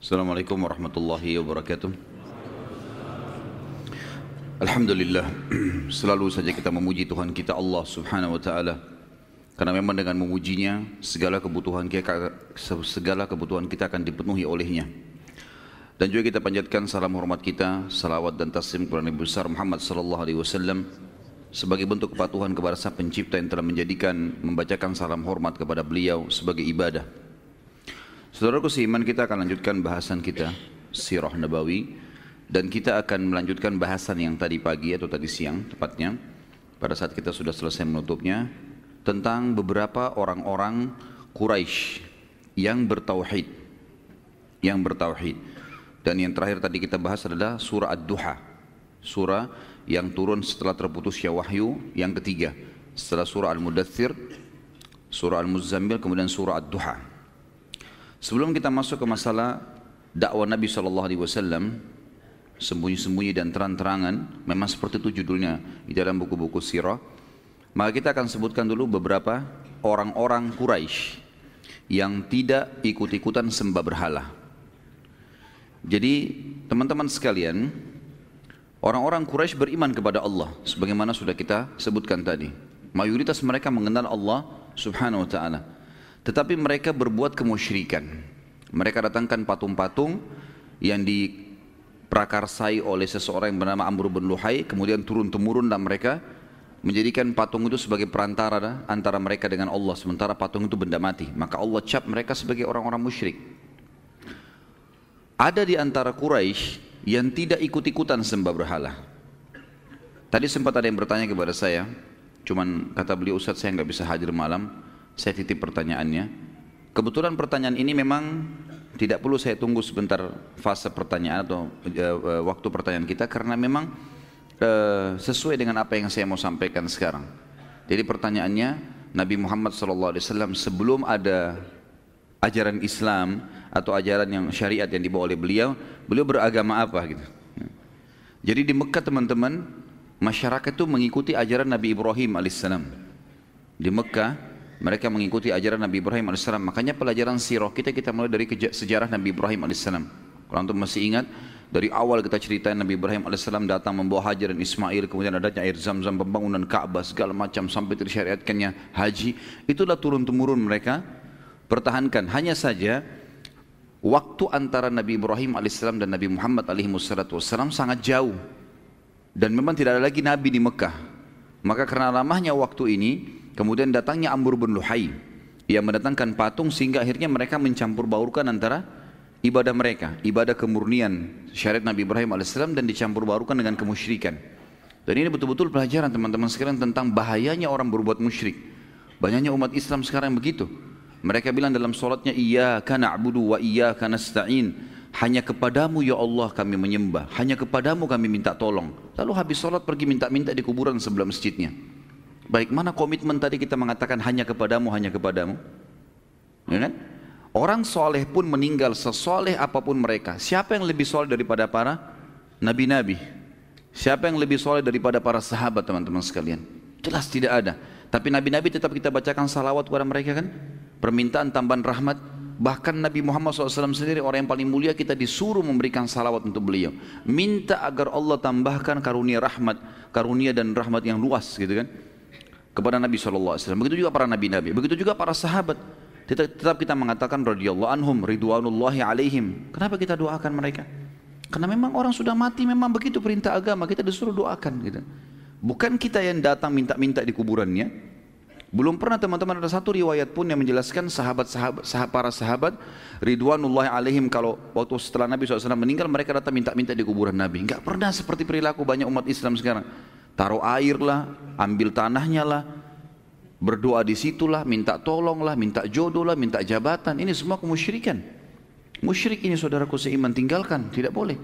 Assalamualaikum warahmatullahi wabarakatuh. Alhamdulillah, selalu saja kita memuji Tuhan kita Allah subhanahu wa ta'ala. Karena memang dengan memujinya, segala kebutuhan kita, segala kebutuhan kita akan dipenuhi olehnya. Dan juga kita panjatkan salam hormat kita, salawat dan taslim kepada Nabi besar Muhammad sallallahu alaihi wasallam sebagai bentuk kepatuhan kepada Sang Pencipta yang telah menjadikan membacakan salam hormat kepada beliau sebagai ibadah. Saudaraku seiman kita akan lanjutkan bahasan kita Sirah Nabawi dan kita akan melanjutkan bahasan yang tadi pagi atau tadi siang tepatnya pada saat kita sudah selesai menutupnya tentang beberapa orang-orang Quraisy yang bertauhid yang bertauhid. Dan yang terakhir tadi kita bahas adalah surah Ad-Duha surah yang turun setelah terputusnya wahyu yang ketiga setelah surah Al-Mudathir surah Al-Muzammil kemudian surah Ad-Duha Sebelum kita masuk ke masalah dakwah Nabi Shallallahu Alaihi Wasallam sembunyi-sembunyi dan terang-terangan, memang seperti itu judulnya di dalam buku-buku sirah. Maka kita akan sebutkan dulu beberapa orang-orang Quraisy yang tidak ikut-ikutan sembah berhala. Jadi teman-teman sekalian, orang-orang Quraisy beriman kepada Allah sebagaimana sudah kita sebutkan tadi. Mayoritas mereka mengenal Allah Subhanahu wa taala. Tetapi mereka berbuat kemusyrikan. Mereka datangkan patung-patung yang diprakarsai oleh seseorang yang bernama Amr bin Luhai, kemudian turun-temurun dan mereka menjadikan patung itu sebagai perantara antara mereka dengan Allah, sementara patung itu benda mati. Maka Allah cap mereka sebagai orang-orang musyrik. Ada di antara Quraisy yang tidak ikut-ikutan sembah berhala. Tadi sempat ada yang bertanya kepada saya, cuman kata beliau Ustaz saya nggak bisa hadir malam, saya titip pertanyaannya. Kebetulan pertanyaan ini memang tidak perlu saya tunggu sebentar fase pertanyaan atau uh, waktu pertanyaan kita karena memang uh, sesuai dengan apa yang saya mau sampaikan sekarang. Jadi pertanyaannya Nabi Muhammad SAW sebelum ada ajaran Islam atau ajaran yang syariat yang dibawa oleh beliau, beliau beragama apa gitu. Jadi di Mekah teman-teman masyarakat itu mengikuti ajaran Nabi Ibrahim alaihissalam. Di Mekah mereka mengikuti ajaran Nabi Ibrahim AS. Makanya pelajaran sirah kita kita mulai dari sejarah Nabi Ibrahim AS. Kalau antum masih ingat, dari awal kita ceritain Nabi Ibrahim AS datang membawa Hajar dan Ismail, kemudian adanya air zam-zam, pembangunan Ka'bah, segala macam sampai tersyariatkannya haji. Itulah turun-temurun mereka pertahankan. Hanya saja waktu antara Nabi Ibrahim AS dan Nabi Muhammad AS sangat jauh. Dan memang tidak ada lagi Nabi di Mekah. Maka karena lamanya waktu ini, Kemudian datangnya Amr bin Luhai yang mendatangkan patung sehingga akhirnya mereka mencampur baurkan antara ibadah mereka, ibadah kemurnian syariat Nabi Ibrahim AS dan dicampur baurkan dengan kemusyrikan. Dan ini betul-betul pelajaran teman-teman sekalian tentang bahayanya orang berbuat musyrik. Banyaknya umat Islam sekarang begitu. Mereka bilang dalam solatnya, Iyaka na'budu wa iyaka nasta'in. Hanya kepadamu ya Allah kami menyembah. Hanya kepadamu kami minta tolong. Lalu habis solat pergi minta-minta di kuburan sebelah masjidnya. Baik, mana komitmen tadi kita mengatakan hanya kepadamu, hanya kepadamu? Ya kan? Orang soleh pun meninggal sesoleh apa pun mereka. Siapa yang lebih soleh daripada para nabi-nabi? Siapa yang lebih soleh daripada para sahabat teman-teman sekalian? Jelas tidak ada. Tapi nabi-nabi tetap kita bacakan salawat kepada mereka kan? Permintaan tambahan rahmat. Bahkan Nabi Muhammad SAW sendiri orang yang paling mulia kita disuruh memberikan salawat untuk beliau. Minta agar Allah tambahkan karunia rahmat, karunia dan rahmat yang luas gitu kan kepada Nabi SAW. Begitu juga para nabi-nabi, begitu juga para sahabat. Tetap kita mengatakan radhiyallahu anhum ridwanullahi alaihim. Kenapa kita doakan mereka? Karena memang orang sudah mati memang begitu perintah agama kita disuruh doakan gitu. Bukan kita yang datang minta-minta di kuburannya. Belum pernah teman-teman ada satu riwayat pun yang menjelaskan sahabat-sahabat sahabat, para sahabat ridwanullahi alaihim kalau waktu setelah Nabi SAW meninggal mereka datang minta-minta di kuburan Nabi. Enggak pernah seperti perilaku banyak umat Islam sekarang. Taruh air lah, ambil tanahnya lah, berdoa di situlah, minta tolong lah, minta jodoh lah, minta jabatan. Ini semua kemusyrikan. Musyrik ini saudaraku seiman tinggalkan, tidak boleh.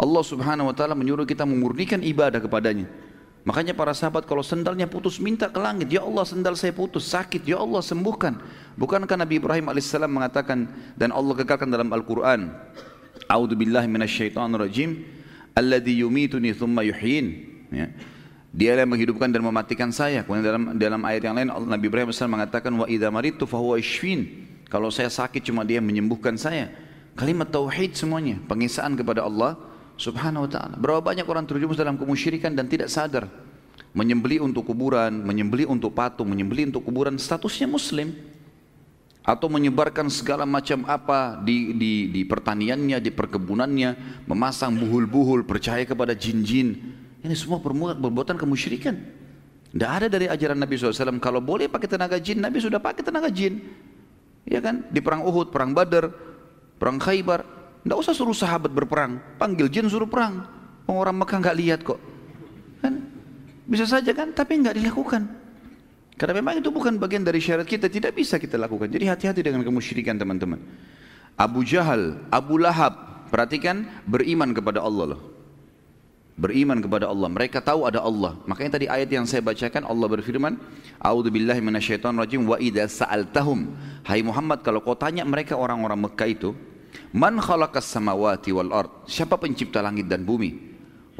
Allah subhanahu wa ta'ala menyuruh kita memurnikan ibadah kepadanya. Makanya para sahabat kalau sendalnya putus minta ke langit, ya Allah sendal saya putus, sakit, ya Allah sembuhkan. Bukankah Nabi Ibrahim AS mengatakan dan Allah kekalkan dalam Al-Quran, A'udhu billahi minasyaitanir rajim, Alladhi yumituni thumma yuhyin. Ya. Dia yang menghidupkan dan mematikan saya. Kemudian dalam dalam ayat yang lain Nabi Ibrahim SAW mengatakan wa idza maritu fahuwa ishfin. Kalau saya sakit cuma dia menyembuhkan saya. Kalimat tauhid semuanya, pengesaan kepada Allah Subhanahu wa taala. Berapa banyak orang terjerumus dalam kemusyrikan dan tidak sadar. Menyembeli untuk kuburan, menyembeli untuk patung, menyembeli untuk kuburan statusnya muslim atau menyebarkan segala macam apa di, di, di pertaniannya, di perkebunannya, memasang buhul-buhul, percaya kepada jin-jin. Ini semua perbuatan kemusyrikan. Tidak ada dari ajaran Nabi SAW, kalau boleh pakai tenaga jin, Nabi sudah pakai tenaga jin. Ya kan? Di perang Uhud, perang Badar, perang Khaybar, tidak usah suruh sahabat berperang, panggil jin suruh perang. Orang Mekah nggak lihat kok. Kan? Bisa saja kan, tapi nggak dilakukan. Karena memang itu bukan bagian dari syarat kita, tidak bisa kita lakukan. Jadi hati-hati dengan kemusyrikan teman-teman. Abu Jahal, Abu Lahab, perhatikan beriman kepada Allah loh. Beriman kepada Allah. Mereka tahu ada Allah. Makanya tadi ayat yang saya bacakan Allah berfirman, "A'udzubillahi minasyaitonirrajim wa idza sa'altahum." Hai Muhammad, kalau kau tanya mereka orang-orang Mekah itu, "Man khalaqas samawati wal ard?" Siapa pencipta langit dan bumi?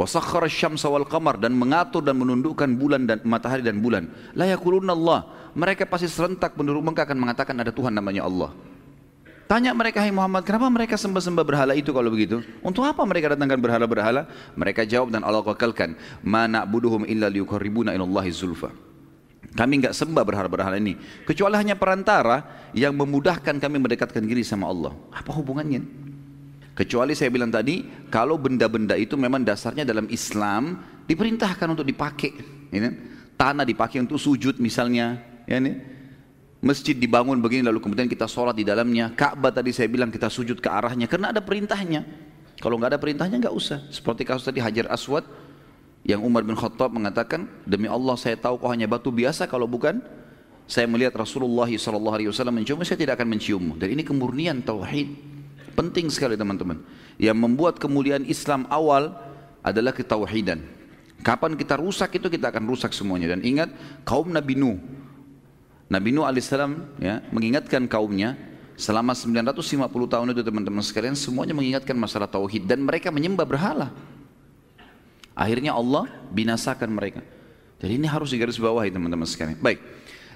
wasakhara syamsa wal qamar dan mengatur dan menundukkan bulan dan matahari dan bulan la yakuluna Allah mereka pasti serentak penduduk Mekah akan mengatakan ada Tuhan namanya Allah tanya mereka hai Muhammad kenapa mereka sembah-sembah berhala itu kalau begitu untuk apa mereka datangkan berhala-berhala mereka jawab dan Allah kakalkan mana buduhum illa liyukarribuna ilallahi zulfa kami enggak sembah berhala-berhala ini kecuali hanya perantara yang memudahkan kami mendekatkan diri sama Allah apa hubungannya Kecuali saya bilang tadi, kalau benda-benda itu memang dasarnya dalam Islam diperintahkan untuk dipakai. Ya, kan? tanah dipakai untuk sujud misalnya. Ya, ini. Masjid dibangun begini lalu kemudian kita sholat di dalamnya. Ka'bah tadi saya bilang kita sujud ke arahnya karena ada perintahnya. Kalau nggak ada perintahnya nggak usah. Seperti kasus tadi Hajar Aswad yang Umar bin Khattab mengatakan demi Allah saya tahu kau hanya batu biasa kalau bukan saya melihat Rasulullah SAW mencium saya tidak akan menciummu. Dan ini kemurnian tauhid. Penting sekali teman-teman. Yang membuat kemuliaan Islam awal adalah ketauhidan. Kapan kita rusak itu kita akan rusak semuanya. Dan ingat kaum Nabi Nuh. Nabi Nuh alaihissalam ya, mengingatkan kaumnya selama 950 tahun itu teman-teman sekalian semuanya mengingatkan masalah tauhid dan mereka menyembah berhala. Akhirnya Allah binasakan mereka. Jadi ini harus digarisbawahi teman-teman sekalian. Baik.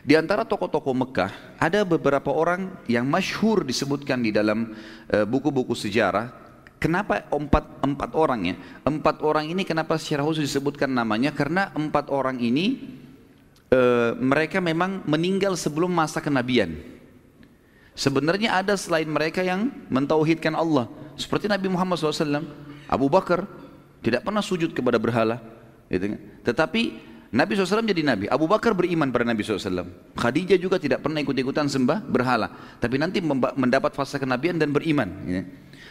Di antara tokoh-tokoh Mekah ada beberapa orang yang masyhur disebutkan di dalam eh, buku-buku uh, sejarah. Kenapa empat, empat orang ya? Empat orang ini kenapa secara khusus disebutkan namanya? Karena empat orang ini uh, mereka memang meninggal sebelum masa kenabian. Sebenarnya ada selain mereka yang mentauhidkan Allah. Seperti Nabi Muhammad SAW, Abu Bakar tidak pernah sujud kepada berhala. Gitu kan? Tetapi Nabi SAW jadi Nabi. Abu Bakar beriman pada Nabi SAW. Khadijah juga tidak pernah ikut-ikutan sembah berhala. Tapi nanti mendapat fase kenabian dan beriman. Ya.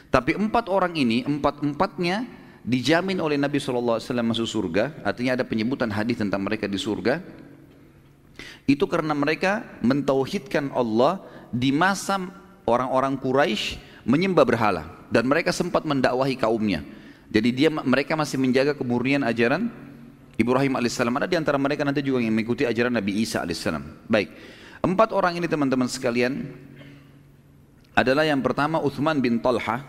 Tapi empat orang ini, empat-empatnya dijamin oleh Nabi SAW masuk surga. Artinya ada penyebutan hadis tentang mereka di surga. Itu karena mereka mentauhidkan Allah di masa orang-orang Quraisy menyembah berhala. Dan mereka sempat mendakwahi kaumnya. Jadi dia mereka masih menjaga kemurnian ajaran Ibrahim alaihissalam ada di antara mereka nanti juga yang mengikuti ajaran Nabi Isa alaihissalam. Baik, empat orang ini teman-teman sekalian adalah yang pertama Uthman bin Talha,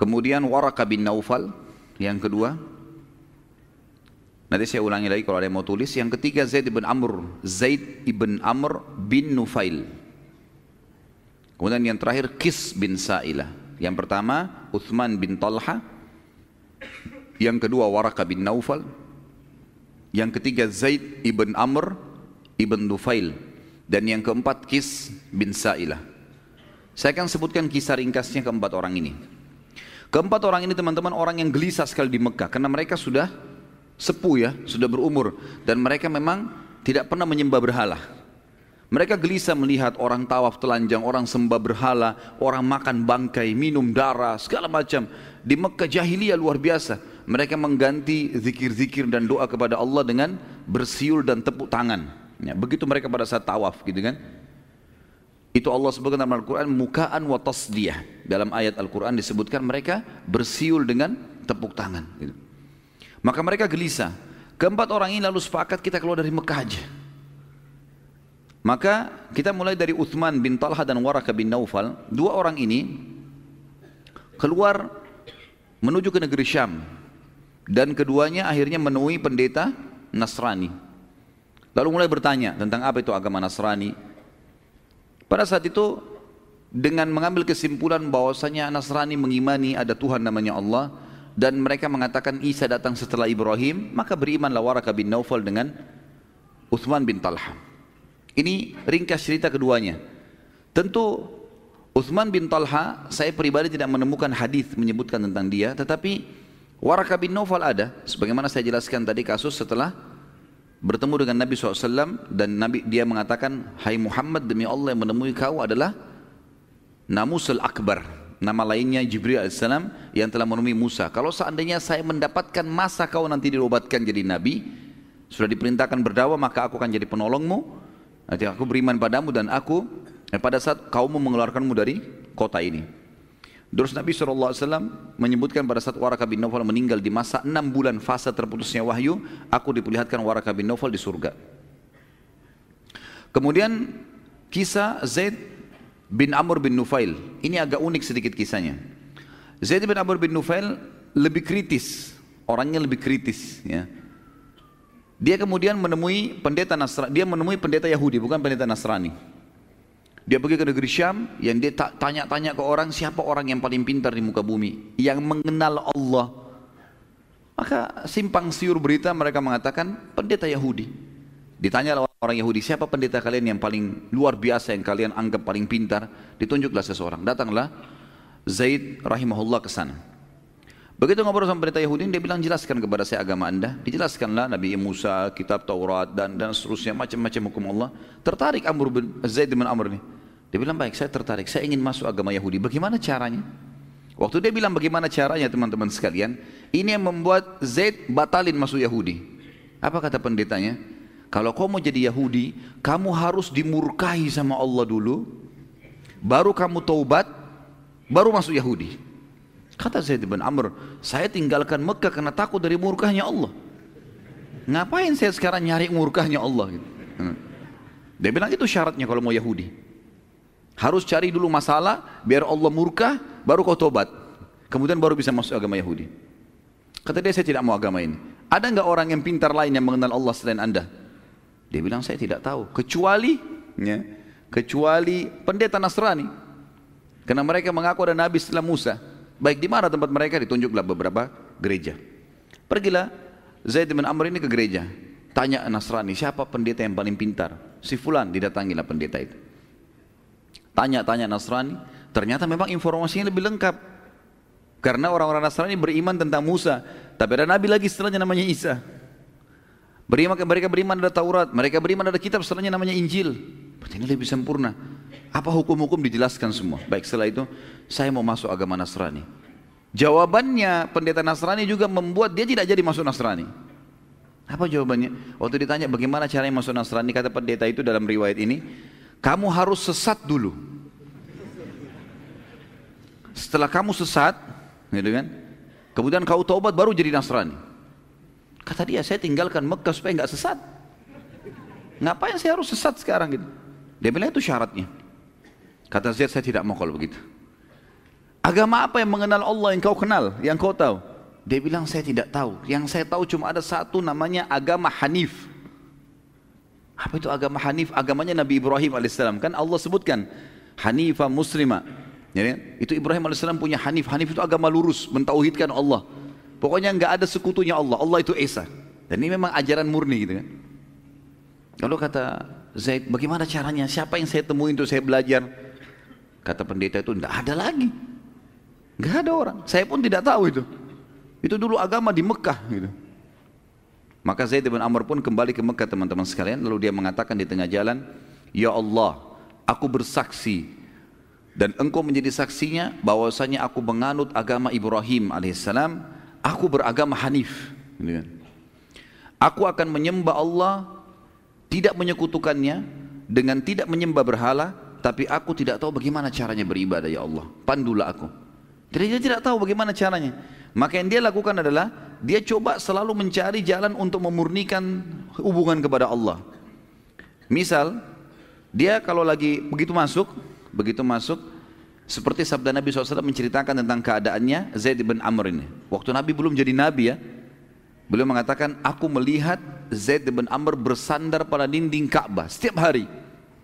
kemudian Waraka bin Naufal, yang kedua Nanti saya ulangi lagi kalau ada yang mau tulis. Yang ketiga Zaid ibn Amr, Zaid ibn Amr bin Nufail. Kemudian yang terakhir Kis bin Sa'ilah. Yang pertama Uthman bin Talha, yang kedua Waraka bin Naufal, yang ketiga Zaid ibn Amr ibn Dufail, dan yang keempat Kis bin Sa'ilah. Saya akan sebutkan kisah ringkasnya keempat orang ini. Keempat orang ini teman-teman orang yang gelisah sekali di Mekah karena mereka sudah sepuh ya, sudah berumur dan mereka memang tidak pernah menyembah berhala. Mereka gelisah melihat orang tawaf telanjang, orang sembah berhala, orang makan bangkai, minum darah, segala macam. Di Mekah jahiliyah luar biasa mereka mengganti zikir-zikir dan doa kepada Allah dengan bersiul dan tepuk tangan. Ya, begitu mereka pada saat tawaf gitu kan. Itu Allah sebutkan dalam Al-Quran mukaan wa tasdiyah. Dalam ayat Al-Quran disebutkan mereka bersiul dengan tepuk tangan. Gitu. Maka mereka gelisah. Keempat orang ini lalu sepakat kita keluar dari Mekah aja. Maka kita mulai dari Uthman bin Talha dan Waraka bin Naufal. Dua orang ini keluar menuju ke negeri Syam dan keduanya akhirnya menemui pendeta Nasrani. Lalu mulai bertanya tentang apa itu agama Nasrani. Pada saat itu dengan mengambil kesimpulan bahwasanya Nasrani mengimani ada Tuhan namanya Allah dan mereka mengatakan Isa datang setelah Ibrahim, maka berimanlah Waraka bin Naufal dengan Uthman bin Talha. Ini ringkas cerita keduanya. Tentu Uthman bin Talha, saya pribadi tidak menemukan hadis menyebutkan tentang dia, tetapi Waraka bin Naufal ada, sebagaimana saya jelaskan tadi kasus setelah bertemu dengan Nabi SAW dan Nabi dia mengatakan, Hai Muhammad demi Allah yang menemui kau adalah Namusul Akbar, nama lainnya Jibril AS yang telah menemui Musa. Kalau seandainya saya mendapatkan masa kau nanti diobatkan jadi Nabi, sudah diperintahkan berdakwah maka aku akan jadi penolongmu. Nanti aku beriman padamu dan aku dan pada saat kaum mengeluarkanmu dari kota ini. Terus Nabi SAW menyebutkan pada saat Waraka bin Nawfal meninggal di masa enam bulan fase terputusnya wahyu, aku diperlihatkan Waraka bin Nawfal di surga. Kemudian kisah Zaid bin Amr bin Nufail. Ini agak unik sedikit kisahnya. Zaid bin Amr bin Nufail lebih kritis, orangnya lebih kritis. Ya. Dia kemudian menemui pendeta Nasrani, dia menemui pendeta Yahudi, bukan pendeta Nasrani. Dia pergi ke negeri Syam, yang dia tanya-tanya ke orang, siapa orang yang paling pintar di muka bumi, yang mengenal Allah. Maka simpang siur berita mereka mengatakan pendeta Yahudi. Ditanya orang Yahudi, siapa pendeta kalian yang paling luar biasa yang kalian anggap paling pintar? Ditunjuklah seseorang. Datanglah Zaid rahimahullah ke sana. Begitu ngobrol sama pendeta Yahudi, dia bilang jelaskan kepada saya agama anda. Dijelaskanlah Nabi Musa, kitab Taurat dan dan seterusnya macam-macam hukum Allah. Tertarik Amr bin Zaid bin Amr ini. Dia bilang baik, saya tertarik. Saya ingin masuk agama Yahudi. Bagaimana caranya? Waktu dia bilang bagaimana caranya teman-teman sekalian, ini yang membuat Zaid batalin masuk Yahudi. Apa kata pendetanya? Kalau kau mau jadi Yahudi, kamu harus dimurkahi sama Allah dulu, baru kamu taubat, baru masuk Yahudi. Kata Zaid bin Amr, saya tinggalkan Mekah karena takut dari murkahnya Allah. Ngapain saya sekarang nyari murkahnya Allah? Gitu. Hmm. Dia bilang itu syaratnya kalau mau Yahudi. Harus cari dulu masalah, biar Allah murkah, baru kau tobat. Kemudian baru bisa masuk agama Yahudi. Kata dia, saya tidak mau agama ini. Ada nggak orang yang pintar lain yang mengenal Allah selain anda? Dia bilang saya tidak tahu kecuali ya, kecuali pendeta Nasrani. Karena mereka mengaku ada nabi setelah Musa. Baik di mana tempat mereka ditunjuklah beberapa gereja. Pergilah Zaid bin Amr ini ke gereja. Tanya Nasrani, siapa pendeta yang paling pintar? Si fulan didatangilah pendeta itu. Tanya-tanya Nasrani, ternyata memang informasinya lebih lengkap. Karena orang-orang Nasrani beriman tentang Musa, tapi ada nabi lagi setelahnya namanya Isa. Mereka beriman ada Taurat, mereka beriman ada kitab setelahnya namanya Injil. Berarti ini lebih sempurna. Apa hukum-hukum dijelaskan semua. Baik setelah itu saya mau masuk agama Nasrani. Jawabannya pendeta Nasrani juga membuat dia tidak jadi masuk Nasrani. Apa jawabannya? Waktu ditanya bagaimana caranya masuk Nasrani, kata pendeta itu dalam riwayat ini, kamu harus sesat dulu. Setelah kamu sesat, gitu kan? Kemudian kau taubat baru jadi Nasrani. Kata dia, saya tinggalkan Mekah supaya nggak sesat. Ngapain saya harus sesat sekarang gitu? Dia bilang itu syaratnya. Kata Zaid, saya tidak mau kalau begitu. Agama apa yang mengenal Allah yang kau kenal, yang kau tahu? Dia bilang saya tidak tahu. Yang saya tahu cuma ada satu namanya agama Hanif. Apa itu agama Hanif? Agamanya Nabi Ibrahim alaihissalam. Kan Allah sebutkan Hanifah Muslimah. Ya, itu Ibrahim alaihissalam punya Hanif. Hanif itu agama lurus, mentauhidkan Allah. Pokoknya nggak ada sekutunya Allah. Allah itu Esa. Dan ini memang ajaran murni gitu kan. Lalu kata Zaid, bagaimana caranya? Siapa yang saya temui untuk saya belajar? Kata pendeta itu, tidak ada lagi. Nggak ada orang. Saya pun tidak tahu itu. Itu dulu agama di Mekah gitu. Maka Zaid bin Amr pun kembali ke Mekah teman-teman sekalian. Lalu dia mengatakan di tengah jalan, Ya Allah, aku bersaksi dan engkau menjadi saksinya bahwasanya aku menganut agama Ibrahim alaihissalam aku beragama Hanif. Gitu kan. Aku akan menyembah Allah tidak menyekutukannya dengan tidak menyembah berhala, tapi aku tidak tahu bagaimana caranya beribadah ya Allah. Pandulah aku. Jadi dia tidak tahu bagaimana caranya. Maka yang dia lakukan adalah dia coba selalu mencari jalan untuk memurnikan hubungan kepada Allah. Misal, dia kalau lagi begitu masuk, begitu masuk, seperti sabda Nabi SAW menceritakan tentang keadaannya Zaid bin Amr ini. Waktu Nabi belum jadi Nabi ya. Beliau mengatakan, aku melihat Zaid bin Amr bersandar pada dinding Ka'bah setiap hari.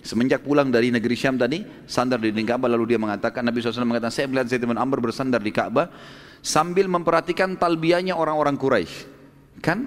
Semenjak pulang dari negeri Syam tadi, sandar di dinding Ka'bah lalu dia mengatakan, Nabi SAW mengatakan, saya melihat Zaid bin Amr bersandar di Ka'bah sambil memperhatikan talbiyahnya orang-orang Quraisy. Kan?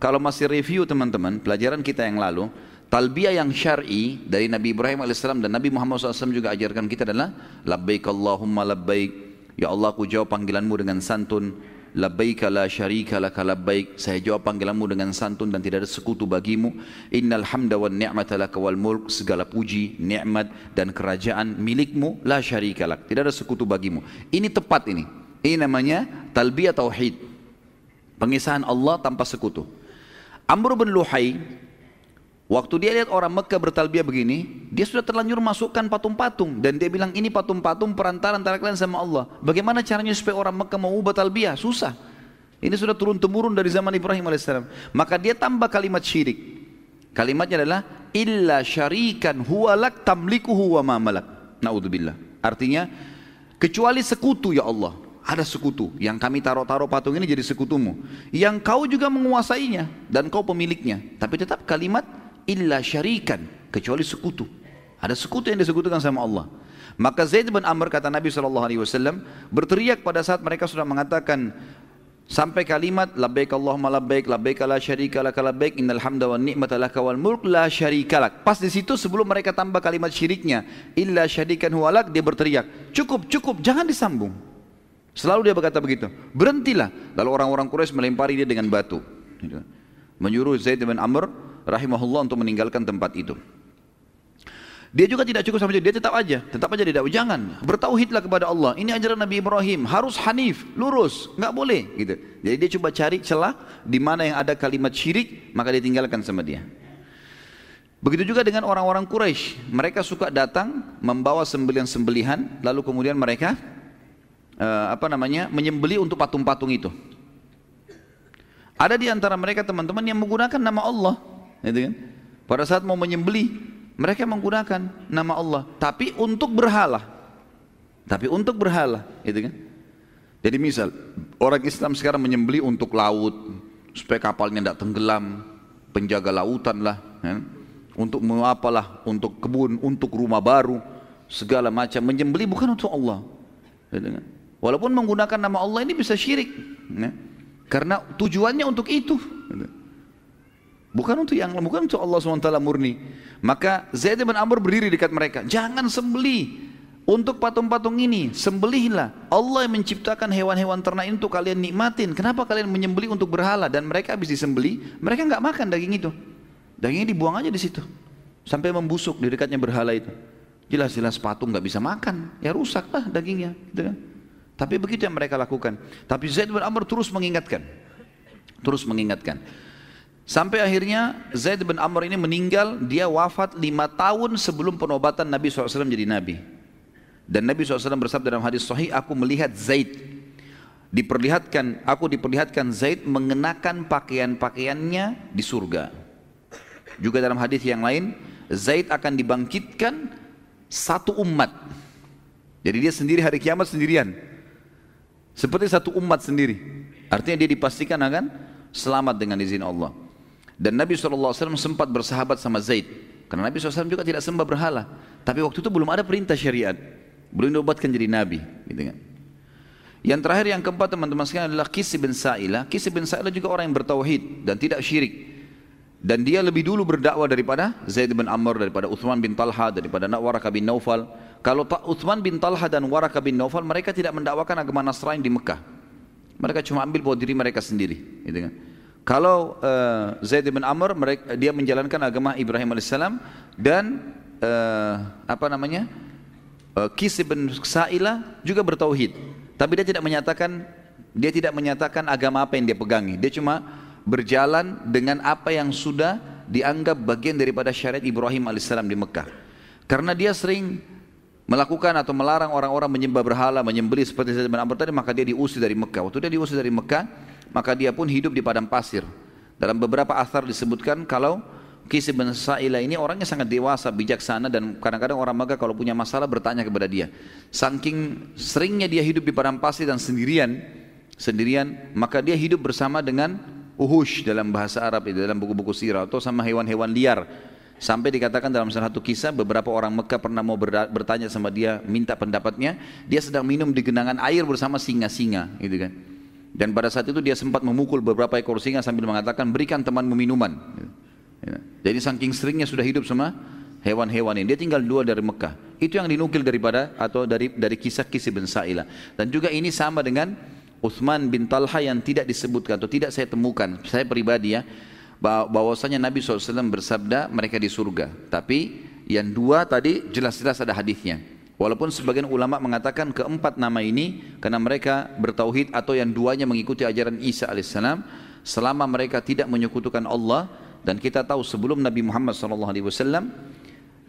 Kalau masih review teman-teman, pelajaran kita yang lalu, talbiyah yang syar'i dari Nabi Ibrahim AS dan Nabi Muhammad SAW juga ajarkan kita adalah labbaik Allahumma labbaik. Ya Allah aku jawab panggilanmu dengan santun. Labbaik la syarika laka labbaik. Saya jawab panggilanmu dengan santun dan tidak ada sekutu bagimu. Innal hamda wan ni'mata laka wal mulk. Segala puji nikmat dan kerajaan milikmu la syarika lak. Tidak ada sekutu bagimu. Ini tepat ini. Ini namanya talbiyah tauhid. Pengisahan Allah tanpa sekutu. Amr bin Luhai Waktu dia lihat orang Mekah bertalbiah begini, dia sudah terlanjur masukkan patung-patung dan dia bilang ini patung-patung perantara antara kalian sama Allah. Bagaimana caranya supaya orang Mekah mau ubah talbiah? Susah. Ini sudah turun temurun dari zaman Ibrahim alaihissalam. Maka dia tambah kalimat syirik. Kalimatnya adalah illa syarikan huwalak tamlikuhu wa ma malak. Naudzubillah. Artinya kecuali sekutu ya Allah. Ada sekutu yang kami taruh-taruh patung ini jadi sekutumu. Yang kau juga menguasainya dan kau pemiliknya. Tapi tetap kalimat illa syarikan kecuali sekutu. Ada sekutu yang disekutukan sama Allah. Maka Zaid bin Amr kata Nabi SAW berteriak pada saat mereka sudah mengatakan sampai kalimat labbaik Allahumma labbaik labbaik la syarika lak labbaik innal hamda wan ni'mata lak wal mulk la syarika lak. Pas di situ sebelum mereka tambah kalimat syiriknya illa syarikan huwalak dia berteriak cukup cukup jangan disambung. Selalu dia berkata begitu. Berhentilah. Lalu orang-orang Quraisy melempari dia dengan batu. Menyuruh Zaid bin Amr rahimahullah untuk meninggalkan tempat itu. Dia juga tidak cukup sampai dia tetap aja, tetap aja tidak jangan bertauhidlah kepada Allah. Ini ajaran Nabi Ibrahim, harus hanif, lurus, nggak boleh gitu. Jadi dia coba cari celah di mana yang ada kalimat syirik, maka dia tinggalkan sama dia. Begitu juga dengan orang-orang Quraisy, mereka suka datang membawa sembelihan-sembelihan, lalu kemudian mereka uh, apa namanya menyembeli untuk patung-patung itu. Ada di antara mereka teman-teman yang menggunakan nama Allah gitu kan? Pada saat mau menyembeli, mereka menggunakan nama Allah, tapi untuk berhala. Tapi untuk berhala, gitu kan? Jadi misal orang Islam sekarang menyembeli untuk laut, supaya kapalnya tidak tenggelam, penjaga lautan lah, kan? untuk mengapalah, untuk kebun, untuk rumah baru, segala macam menyembeli bukan untuk Allah. Gitu kan? Walaupun menggunakan nama Allah ini bisa syirik, ya? karena tujuannya untuk itu. Gitu. Bukan untuk yang bukan untuk Allah SWT murni. Maka Zaid bin Amr berdiri dekat mereka. Jangan sembeli untuk patung-patung ini. Sembelihlah. Allah yang menciptakan hewan-hewan ternak itu kalian nikmatin. Kenapa kalian menyembeli untuk berhala? Dan mereka habis disembeli, mereka nggak makan daging itu. Dagingnya dibuang aja di situ. Sampai membusuk di dekatnya berhala itu. Jelas-jelas patung nggak bisa makan. Ya rusaklah dagingnya. Gitu kan? Tapi begitu yang mereka lakukan. Tapi Zaid bin Amr terus mengingatkan. Terus mengingatkan. Sampai akhirnya Zaid bin Amr ini meninggal, dia wafat lima tahun sebelum penobatan Nabi SAW jadi Nabi. Dan Nabi SAW bersabda dalam hadis sahih, aku melihat Zaid diperlihatkan, aku diperlihatkan Zaid mengenakan pakaian-pakaiannya di surga. Juga dalam hadis yang lain, Zaid akan dibangkitkan satu umat. Jadi dia sendiri hari kiamat sendirian. Seperti satu umat sendiri. Artinya dia dipastikan akan selamat dengan izin Allah. Dan Nabi SAW sempat bersahabat sama Zaid. Karena Nabi SAW juga tidak sembah berhala. Tapi waktu itu belum ada perintah syariat. Belum diobatkan jadi Nabi. Gitu kan. Yang terakhir yang keempat teman-teman sekalian adalah Kisi bin Sa'ilah. Kisi bin Sa'ilah juga orang yang bertauhid dan tidak syirik. Dan dia lebih dulu berdakwah daripada Zaid bin Amr, daripada Uthman bin Talha, daripada Waraka bin Naufal. Kalau Uthman bin Talha dan Waraka bin Naufal, mereka tidak mendakwakan agama Nasrani di Mekah. Mereka cuma ambil buat diri mereka sendiri. Gitu kan. Kalau uh, Zaid bin Amr mereka, dia menjalankan agama Ibrahim alaihissalam dan uh, apa namanya uh, Kis bin Sa'ilah juga bertauhid. Tapi dia tidak menyatakan dia tidak menyatakan agama apa yang dia pegangi. Dia cuma berjalan dengan apa yang sudah dianggap bagian daripada syariat Ibrahim alaihissalam di Mekah. Karena dia sering melakukan atau melarang orang-orang menyembah berhala, menyembelih seperti Zaid bin Amr tadi, maka dia diusir dari Mekah. Waktu dia diusir dari Mekah, maka dia pun hidup di padang pasir. Dalam beberapa asar disebutkan kalau Kisi bin Sa'ila ini orangnya sangat dewasa, bijaksana dan kadang-kadang orang Makkah kalau punya masalah bertanya kepada dia. Saking seringnya dia hidup di padang pasir dan sendirian, sendirian, maka dia hidup bersama dengan uhush dalam bahasa Arab dalam buku-buku sirah atau sama hewan-hewan liar. Sampai dikatakan dalam salah satu kisah beberapa orang Mekah pernah mau bertanya sama dia minta pendapatnya, dia sedang minum di genangan air bersama singa-singa, gitu kan. Dan pada saat itu dia sempat memukul beberapa ekor singa sambil mengatakan berikan temanmu minuman. Ya. Jadi saking seringnya sudah hidup sama hewan-hewan ini. Dia tinggal dua dari Mekah. Itu yang dinukil daripada atau dari dari kisah-kisah bin Sa'ilah. Dan juga ini sama dengan Uthman bin Talha yang tidak disebutkan atau tidak saya temukan. Saya pribadi ya bahwasanya Nabi SAW bersabda mereka di surga. Tapi yang dua tadi jelas-jelas ada hadisnya. Walaupun sebagian ulama mengatakan keempat nama ini karena mereka bertauhid atau yang duanya mengikuti ajaran Isa alaihissalam selama mereka tidak menyekutukan Allah dan kita tahu sebelum Nabi Muhammad SAW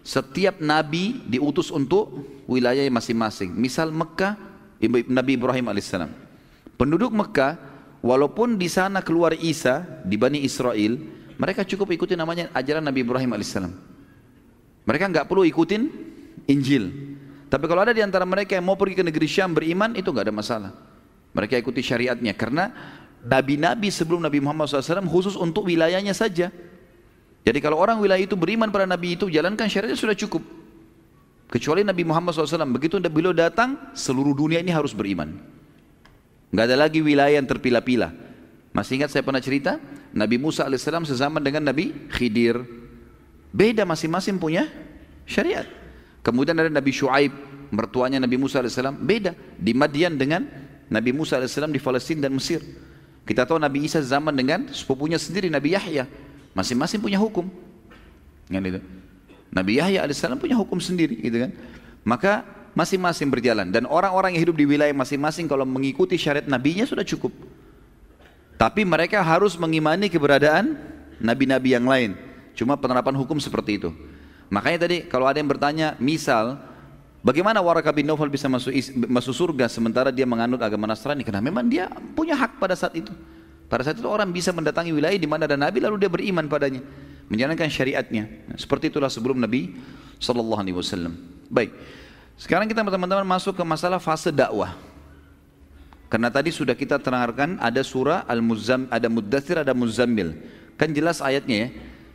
setiap nabi diutus untuk wilayah masing-masing. Misal Mekah Nabi Ibrahim alaihissalam. Penduduk Mekah Walaupun di sana keluar Isa di Bani Israel, mereka cukup ikuti namanya ajaran Nabi Ibrahim alaihissalam. Mereka nggak perlu ikutin Injil. Tapi kalau ada di antara mereka yang mau pergi ke negeri Syam beriman, itu nggak ada masalah. Mereka ikuti syariatnya karena nabi-nabi sebelum Nabi Muhammad SAW khusus untuk wilayahnya saja. Jadi kalau orang wilayah itu beriman pada nabi itu, jalankan syariatnya sudah cukup. Kecuali Nabi Muhammad SAW, begitu beliau datang, seluruh dunia ini harus beriman. Nggak ada lagi wilayah yang terpilah-pilah. Masih ingat saya pernah cerita? Nabi Musa AS sezaman dengan Nabi Khidir. Beda masing-masing punya syariat. Kemudian ada Nabi Shu'aib, mertuanya Nabi Musa AS. Beda. Di Madian dengan Nabi Musa AS di Palestina dan Mesir. Kita tahu Nabi Isa zaman dengan sepupunya sendiri Nabi Yahya. Masing-masing punya hukum. Nabi Yahya AS punya hukum sendiri gitu kan. Maka masing-masing berjalan dan orang-orang yang hidup di wilayah masing-masing kalau mengikuti syariat nabinya sudah cukup. Tapi mereka harus mengimani keberadaan nabi-nabi yang lain. Cuma penerapan hukum seperti itu. Makanya tadi kalau ada yang bertanya, misal bagaimana Waraka bin Nawfal bisa masuk masuk surga sementara dia menganut agama Nasrani? Karena memang dia punya hak pada saat itu. Pada saat itu orang bisa mendatangi wilayah di mana ada nabi lalu dia beriman padanya, menjalankan syariatnya. seperti itulah sebelum Nabi sallallahu alaihi wasallam. Baik. Sekarang kita teman-teman masuk ke masalah fase dakwah. Karena tadi sudah kita terangkan ada surah Al-Muzzam, ada Muddathir, ada Muzammil. Kan jelas ayatnya ya.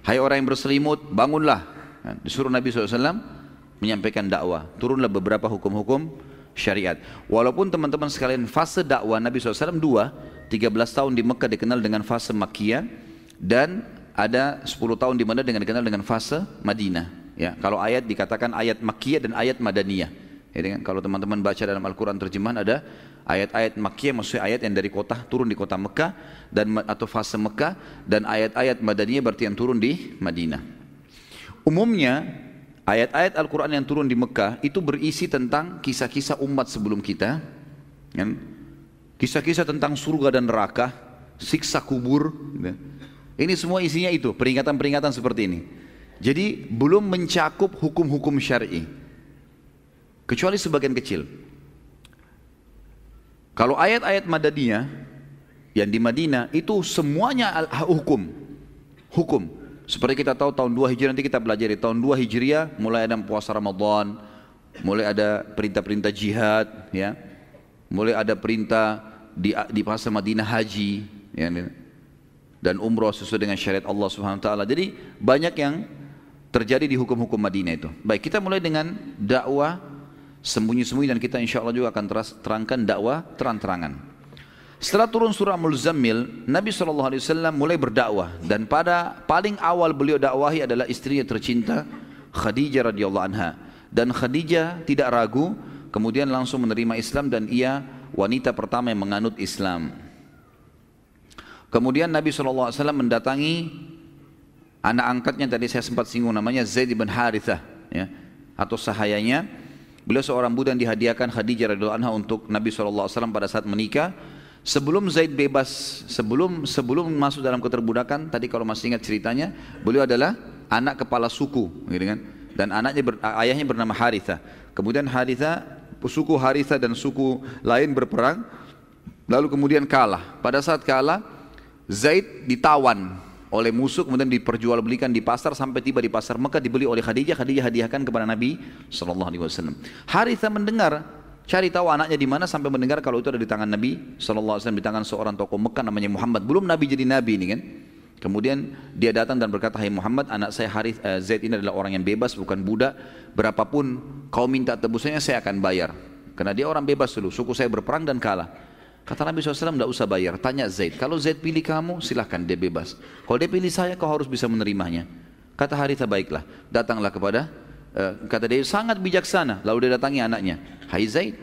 Hai orang yang berselimut, bangunlah. Nah, disuruh Nabi SAW menyampaikan dakwah. Turunlah beberapa hukum-hukum syariat. Walaupun teman-teman sekalian fase dakwah Nabi SAW dua, 13 tahun di Mekah dikenal dengan fase Makkiyah dan ada 10 tahun di mana dengan dikenal dengan fase Madinah. Ya, kalau ayat dikatakan ayat Makkiyah dan ayat Madaniyah. Ya, kalau teman-teman baca dalam Al-Quran terjemahan ada ayat-ayat Makkiyah maksudnya ayat yang dari kota turun di kota Mekah dan atau fase Mekah dan ayat-ayat Madaniyah berarti yang turun di Madinah. Umumnya ayat-ayat Al-Quran yang turun di Mekah itu berisi tentang kisah-kisah umat sebelum kita. Kan? Kisah-kisah tentang surga dan neraka, siksa kubur. Gitu. Ini semua isinya itu, peringatan-peringatan seperti ini. Jadi belum mencakup hukum-hukum syar'i. Kecuali sebagian kecil. Kalau ayat-ayat Madaniyah yang di Madinah itu semuanya hukum. Hukum. Seperti kita tahu tahun 2 Hijriah nanti kita pelajari tahun 2 Hijriah mulai ada puasa Ramadan, mulai ada perintah-perintah jihad ya. Mulai ada perintah di di pasar Madinah haji ya, dan umroh sesuai dengan syariat Allah Subhanahu wa taala. Jadi banyak yang terjadi di hukum-hukum Madinah itu. Baik, kita mulai dengan dakwah sembunyi-sembunyi dan kita insya Allah juga akan terangkan dakwah terang-terangan. Setelah turun surah Muzammil, Nabi SAW mulai berdakwah dan pada paling awal beliau dakwahi adalah istrinya tercinta Khadijah radhiyallahu anha dan Khadijah tidak ragu kemudian langsung menerima Islam dan ia wanita pertama yang menganut Islam. Kemudian Nabi SAW mendatangi Anak angkatnya tadi saya sempat singgung namanya Zaid bin Harithah ya, atau sahayanya. Beliau seorang budak yang dihadiahkan Khadijah radhiyallahu anha untuk Nabi SAW pada saat menikah. Sebelum Zaid bebas, sebelum sebelum masuk dalam keterbudakan, tadi kalau masih ingat ceritanya, beliau adalah anak kepala suku, gitu kan? Dan anaknya ber, ayahnya bernama Haritha. Kemudian Haritha, suku Haritha dan suku lain berperang, lalu kemudian kalah. Pada saat kalah, Zaid ditawan oleh musuh kemudian diperjualbelikan di pasar sampai tiba di pasar Mekah dibeli oleh Khadijah Khadijah hadiahkan kepada Nabi Shallallahu Alaihi Wasallam Haritha mendengar cari tahu anaknya di mana sampai mendengar kalau itu ada di tangan Nabi Wasallam di tangan seorang tokoh Mekah namanya Muhammad belum Nabi jadi Nabi ini kan Kemudian dia datang dan berkata, Hai Muhammad, anak saya Harith, uh, Zaid ini adalah orang yang bebas, bukan budak. Berapapun kau minta tebusannya, saya akan bayar. Karena dia orang bebas dulu, suku saya berperang dan kalah. Kata Nabi SAW, tidak usah bayar. Tanya Zaid, kalau Zaid pilih kamu, silahkan dia bebas. Kalau dia pilih saya, kau harus bisa menerimanya. Kata Haritha, baiklah. Datanglah kepada, uh, kata dia, sangat bijaksana. Lalu dia datangi anaknya. Hai Zaid,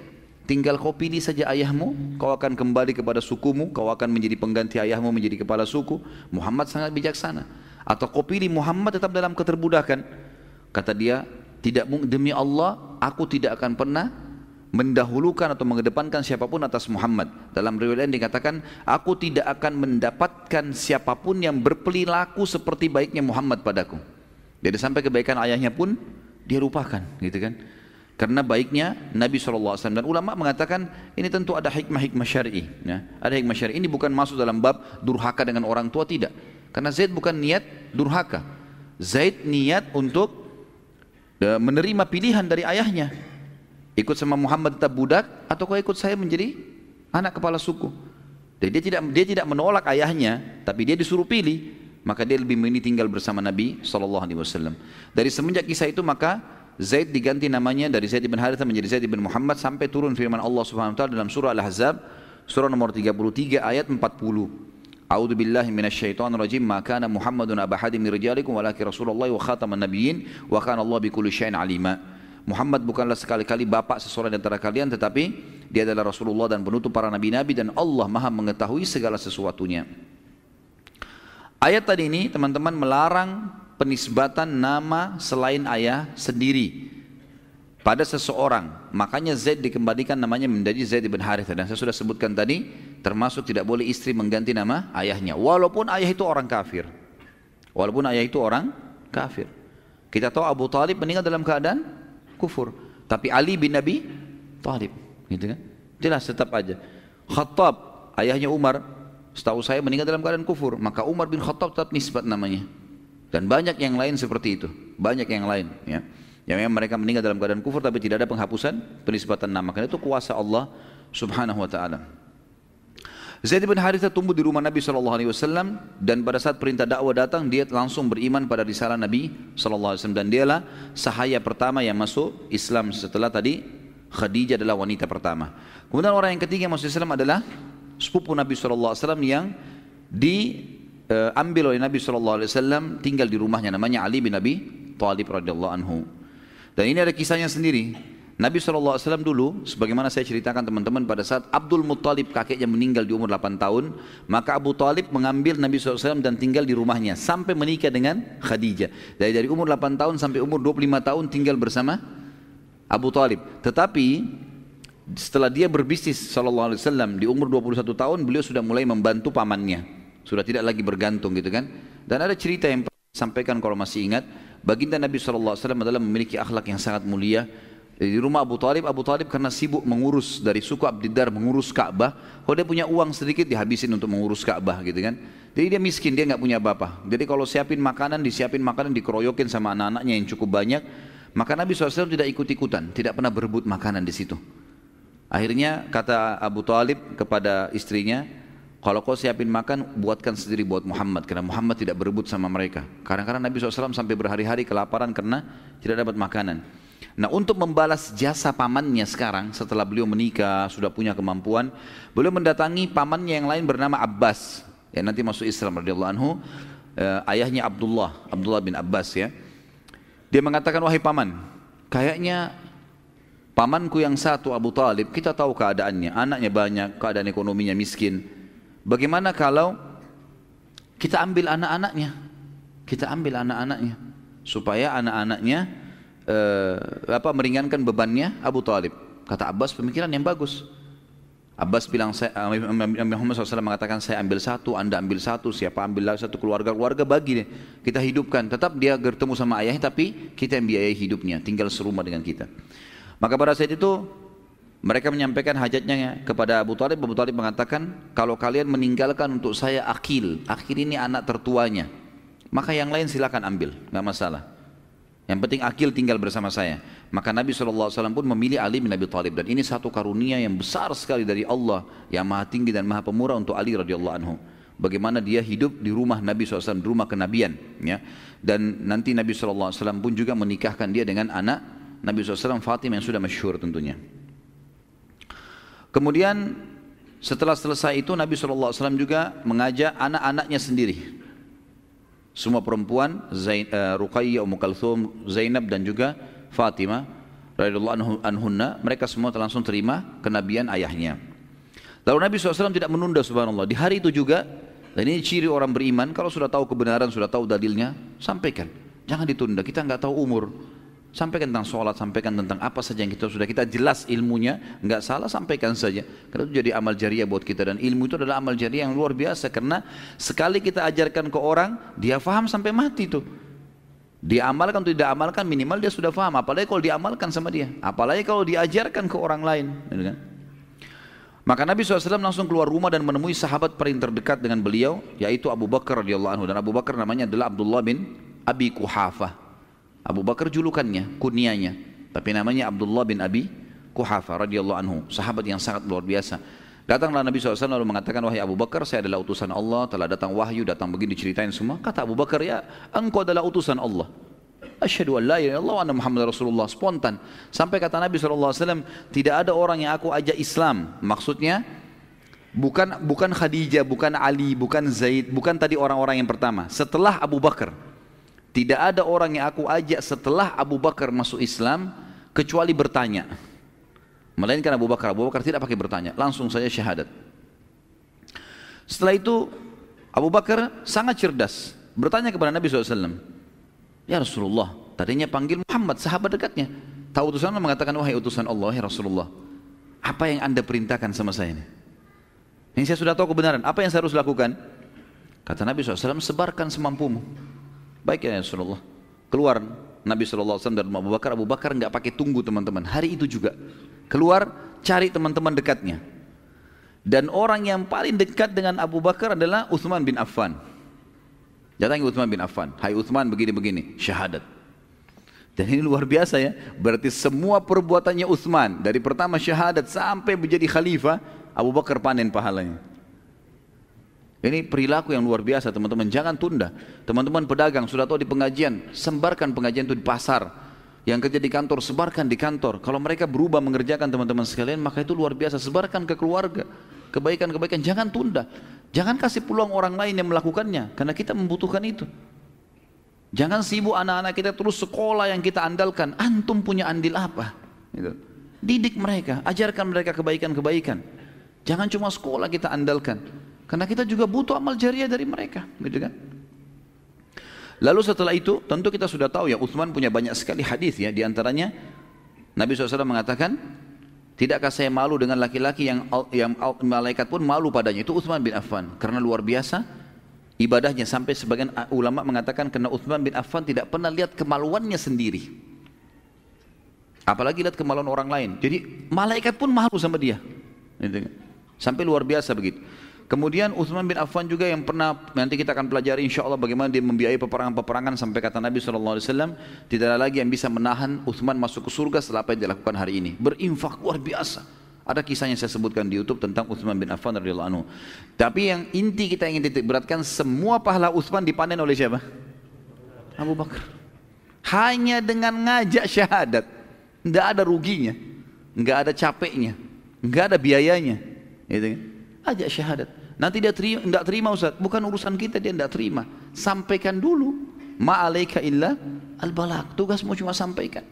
Tinggal kau pilih saja ayahmu, kau akan kembali kepada sukumu, kau akan menjadi pengganti ayahmu menjadi kepala suku. Muhammad sangat bijaksana. Atau kau pilih Muhammad tetap dalam keterbudakan. Kata dia, tidak demi Allah, aku tidak akan pernah mendahulukan atau mengedepankan siapa pun atas Muhammad. Dalam riwayat lain dikatakan, aku tidak akan mendapatkan siapa pun yang berperilaku seperti baiknya Muhammad padaku. Jadi sampai kebaikan ayahnya pun dia lupakan, gitu kan? Karena baiknya Nabi SAW dan ulama mengatakan ini tentu ada hikmah-hikmah syar'i. Ya. Ada hikmah syar'i ini bukan masuk dalam bab durhaka dengan orang tua tidak. Karena Zaid bukan niat durhaka. Zaid niat untuk e, menerima pilihan dari ayahnya. Ikut sama Muhammad tetap budak atau kau ikut saya menjadi anak kepala suku. Jadi dia tidak dia tidak menolak ayahnya, tapi dia disuruh pilih. Maka dia lebih memilih tinggal bersama Nabi SAW. Dari semenjak kisah itu maka Zaid diganti namanya dari Zaid bin Harithah menjadi Zaid bin Muhammad sampai turun firman Allah Subhanahu wa taala dalam surah Al-Ahzab surah nomor 33 ayat 40. A'udzu billahi minasyaitonir rajim. Ma kana Muhammadun aba hadin min rijalikum walakin Rasulullah wa khataman nabiyyin wa kana Allah bikulli syai'in alima. Muhammad bukanlah sekali-kali bapak seseorang di antara kalian tetapi dia adalah Rasulullah dan penutup para nabi-nabi dan Allah Maha mengetahui segala sesuatunya. Ayat tadi ini teman-teman melarang penisbatan nama selain ayah sendiri pada seseorang. Makanya Zaid dikembalikan namanya menjadi Zaid bin Harithah. Dan saya sudah sebutkan tadi, termasuk tidak boleh istri mengganti nama ayahnya. Walaupun ayah itu orang kafir. Walaupun ayah itu orang kafir. Kita tahu Abu Talib meninggal dalam keadaan kufur. Tapi Ali bin Nabi Talib. Gitu kan? Jelas tetap aja. Khattab, ayahnya Umar, setahu saya meninggal dalam keadaan kufur. Maka Umar bin Khattab tetap nisbat namanya. Dan banyak yang lain seperti itu. Banyak yang lain. Ya. Yang memang mereka meninggal dalam keadaan kufur tapi tidak ada penghapusan penisbatan nama. Karena itu kuasa Allah subhanahu wa ta'ala. Zaid bin Haritha tumbuh di rumah Nabi SAW dan pada saat perintah dakwah datang dia langsung beriman pada risalah Nabi SAW dan dialah sahaya pertama yang masuk Islam setelah tadi Khadijah adalah wanita pertama. Kemudian orang yang ketiga yang masuk Islam adalah sepupu Nabi SAW yang di uh, ambil oleh Nabi SAW tinggal di rumahnya namanya Ali bin Abi Thalib radhiyallahu anhu. Dan ini ada kisahnya sendiri. Nabi SAW dulu, sebagaimana saya ceritakan teman-teman pada saat Abdul Muttalib kakeknya meninggal di umur 8 tahun, maka Abu Talib mengambil Nabi SAW dan tinggal di rumahnya sampai menikah dengan Khadijah. Dari dari umur 8 tahun sampai umur 25 tahun tinggal bersama Abu Talib. Tetapi setelah dia berbisnis SAW di umur 21 tahun, beliau sudah mulai membantu pamannya. Sudah tidak lagi bergantung gitu kan. Dan ada cerita yang sampaikan kalau masih ingat. Baginda Nabi SAW adalah memiliki akhlak yang sangat mulia. Di rumah Abu Talib, Abu Talib karena sibuk mengurus dari suku Abdiddar mengurus Ka'bah, kalau dia punya uang sedikit dihabisin untuk mengurus Ka'bah gitu kan. Jadi dia miskin, dia nggak punya apa-apa. Jadi kalau siapin makanan, disiapin makanan, dikeroyokin sama anak-anaknya yang cukup banyak, maka Nabi SAW tidak ikut-ikutan, tidak pernah berebut makanan di situ. Akhirnya kata Abu Talib kepada istrinya, kalau kau siapin makan, buatkan sendiri buat Muhammad. Karena Muhammad tidak berebut sama mereka. Kadang-kadang Nabi SAW sampai berhari-hari kelaparan karena tidak dapat makanan. Nah untuk membalas jasa pamannya sekarang setelah beliau menikah, sudah punya kemampuan. Beliau mendatangi pamannya yang lain bernama Abbas. Yang nanti masuk Islam radhiyallahu anhu. Eh, ayahnya Abdullah, Abdullah bin Abbas ya. Dia mengatakan, wahai paman, kayaknya pamanku yang satu Abu Talib, kita tahu keadaannya. Anaknya banyak, keadaan ekonominya miskin Bagaimana kalau kita ambil anak-anaknya? Kita ambil anak-anaknya supaya anak-anaknya eh, apa meringankan bebannya Abu Talib. Kata Abbas pemikiran yang bagus. Abbas bilang saya, Muhammad SAW mengatakan saya ambil satu, anda ambil satu, siapa ambil satu keluarga keluarga bagi deh. Kita hidupkan. Tetap dia bertemu sama ayahnya tapi kita yang biayai hidupnya, tinggal serumah dengan kita. Maka pada saat itu mereka menyampaikan hajatnya kepada Abu Talib. Abu Talib mengatakan, kalau kalian meninggalkan untuk saya akil, akil ini anak tertuanya, maka yang lain silakan ambil, nggak masalah. Yang penting akil tinggal bersama saya. Maka Nabi SAW pun memilih Ali bin Abi Talib dan ini satu karunia yang besar sekali dari Allah yang maha tinggi dan maha pemurah untuk Ali radhiyallahu anhu. bagaimana dia hidup di rumah Nabi SAW, di rumah kenabian. Ya. Dan nanti Nabi SAW pun juga menikahkan dia dengan anak Nabi SAW Fatimah yang sudah masyhur tentunya. Kemudian setelah selesai itu Nabi SAW juga mengajak anak-anaknya sendiri. Semua perempuan, Zain, uh, Ruqayyah, Ummu Kalthum, Zainab dan juga Fatimah anhunna, mereka semua langsung terima kenabian ayahnya. Lalu Nabi SAW tidak menunda subhanallah. Di hari itu juga, dan ini ciri orang beriman, kalau sudah tahu kebenaran, sudah tahu dalilnya, sampaikan. Jangan ditunda, kita nggak tahu umur. Sampaikan tentang sholat, sampaikan tentang apa saja yang kita sudah kita jelas ilmunya, nggak salah sampaikan saja. Karena itu jadi amal jariah buat kita dan ilmu itu adalah amal jariah yang luar biasa karena sekali kita ajarkan ke orang, dia faham sampai mati tuh. Dia amalkan atau tidak amalkan minimal dia sudah faham. Apalagi kalau diamalkan sama dia. Apalagi kalau diajarkan ke orang lain. Gitu kan? Maka Nabi SAW langsung keluar rumah dan menemui sahabat paling terdekat dengan beliau, yaitu Abu Bakar radhiyallahu anhu. Dan Abu Bakar namanya adalah Abdullah bin Abi Kuhafah. Abu Bakar julukannya, kunianya, tapi namanya Abdullah bin Abi Kuhafa radhiyallahu anhu, sahabat yang sangat luar biasa. Datanglah Nabi SAW lalu mengatakan, wahai Abu Bakar, saya adalah utusan Allah, telah datang wahyu, datang begini diceritain semua. Kata Abu Bakar, ya engkau adalah utusan Allah. Asyhadu an la ilaha illallah wa Muhammad Rasulullah. Spontan. Sampai kata Nabi SAW, tidak ada orang yang aku ajak Islam. Maksudnya, bukan bukan Khadijah, bukan Ali, bukan Zaid, bukan tadi orang-orang yang pertama. Setelah Abu Bakar. Tidak ada orang yang aku ajak setelah Abu Bakar masuk Islam kecuali bertanya. Melainkan Abu Bakar. Abu Bakar tidak pakai bertanya, langsung saja syahadat. Setelah itu Abu Bakar sangat cerdas, bertanya kepada Nabi SAW. Ya Rasulullah, tadinya panggil Muhammad, sahabat dekatnya. Tahu utusan Allah mengatakan, wahai utusan Allah, ya Rasulullah. Apa yang anda perintahkan sama saya ini? Ini saya sudah tahu kebenaran, apa yang saya harus lakukan? Kata Nabi SAW, sebarkan semampumu. Baik ya Rasulullah. Keluar Nabi SAW dan Abu Bakar. Abu Bakar nggak pakai tunggu teman-teman. Hari itu juga. Keluar cari teman-teman dekatnya. Dan orang yang paling dekat dengan Abu Bakar adalah Uthman bin Affan. Datangi Uthman bin Affan. Hai Uthman begini-begini. Syahadat. Dan ini luar biasa ya. Berarti semua perbuatannya Uthman. Dari pertama syahadat sampai menjadi khalifah. Abu Bakar panen pahalanya. Ini perilaku yang luar biasa teman-teman. Jangan tunda. Teman-teman pedagang sudah tahu di pengajian, sebarkan pengajian itu di pasar. Yang kerja di kantor, sebarkan di kantor. Kalau mereka berubah mengerjakan teman-teman sekalian, maka itu luar biasa. Sebarkan ke keluarga. Kebaikan-kebaikan, jangan tunda. Jangan kasih peluang orang lain yang melakukannya. Karena kita membutuhkan itu. Jangan sibuk anak-anak kita terus sekolah yang kita andalkan. Antum punya andil apa? Gitu. Didik mereka, ajarkan mereka kebaikan-kebaikan. Jangan cuma sekolah kita andalkan. Karena kita juga butuh amal jariah dari mereka, gitu kan? Lalu setelah itu, tentu kita sudah tahu ya, Uthman punya banyak sekali hadis ya, di antaranya Nabi SAW mengatakan, tidakkah saya malu dengan laki-laki yang yang malaikat pun malu padanya? Itu Uthman bin Affan, karena luar biasa ibadahnya sampai sebagian ulama mengatakan karena Uthman bin Affan tidak pernah lihat kemaluannya sendiri. Apalagi lihat kemaluan orang lain. Jadi malaikat pun malu sama dia. Gitu kan? Sampai luar biasa begitu. Kemudian Uthman bin Affan juga yang pernah nanti kita akan pelajari insya Allah bagaimana dia membiayai peperangan-peperangan sampai kata Nabi SAW tidak ada lagi yang bisa menahan Uthman masuk ke surga setelah apa yang dilakukan hari ini. Berinfak luar biasa. Ada kisahnya saya sebutkan di YouTube tentang Uthman bin Affan radhiyallahu anhu. Tapi yang inti kita ingin titik beratkan semua pahala Uthman dipanen oleh siapa? Abu Bakar. Hanya dengan ngajak syahadat. Tidak ada ruginya. Tidak ada capeknya. Tidak ada biayanya. Gitu kan? Ajak syahadat. Nanti dia terima, tidak terima Ustaz, bukan urusan kita dia tidak terima. Sampaikan dulu. Ma'alaika illa al-balak. Tugasmu cuma sampaikan.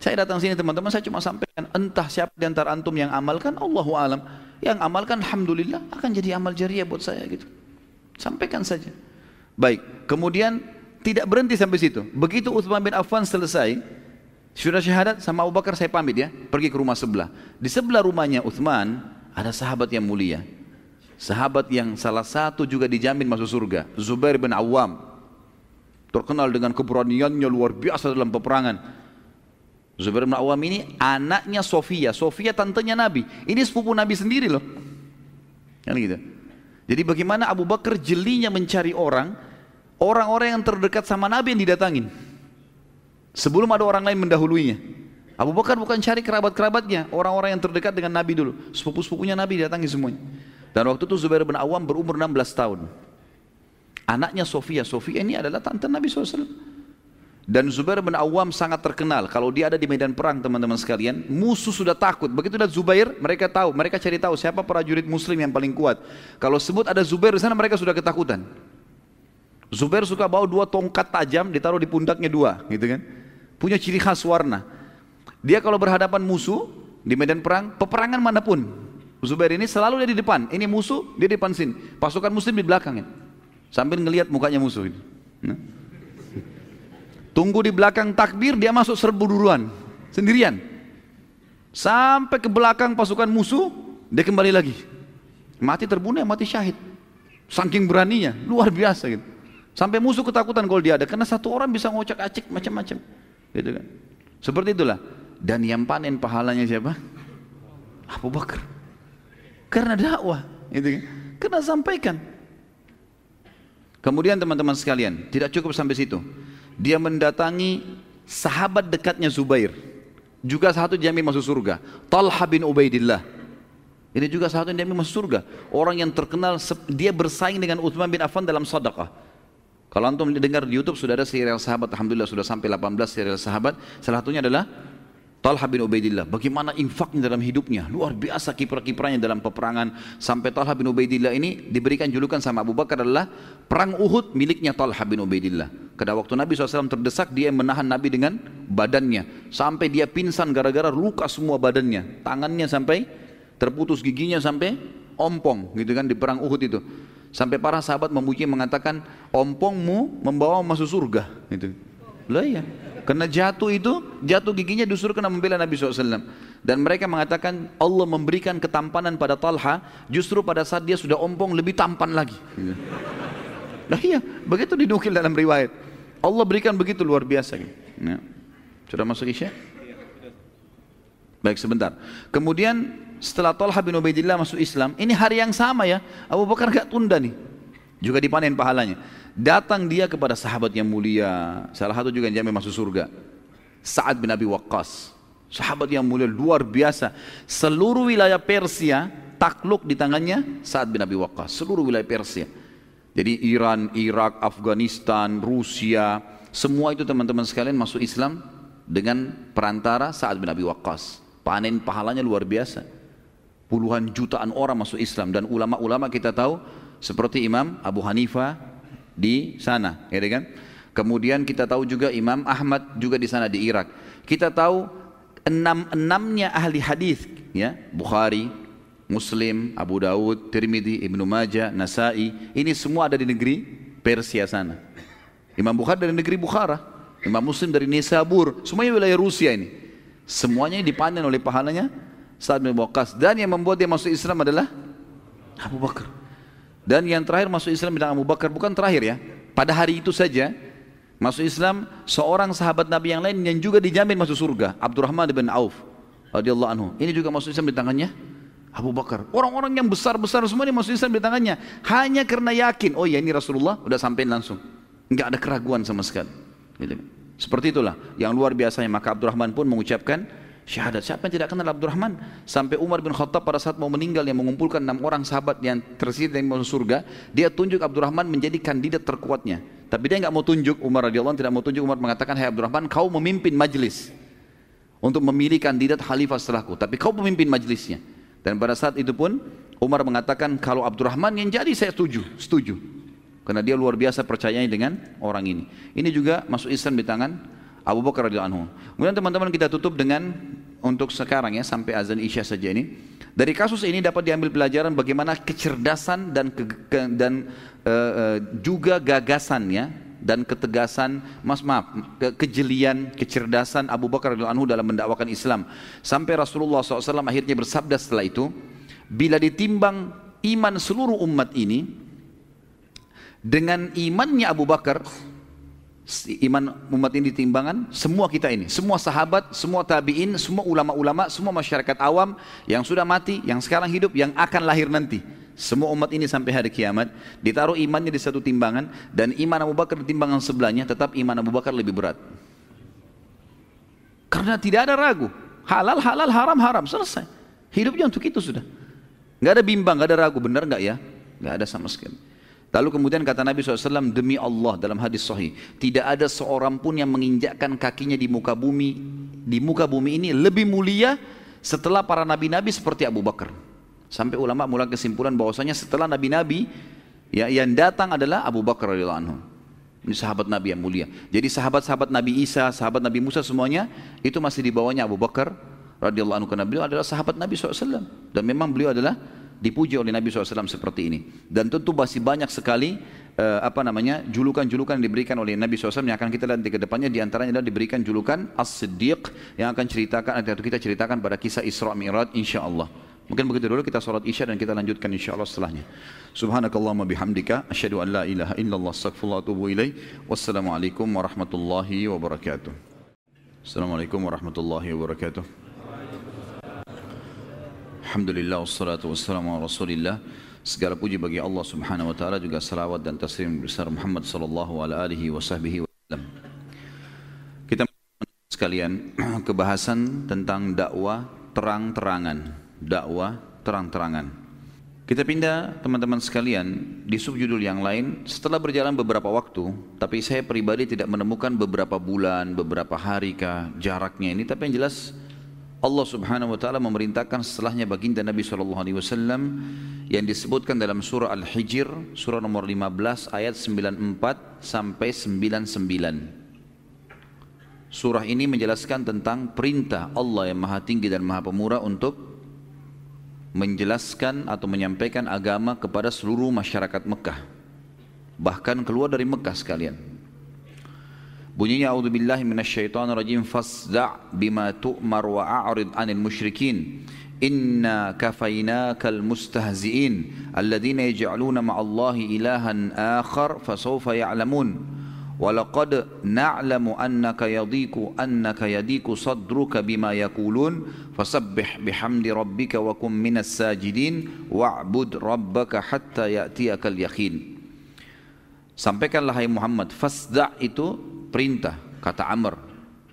Saya datang sini teman-teman, saya cuma sampaikan. Entah siapa di antara antum yang amalkan, Allahu alam. Yang amalkan, Alhamdulillah, akan jadi amal jariah buat saya gitu. Sampaikan saja. Baik, kemudian tidak berhenti sampai situ. Begitu Uthman bin Affan selesai, sudah syahadat sama Abu Bakar saya pamit ya, pergi ke rumah sebelah. Di sebelah rumahnya Uthman, ada sahabat yang mulia. Sahabat yang salah satu juga dijamin masuk surga. Zubair bin Awam. Terkenal dengan keberaniannya luar biasa dalam peperangan. Zubair bin Awam ini anaknya Sofia. Sofia tantenya Nabi. Ini sepupu Nabi sendiri loh. Kan gitu. Jadi bagaimana Abu Bakar jelinya mencari orang, orang-orang yang terdekat sama Nabi yang didatangin. Sebelum ada orang lain mendahuluinya. Abu Bakar bukan cari kerabat-kerabatnya, orang-orang yang terdekat dengan Nabi dulu. Sepupu-sepupunya Nabi datangi semuanya. Dan waktu itu Zubair bin Awam berumur 16 tahun. Anaknya Sofia, Sofia ini adalah tante Nabi SAW. Dan Zubair bin Awam sangat terkenal. Kalau dia ada di medan perang teman-teman sekalian, musuh sudah takut. Begitu ada Zubair, mereka tahu, mereka cari tahu siapa prajurit muslim yang paling kuat. Kalau sebut ada Zubair di sana mereka sudah ketakutan. Zubair suka bawa dua tongkat tajam ditaruh di pundaknya dua, gitu kan. Punya ciri khas warna. Dia kalau berhadapan musuh di medan perang, peperangan mana pun, Zubair ini selalu dia di depan. Ini musuh, dia di depan sini. Pasukan muslim di belakang ini. Sambil ngelihat mukanya musuh ini. Nah. Tunggu di belakang takbir, dia masuk serbu duluan. Sendirian. Sampai ke belakang pasukan musuh, dia kembali lagi. Mati terbunuh, mati syahid. Saking beraninya, luar biasa gitu. Sampai musuh ketakutan kalau dia ada, karena satu orang bisa ngocak acik macam-macam. Gitu kan. Seperti itulah. Dan yang panen pahalanya siapa? Abu Bakar. Karena dakwah, gitu kan. Karena sampaikan. Kemudian teman-teman sekalian, tidak cukup sampai situ dia mendatangi sahabat dekatnya Zubair. Juga satu jamin masuk surga. Talha bin Ubaidillah. Ini juga satu jamin masuk surga. Orang yang terkenal, dia bersaing dengan Uthman bin Affan dalam sadaqah. Kalau antum dengar di YouTube sudah ada serial sahabat, Alhamdulillah sudah sampai 18 serial sahabat. Salah satunya adalah Talha bin Ubaidillah, bagaimana infaknya dalam hidupnya, luar biasa kiprah-kiprahnya dalam peperangan. Sampai Talha bin Ubaidillah ini diberikan julukan sama Abu Bakar adalah perang Uhud miliknya Talha bin Ubaidillah. Karena waktu Nabi SAW terdesak, dia menahan Nabi dengan badannya. Sampai dia pingsan gara-gara luka semua badannya. Tangannya sampai terputus giginya sampai ompong gitu kan di perang Uhud itu. Sampai para sahabat memuji mengatakan, ompongmu membawa masuk surga. Gitu. Lah ya, karena jatuh itu, jatuh giginya justru kena membela Nabi SAW. Dan mereka mengatakan Allah memberikan ketampanan pada Talha justru pada saat dia sudah ompong lebih tampan lagi. Nah iya, begitu dinukil dalam riwayat. Allah berikan begitu luar biasa. Ya. Sudah masuk Isya? Baik sebentar. Kemudian setelah Talha bin Ubaidillah masuk Islam, ini hari yang sama ya. Abu Bakar gak tunda nih. Juga dipanen pahalanya. Datang dia kepada sahabat yang mulia, salah satu juga yang jamin masuk surga. Sa'ad bin Abi Waqqas. Sahabat yang mulia luar biasa. Seluruh wilayah Persia takluk di tangannya Sa'ad bin Abi Waqqas. Seluruh wilayah Persia. Jadi Iran, Irak, Afghanistan, Rusia, semua itu teman-teman sekalian masuk Islam dengan perantara Sa'ad bin Abi Waqqas. Panen pahalanya luar biasa. Puluhan jutaan orang masuk Islam dan ulama-ulama kita tahu seperti Imam Abu Hanifah, di sana, ya kan? Kemudian kita tahu juga Imam Ahmad juga di sana di Irak. Kita tahu enam-enamnya ahli hadis, ya, Bukhari, Muslim, Abu Dawud, Tirmidzi, Ibnu Majah, Nasai, ini semua ada di negeri Persia sana. Imam Bukhari dari negeri Bukhara, Imam Muslim dari Nisabur, semuanya wilayah Rusia ini. Semuanya dipanen oleh pahalanya Sa'ad bin Waqqas dan yang membuat dia masuk Islam adalah Abu Bakar. Dan yang terakhir masuk Islam bidang Abu Bakar bukan terakhir ya. Pada hari itu saja masuk Islam seorang sahabat Nabi yang lain yang juga dijamin masuk surga, Abdurrahman bin Auf radhiyallahu anhu. Ini juga masuk Islam di tangannya Abu Bakar. Orang-orang yang besar-besar semua ini masuk Islam di tangannya hanya karena yakin, oh ya ini Rasulullah udah sampai langsung. Enggak ada keraguan sama sekali. Gitu. Seperti itulah yang luar biasanya maka Abdurrahman pun mengucapkan syahadat. Siapa yang tidak kenal Abdurrahman? Sampai Umar bin Khattab pada saat mau meninggal yang mengumpulkan enam orang sahabat yang tersisa di masuk surga, dia tunjuk Abdurrahman menjadi kandidat terkuatnya. Tapi dia nggak mau tunjuk Umar radhiyallahu tidak mau tunjuk Umar mengatakan, "Hai Abdurrahman, kau memimpin majlis untuk memilih kandidat khalifah setelahku, tapi kau pemimpin majlisnya." Dan pada saat itu pun Umar mengatakan, "Kalau Abdurrahman yang jadi saya setuju, setuju." Karena dia luar biasa percayanya dengan orang ini. Ini juga masuk Islam di tangan Abu Bakar radhiyallahu anhu. Kemudian teman-teman kita tutup dengan untuk sekarang ya sampai azan Isya saja ini. Dari kasus ini dapat diambil pelajaran bagaimana kecerdasan dan ke, ke, dan uh, uh, juga gagasannya dan ketegasan mas maaf ke, kejelian kecerdasan Abu Bakar radhiyallahu anhu dalam mendakwakan Islam sampai Rasulullah SAW akhirnya bersabda setelah itu bila ditimbang iman seluruh umat ini dengan imannya Abu Bakar iman umat ini ditimbangan semua kita ini. Semua sahabat semua tabiin semua ulama-ulama semua masyarakat awam yang sudah mati yang sekarang hidup yang akan lahir nanti. Semua umat ini sampai hari kiamat ditaruh imannya di satu timbangan dan iman Abu Bakar di timbangan sebelahnya tetap iman Abu Bakar lebih berat. Karena tidak ada ragu. Halal halal haram haram. Selesai. Hidupnya untuk itu sudah. Nggak ada bimbang, nggak ada ragu, benar nggak ya? Nggak ada sama sekali. Lalu kemudian kata Nabi SAW, demi Allah dalam hadis sahih, tidak ada seorang pun yang menginjakkan kakinya di muka bumi, di muka bumi ini lebih mulia setelah para nabi-nabi seperti Abu Bakar. Sampai ulama mulai kesimpulan bahwasanya setelah nabi-nabi, ya yang datang adalah Abu Bakar radhiyallahu anhu. Ini sahabat Nabi yang mulia. Jadi sahabat-sahabat Nabi Isa, sahabat Nabi Musa semuanya itu masih di bawahnya Abu Bakar radhiyallahu anhu karena beliau adalah sahabat Nabi SAW dan memang beliau adalah dipuji oleh Nabi SAW seperti ini. Dan tentu masih banyak sekali uh, apa namanya julukan-julukan yang diberikan oleh Nabi SAW yang akan kita lihat di ke depannya di antaranya adalah diberikan julukan As-Siddiq yang akan ceritakan atau kita ceritakan pada kisah Isra Mi'raj insya Allah. Mungkin begitu dulu kita sholat isya dan kita lanjutkan insya Allah setelahnya. Subhanakallahumma bihamdika. Asyhadu an la ilaha illallah astagfirullah atubu ilaih. Wassalamualaikum warahmatullahi wabarakatuh. Assalamualaikum warahmatullahi wabarakatuh. Alhamdulillah wassalatu wassalamu ala rasulillah. Segala puji bagi Allah subhanahu wa ta'ala juga salawat dan taslim besar Muhammad sallallahu alaihi wasallam. Kita sekalian kebahasan tentang dakwah terang-terangan dakwah terang-terangan. Kita pindah teman-teman sekalian di subjudul yang lain setelah berjalan beberapa waktu, tapi saya pribadi tidak menemukan beberapa bulan, beberapa hari kah jaraknya ini, tapi yang jelas Allah Subhanahu wa taala memerintahkan setelahnya baginda Nabi sallallahu alaihi wasallam yang disebutkan dalam surah Al-Hijr surah nomor 15 ayat 94 sampai 99. Surah ini menjelaskan tentang perintah Allah yang Maha Tinggi dan Maha Pemurah untuk menjelaskan atau menyampaikan agama kepada seluruh masyarakat Mekah bahkan keluar dari Mekah sekalian bunyinya a'udzubillahi minasyaitonirrajim fasda' bima tu'mar wa a'rid 'anil musyrikin inna kafainakal mustahzi'in alladhina yaj'aluna ma'allahi ilahan akhar fasawfa ya'lamun ولقد نعلم أنك يضيق أنك يضيق صدرك بما يقولون فسبح بحمد ربك وكن من الساجدين واعبد ربك حتى يأتيك اليقين Sampaikanlah hai Muhammad Fasda' itu perintah Kata Amr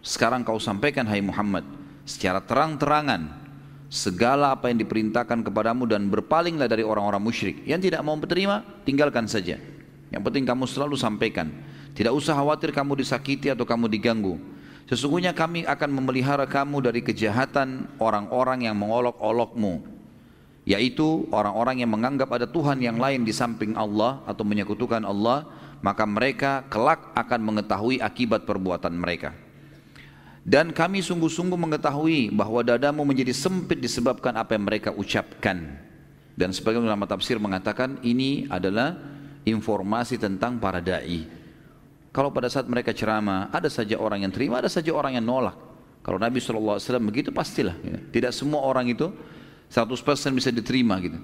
Sekarang kau sampaikan hai Muhammad Secara terang-terangan Segala apa yang diperintahkan kepadamu Dan berpalinglah dari orang-orang musyrik Yang tidak mau menerima Tinggalkan saja Yang penting kamu selalu sampaikan tidak usah khawatir kamu disakiti atau kamu diganggu. Sesungguhnya kami akan memelihara kamu dari kejahatan orang-orang yang mengolok-olokmu. Yaitu orang-orang yang menganggap ada Tuhan yang lain di samping Allah atau menyekutukan Allah. Maka mereka kelak akan mengetahui akibat perbuatan mereka. Dan kami sungguh-sungguh mengetahui bahwa dadamu menjadi sempit disebabkan apa yang mereka ucapkan. Dan sebagian ulama tafsir mengatakan ini adalah informasi tentang para da'i. Kalau pada saat mereka ceramah, ada saja orang yang terima, ada saja orang yang nolak. Kalau Nabi SAW begitu pastilah. Ya. Tidak semua orang itu 100% bisa diterima gitu.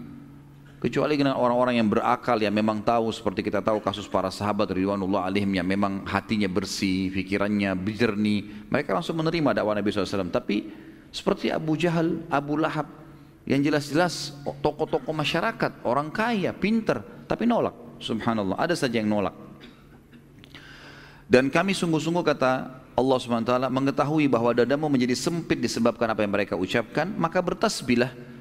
Kecuali dengan orang-orang yang berakal yang memang tahu seperti kita tahu kasus para sahabat Ridwanullah alaihim yang memang hatinya bersih, pikirannya jernih. Mereka langsung menerima dakwah Nabi SAW. Tapi seperti Abu Jahal, Abu Lahab yang jelas-jelas tokoh-tokoh masyarakat, orang kaya, pinter, tapi nolak. Subhanallah, ada saja yang nolak. Dan kami sungguh-sungguh kata Allah SWT mengetahui bahwa dadamu menjadi sempit disebabkan apa yang mereka ucapkan, maka bertasbihlah.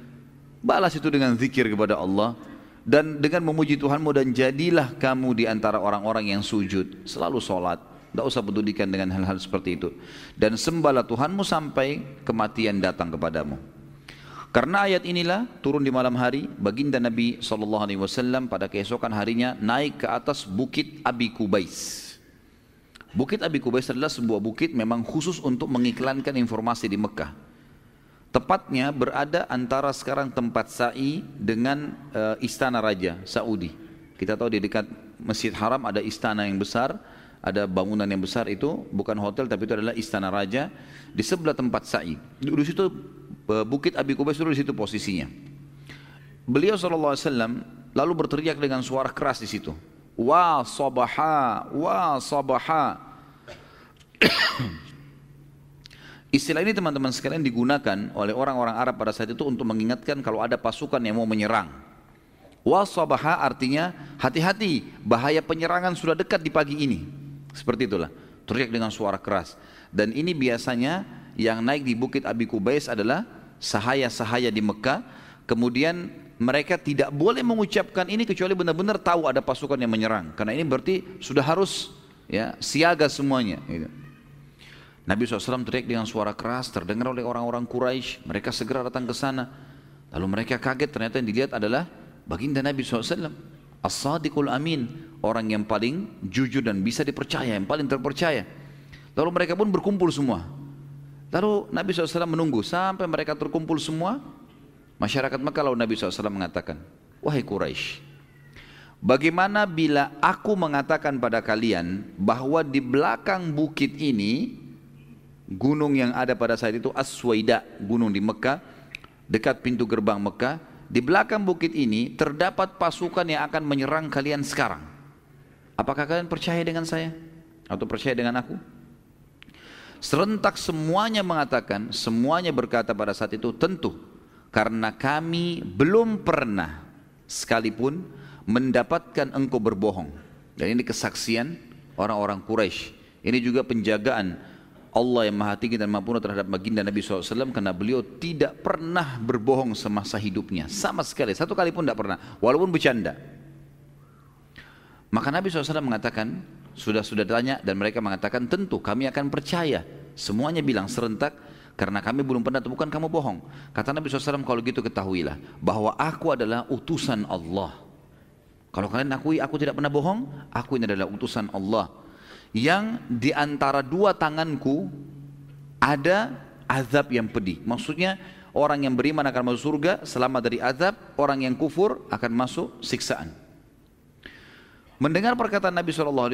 Balas itu dengan zikir kepada Allah dan dengan memuji Tuhanmu dan jadilah kamu di antara orang-orang yang sujud, selalu sholat. Tidak usah pedulikan dengan hal-hal seperti itu. Dan sembahlah Tuhanmu sampai kematian datang kepadamu. Karena ayat inilah turun di malam hari, baginda Nabi SAW pada keesokan harinya naik ke atas bukit Abi Kubais. Bukit Abi Kubais adalah sebuah bukit memang khusus untuk mengiklankan informasi di Mekah. Tepatnya berada antara sekarang tempat sa'i dengan uh, istana raja Saudi. Kita tahu di dekat Masjid Haram ada istana yang besar, ada bangunan yang besar itu bukan hotel tapi itu adalah istana raja di sebelah tempat sa'i. Di, di situ uh, Bukit Abi Kubais itu di situ posisinya. Beliau SAW lalu berteriak dengan suara keras di situ wa sabaha wa sabaha Istilah ini teman-teman sekalian digunakan oleh orang-orang Arab pada saat itu untuk mengingatkan kalau ada pasukan yang mau menyerang. Wasabaha artinya hati-hati, bahaya penyerangan sudah dekat di pagi ini. Seperti itulah, teriak dengan suara keras. Dan ini biasanya yang naik di bukit Abi Kubais adalah sahaya-sahaya di Mekah. Kemudian mereka tidak boleh mengucapkan ini kecuali benar-benar tahu ada pasukan yang menyerang. Karena ini berarti sudah harus ya siaga semuanya. Gitu. Nabi SAW teriak dengan suara keras, terdengar oleh orang-orang Quraisy. Mereka segera datang ke sana. Lalu mereka kaget, ternyata yang dilihat adalah baginda Nabi SAW. As-sadiqul amin, orang yang paling jujur dan bisa dipercaya, yang paling terpercaya. Lalu mereka pun berkumpul semua. Lalu Nabi SAW menunggu sampai mereka terkumpul semua. Masyarakat Mekah lalu Nabi SAW mengatakan, Wahai Quraisy, bagaimana bila aku mengatakan pada kalian bahwa di belakang bukit ini gunung yang ada pada saat itu Aswaida, gunung di Mekah, dekat pintu gerbang Mekah. Di belakang bukit ini terdapat pasukan yang akan menyerang kalian sekarang. Apakah kalian percaya dengan saya? Atau percaya dengan aku? Serentak semuanya mengatakan, semuanya berkata pada saat itu, tentu. Karena kami belum pernah sekalipun mendapatkan engkau berbohong. Dan ini kesaksian orang-orang Quraisy. Ini juga penjagaan Allah yang maha tinggi dan maha terhadap baginda Nabi SAW karena beliau tidak pernah berbohong semasa hidupnya. Sama sekali. Satu kali pun tidak pernah. Walaupun bercanda. Maka Nabi SAW mengatakan sudah sudah tanya dan mereka mengatakan tentu kami akan percaya. Semuanya bilang serentak karena kami belum pernah temukan kamu bohong. Kata Nabi SAW kalau gitu ketahuilah bahwa aku adalah utusan Allah. Kalau kalian akui aku tidak pernah bohong aku ini adalah utusan Allah yang di antara dua tanganku ada azab yang pedih. Maksudnya orang yang beriman akan masuk surga selama dari azab, orang yang kufur akan masuk siksaan. Mendengar perkataan Nabi SAW,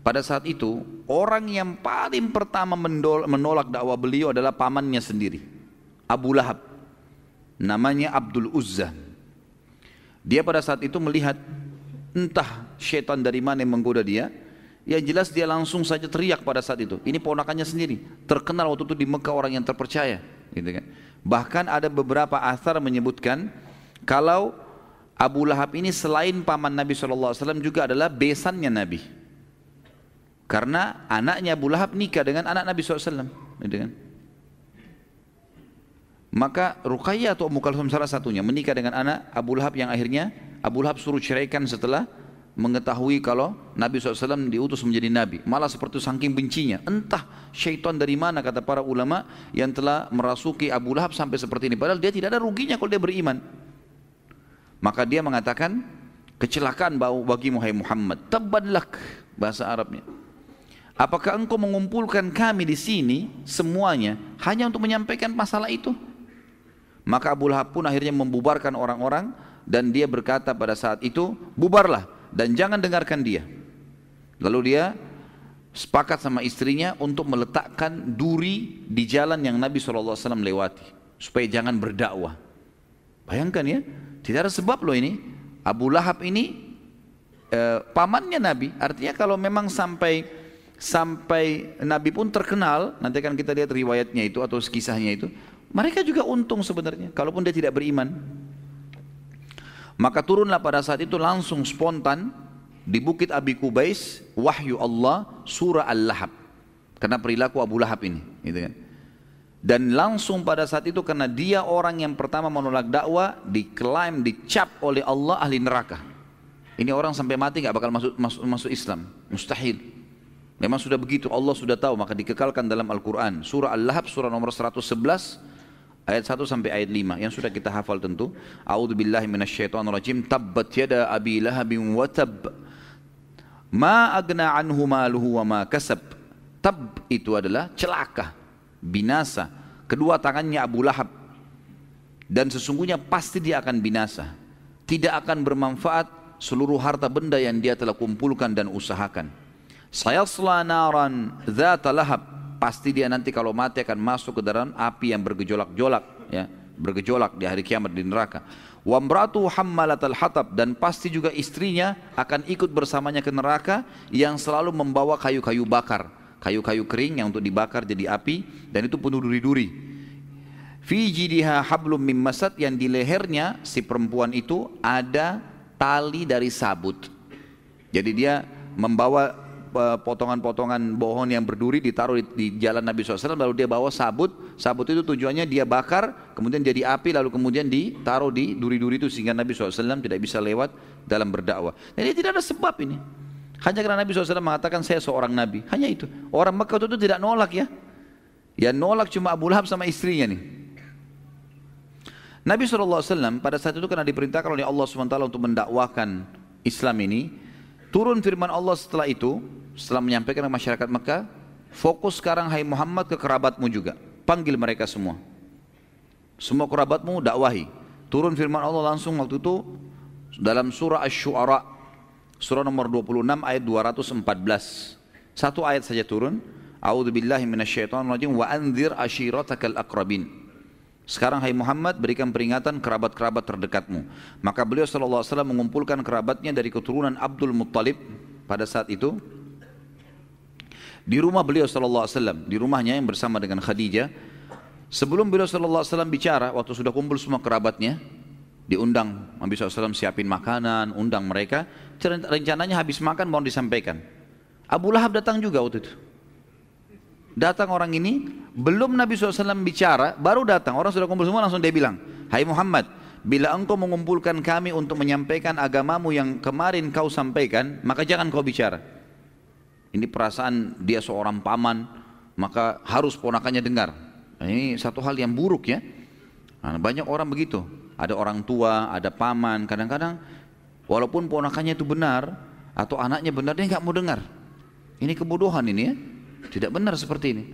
pada saat itu orang yang paling pertama menolak dakwah beliau adalah pamannya sendiri, Abu Lahab. Namanya Abdul Uzza. Dia pada saat itu melihat entah syaitan dari mana yang menggoda dia, yang jelas dia langsung saja teriak pada saat itu. Ini ponakannya sendiri. Terkenal waktu itu di Mekah orang yang terpercaya. Gitu kan. Bahkan ada beberapa asar menyebutkan kalau Abu Lahab ini selain paman Nabi SAW juga adalah besannya Nabi. Karena anaknya Abu Lahab nikah dengan anak Nabi SAW. Gitu kan. Maka Ruqayyah atau Ummu salah satunya menikah dengan anak Abu Lahab yang akhirnya Abu Lahab suruh ceraikan setelah mengetahui kalau Nabi SAW diutus menjadi Nabi. Malah seperti saking bencinya. Entah syaitan dari mana kata para ulama yang telah merasuki Abu Lahab sampai seperti ini. Padahal dia tidak ada ruginya kalau dia beriman. Maka dia mengatakan, kecelakaan bagi Muhammad. Tabadlak bahasa Arabnya. Apakah engkau mengumpulkan kami di sini semuanya hanya untuk menyampaikan masalah itu? Maka Abu Lahab pun akhirnya membubarkan orang-orang dan dia berkata pada saat itu, bubarlah dan jangan dengarkan dia. Lalu dia sepakat sama istrinya untuk meletakkan duri di jalan yang Nabi SAW lewati supaya jangan berdakwah. Bayangkan ya, tidak ada sebab loh ini. Abu Lahab ini eh, pamannya Nabi. Artinya kalau memang sampai sampai Nabi pun terkenal, nanti akan kita lihat riwayatnya itu atau kisahnya itu, mereka juga untung sebenarnya, kalaupun dia tidak beriman. Maka turunlah pada saat itu langsung spontan di bukit Abi Kubais wahyu Allah surah Al-Lahab. Karena perilaku Abu Lahab ini, gitu kan. Dan langsung pada saat itu karena dia orang yang pertama menolak dakwah, diklaim, dicap oleh Allah ahli neraka. Ini orang sampai mati nggak bakal masuk, masuk masuk Islam, mustahil. Memang sudah begitu, Allah sudah tahu maka dikekalkan dalam Al-Quran. Surah Al-Lahab surah nomor 111 ayat 1 sampai ayat 5 yang sudah kita hafal tentu. A'udzubillahi minasyaitonirrajim. Tabbat yada abi lahabin wa tab. Ma agna anhu maluhu wa ma kasab. Tab itu adalah celaka binasa. Kedua tangannya Abu Lahab. Dan sesungguhnya pasti dia akan binasa. Tidak akan bermanfaat seluruh harta benda yang dia telah kumpulkan dan usahakan. Sayasla naran dzata lahab pasti dia nanti kalau mati akan masuk ke dalam api yang bergejolak-jolak ya. Bergejolak di hari kiamat di neraka. Wamratu hammalatal hatab dan pasti juga istrinya akan ikut bersamanya ke neraka yang selalu membawa kayu-kayu bakar. Kayu-kayu kering yang untuk dibakar jadi api dan itu penuh duri-duri. Fi jidiha hablum mim masad yang di lehernya si perempuan itu ada tali dari sabut. Jadi dia membawa potongan-potongan pohon yang berduri ditaruh di, di jalan Nabi SAW lalu dia bawa sabut sabut itu tujuannya dia bakar, kemudian jadi api, lalu kemudian ditaruh di duri-duri itu sehingga Nabi SAW tidak bisa lewat dalam berdakwah. Jadi tidak ada sebab ini. Hanya karena Nabi SAW mengatakan saya seorang Nabi. Hanya itu. Orang Mekah itu tidak nolak ya. Ya nolak cuma Abu Lahab sama istrinya nih. Nabi SAW pada saat itu karena diperintahkan oleh Allah SWT untuk mendakwakan Islam ini, turun firman Allah setelah itu, setelah menyampaikan ke masyarakat Mekah, fokus sekarang hai Muhammad ke kerabatmu juga, panggil mereka semua. Semua kerabatmu dakwahi. Turun firman Allah langsung waktu itu dalam surah Asy-Syu'ara, surah nomor 26 ayat 214. Satu ayat saja turun, A'udzu billahi minasyaitonir wa anzir ashiratakal aqrabin. Sekarang hai Muhammad berikan peringatan kerabat-kerabat terdekatmu. Maka beliau SAW mengumpulkan kerabatnya dari keturunan Abdul Muttalib pada saat itu. Di rumah beliau SAW, di rumahnya yang bersama dengan Khadijah. Sebelum beliau SAW bicara, waktu sudah kumpul semua kerabatnya, diundang Nabi SAW siapin makanan, undang mereka. Rencananya habis makan mau disampaikan. Abu Lahab datang juga waktu itu. Datang orang ini, belum Nabi SAW bicara, baru datang. Orang sudah kumpul semua langsung dia bilang, Hai Muhammad, bila engkau mengumpulkan kami untuk menyampaikan agamamu yang kemarin kau sampaikan, maka jangan kau bicara. Ini perasaan dia seorang paman, maka harus ponakannya dengar. Nah, ini satu hal yang buruk ya. Nah, banyak orang begitu. Ada orang tua, ada paman, kadang-kadang walaupun ponakannya itu benar atau anaknya benar dia nggak mau dengar. Ini kebodohan ini ya. Tidak benar seperti ini.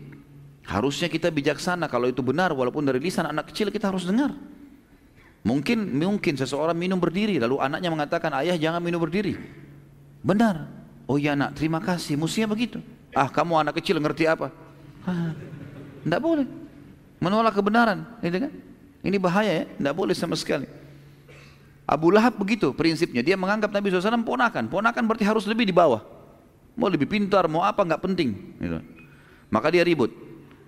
Harusnya kita bijaksana kalau itu benar walaupun dari lisan anak kecil kita harus dengar. Mungkin mungkin seseorang minum berdiri lalu anaknya mengatakan ayah jangan minum berdiri. Benar. Oh ya nak terima kasih. Mestinya begitu. Ah kamu anak kecil ngerti apa? Tidak boleh. Menolak kebenaran. Gitu kan? Ini bahaya ya. Tidak boleh sama sekali. Abu Lahab begitu prinsipnya. Dia menganggap Nabi SAW ponakan. Ponakan berarti harus lebih di bawah. Mau lebih pintar, mau apa nggak penting. Gitu. Maka dia ribut.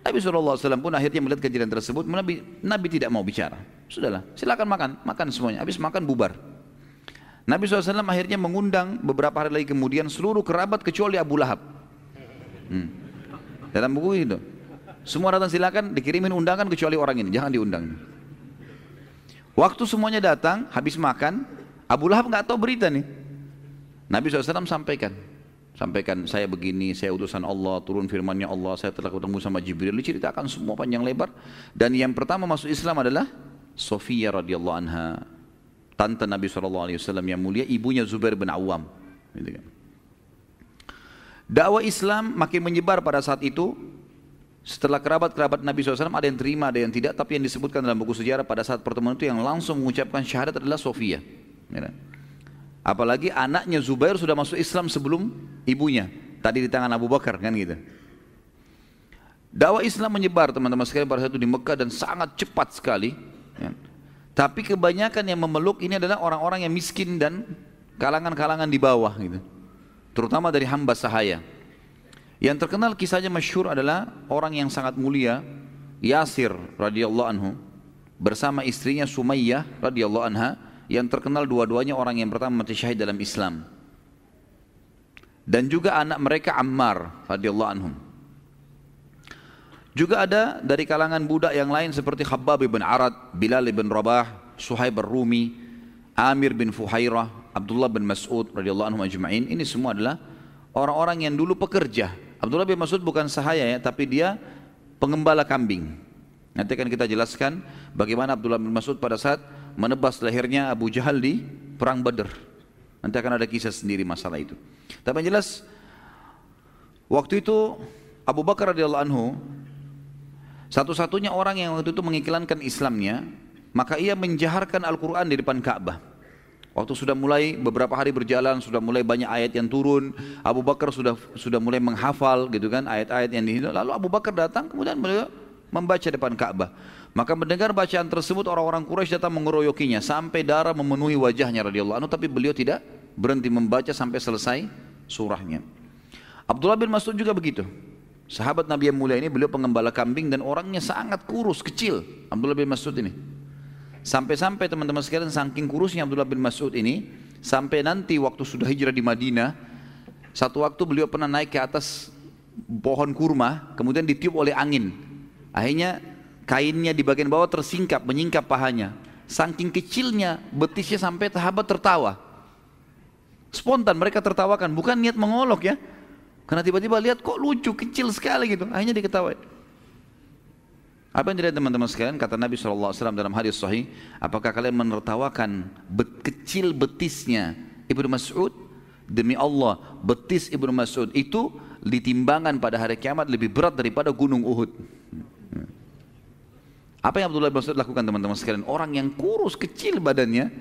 Nabi SAW pun akhirnya melihat kejadian tersebut, Nabi, Nabi tidak mau bicara. Sudahlah, silakan makan, makan semuanya. Habis makan bubar. Nabi SAW akhirnya mengundang beberapa hari lagi kemudian seluruh kerabat kecuali Abu Lahab. Hmm. Dalam buku itu. Semua datang silakan dikirimin undangan kecuali orang ini, jangan diundang. Waktu semuanya datang, habis makan, Abu Lahab nggak tahu berita nih. Nabi SAW sampaikan, sampaikan saya begini, saya utusan Allah, turun firmannya Allah, saya telah ketemu sama Jibril, diceritakan semua panjang lebar. Dan yang pertama masuk Islam adalah Sofia radhiyallahu anha, tante Nabi SAW yang mulia, ibunya Zubair bin Awam. Gitu kan. Dakwah Islam makin menyebar pada saat itu. Setelah kerabat-kerabat Nabi SAW ada yang terima, ada yang tidak. Tapi yang disebutkan dalam buku sejarah pada saat pertemuan itu yang langsung mengucapkan syahadat adalah Sofia. Gitu. Apalagi anaknya Zubair sudah masuk Islam sebelum ibunya. Tadi di tangan Abu Bakar kan gitu. Dakwah Islam menyebar teman-teman sekalian pada saat itu di Mekah dan sangat cepat sekali. Tapi kebanyakan yang memeluk ini adalah orang-orang yang miskin dan kalangan-kalangan di bawah gitu. Terutama dari hamba sahaya. Yang terkenal kisahnya masyhur adalah orang yang sangat mulia Yasir radhiyallahu anhu bersama istrinya Sumayyah radhiyallahu anha yang terkenal dua-duanya orang yang pertama mati syahid dalam Islam. Dan juga anak mereka Ammar radhiyallahu anhum. Juga ada dari kalangan budak yang lain seperti Khabbab bin Arad, Bilal bin Rabah, Suhaib rumi Amir bin Fuhairah, Abdullah bin Mas'ud radhiyallahu anhum ajma'in. Ini semua adalah orang-orang yang dulu pekerja. Abdullah bin Mas'ud bukan sahaya ya, tapi dia pengembala kambing. Nanti akan kita jelaskan bagaimana Abdullah bin Mas'ud pada saat menebas lehernya Abu Jahal di perang Badr. Nanti akan ada kisah sendiri masalah itu. Tapi yang jelas waktu itu Abu Bakar radhiyallahu anhu satu-satunya orang yang waktu itu mengiklankan Islamnya, maka ia menjaharkan Al-Qur'an di depan Ka'bah. Waktu sudah mulai beberapa hari berjalan, sudah mulai banyak ayat yang turun, Abu Bakar sudah sudah mulai menghafal gitu kan ayat-ayat yang di Lalu Abu Bakar datang kemudian beliau membaca depan Ka'bah. Maka mendengar bacaan tersebut orang-orang Quraisy datang mengeroyokinya sampai darah memenuhi wajahnya radhiyallahu anhu tapi beliau tidak berhenti membaca sampai selesai surahnya. Abdullah bin Mas'ud juga begitu. Sahabat Nabi yang mulia ini beliau pengembala kambing dan orangnya sangat kurus, kecil. Abdullah bin Mas'ud ini. Sampai-sampai teman-teman sekalian saking kurusnya Abdullah bin Mas'ud ini sampai nanti waktu sudah hijrah di Madinah satu waktu beliau pernah naik ke atas pohon kurma kemudian ditiup oleh angin. Akhirnya kainnya di bagian bawah tersingkap, menyingkap pahanya. Saking kecilnya betisnya sampai sahabat tertawa. Spontan mereka tertawakan, bukan niat mengolok ya. Karena tiba-tiba lihat kok lucu, kecil sekali gitu. Akhirnya diketawain. Apa yang dilihat teman-teman sekalian? Kata Nabi SAW dalam hadis sahih, apakah kalian menertawakan bet, kecil betisnya Ibnu Mas'ud? Demi Allah, betis Ibnu Mas'ud itu ditimbangan pada hari kiamat lebih berat daripada gunung Uhud. Apa yang Abdullah bin Mas'ud lakukan teman-teman sekalian? Orang yang kurus kecil badannya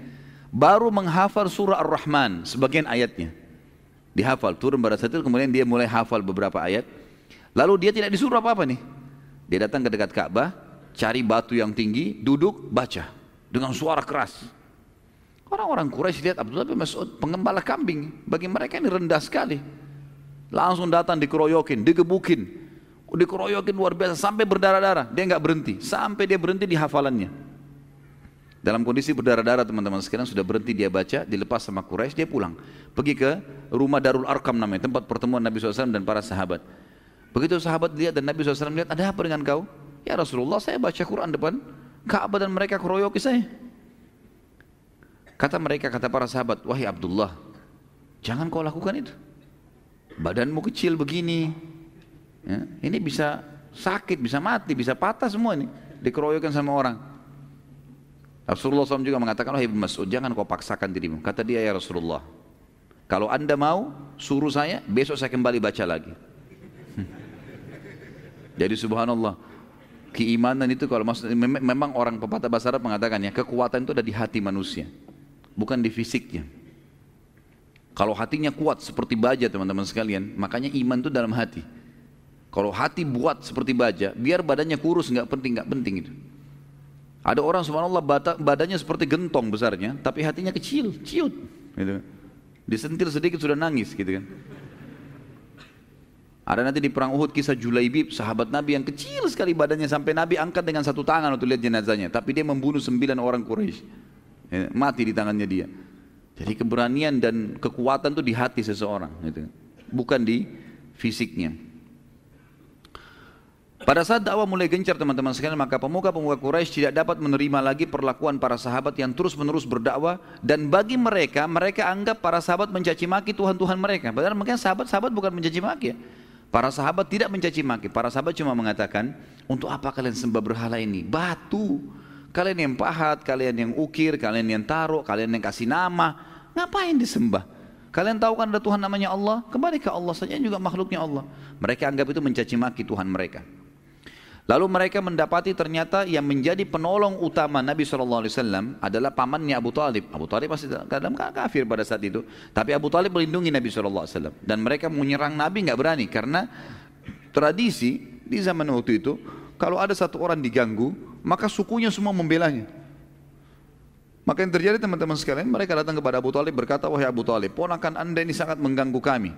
baru menghafal surah Ar-Rahman sebagian ayatnya. Dihafal turun pada saat kemudian dia mulai hafal beberapa ayat. Lalu dia tidak disuruh apa-apa nih. Dia datang ke dekat Ka'bah, cari batu yang tinggi, duduk, baca dengan suara keras. Orang-orang Quraisy lihat Abdullah bin Mas'ud pengembala kambing. Bagi mereka ini rendah sekali. Langsung datang dikeroyokin, digebukin, dikeroyokin luar biasa sampai berdarah-darah dia nggak berhenti sampai dia berhenti di hafalannya dalam kondisi berdarah-darah teman-teman sekalian sudah berhenti dia baca dilepas sama Quraisy dia pulang pergi ke rumah Darul Arkam namanya tempat pertemuan Nabi SAW dan para sahabat begitu sahabat lihat dan Nabi SAW lihat ada apa dengan kau ya Rasulullah saya baca Quran depan Ka'bah dan mereka keroyoki saya kata mereka kata para sahabat wahai Abdullah jangan kau lakukan itu badanmu kecil begini Ya, ini bisa sakit, bisa mati, bisa patah semua ini. Dikeroyokan sama orang. Rasulullah SAW juga mengatakan, oh Ibn Mas'ud, jangan kau paksakan dirimu. Kata dia, ya Rasulullah, kalau anda mau, suruh saya, besok saya kembali baca lagi. Jadi subhanallah, keimanan itu kalau maksud, memang orang pepatah bahasa Arab mengatakan ya, kekuatan itu ada di hati manusia, bukan di fisiknya. Kalau hatinya kuat seperti baja teman-teman sekalian, makanya iman itu dalam hati. Kalau hati buat seperti baja, biar badannya kurus nggak penting nggak penting itu. Ada orang subhanallah badannya seperti gentong besarnya, tapi hatinya kecil, ciut. Gitu. Disentil sedikit sudah nangis gitu kan. Ada nanti di perang Uhud kisah Julaibib, sahabat Nabi yang kecil sekali badannya sampai Nabi angkat dengan satu tangan untuk lihat jenazahnya. Tapi dia membunuh sembilan orang Quraisy. Ya, mati di tangannya dia. Jadi keberanian dan kekuatan itu di hati seseorang. Gitu. Bukan di fisiknya. Pada saat dakwah mulai gencar teman-teman sekalian maka pemuka-pemuka Quraisy tidak dapat menerima lagi perlakuan para sahabat yang terus-menerus berdakwah dan bagi mereka mereka anggap para sahabat mencaci maki Tuhan-Tuhan mereka. Padahal mungkin sahabat-sahabat bukan mencaci maki ya. Para sahabat tidak mencaci maki. Para sahabat cuma mengatakan, "Untuk apa kalian sembah berhala ini? Batu. Kalian yang pahat, kalian yang ukir, kalian yang taruh, kalian yang kasih nama. Ngapain disembah?" Kalian tahu kan ada Tuhan namanya Allah? Kembali ke Allah saja juga makhluknya Allah. Mereka anggap itu mencaci maki Tuhan mereka. Lalu mereka mendapati ternyata yang menjadi penolong utama Nabi SAW adalah pamannya Abu Talib. Abu Talib masih dalam kafir pada saat itu. Tapi Abu Talib melindungi Nabi SAW. Dan mereka menyerang Nabi nggak berani. Karena tradisi di zaman waktu itu, kalau ada satu orang diganggu, maka sukunya semua membelanya. Maka yang terjadi teman-teman sekalian, mereka datang kepada Abu Talib berkata, Wahai Abu Talib, ponakan anda ini sangat mengganggu kami.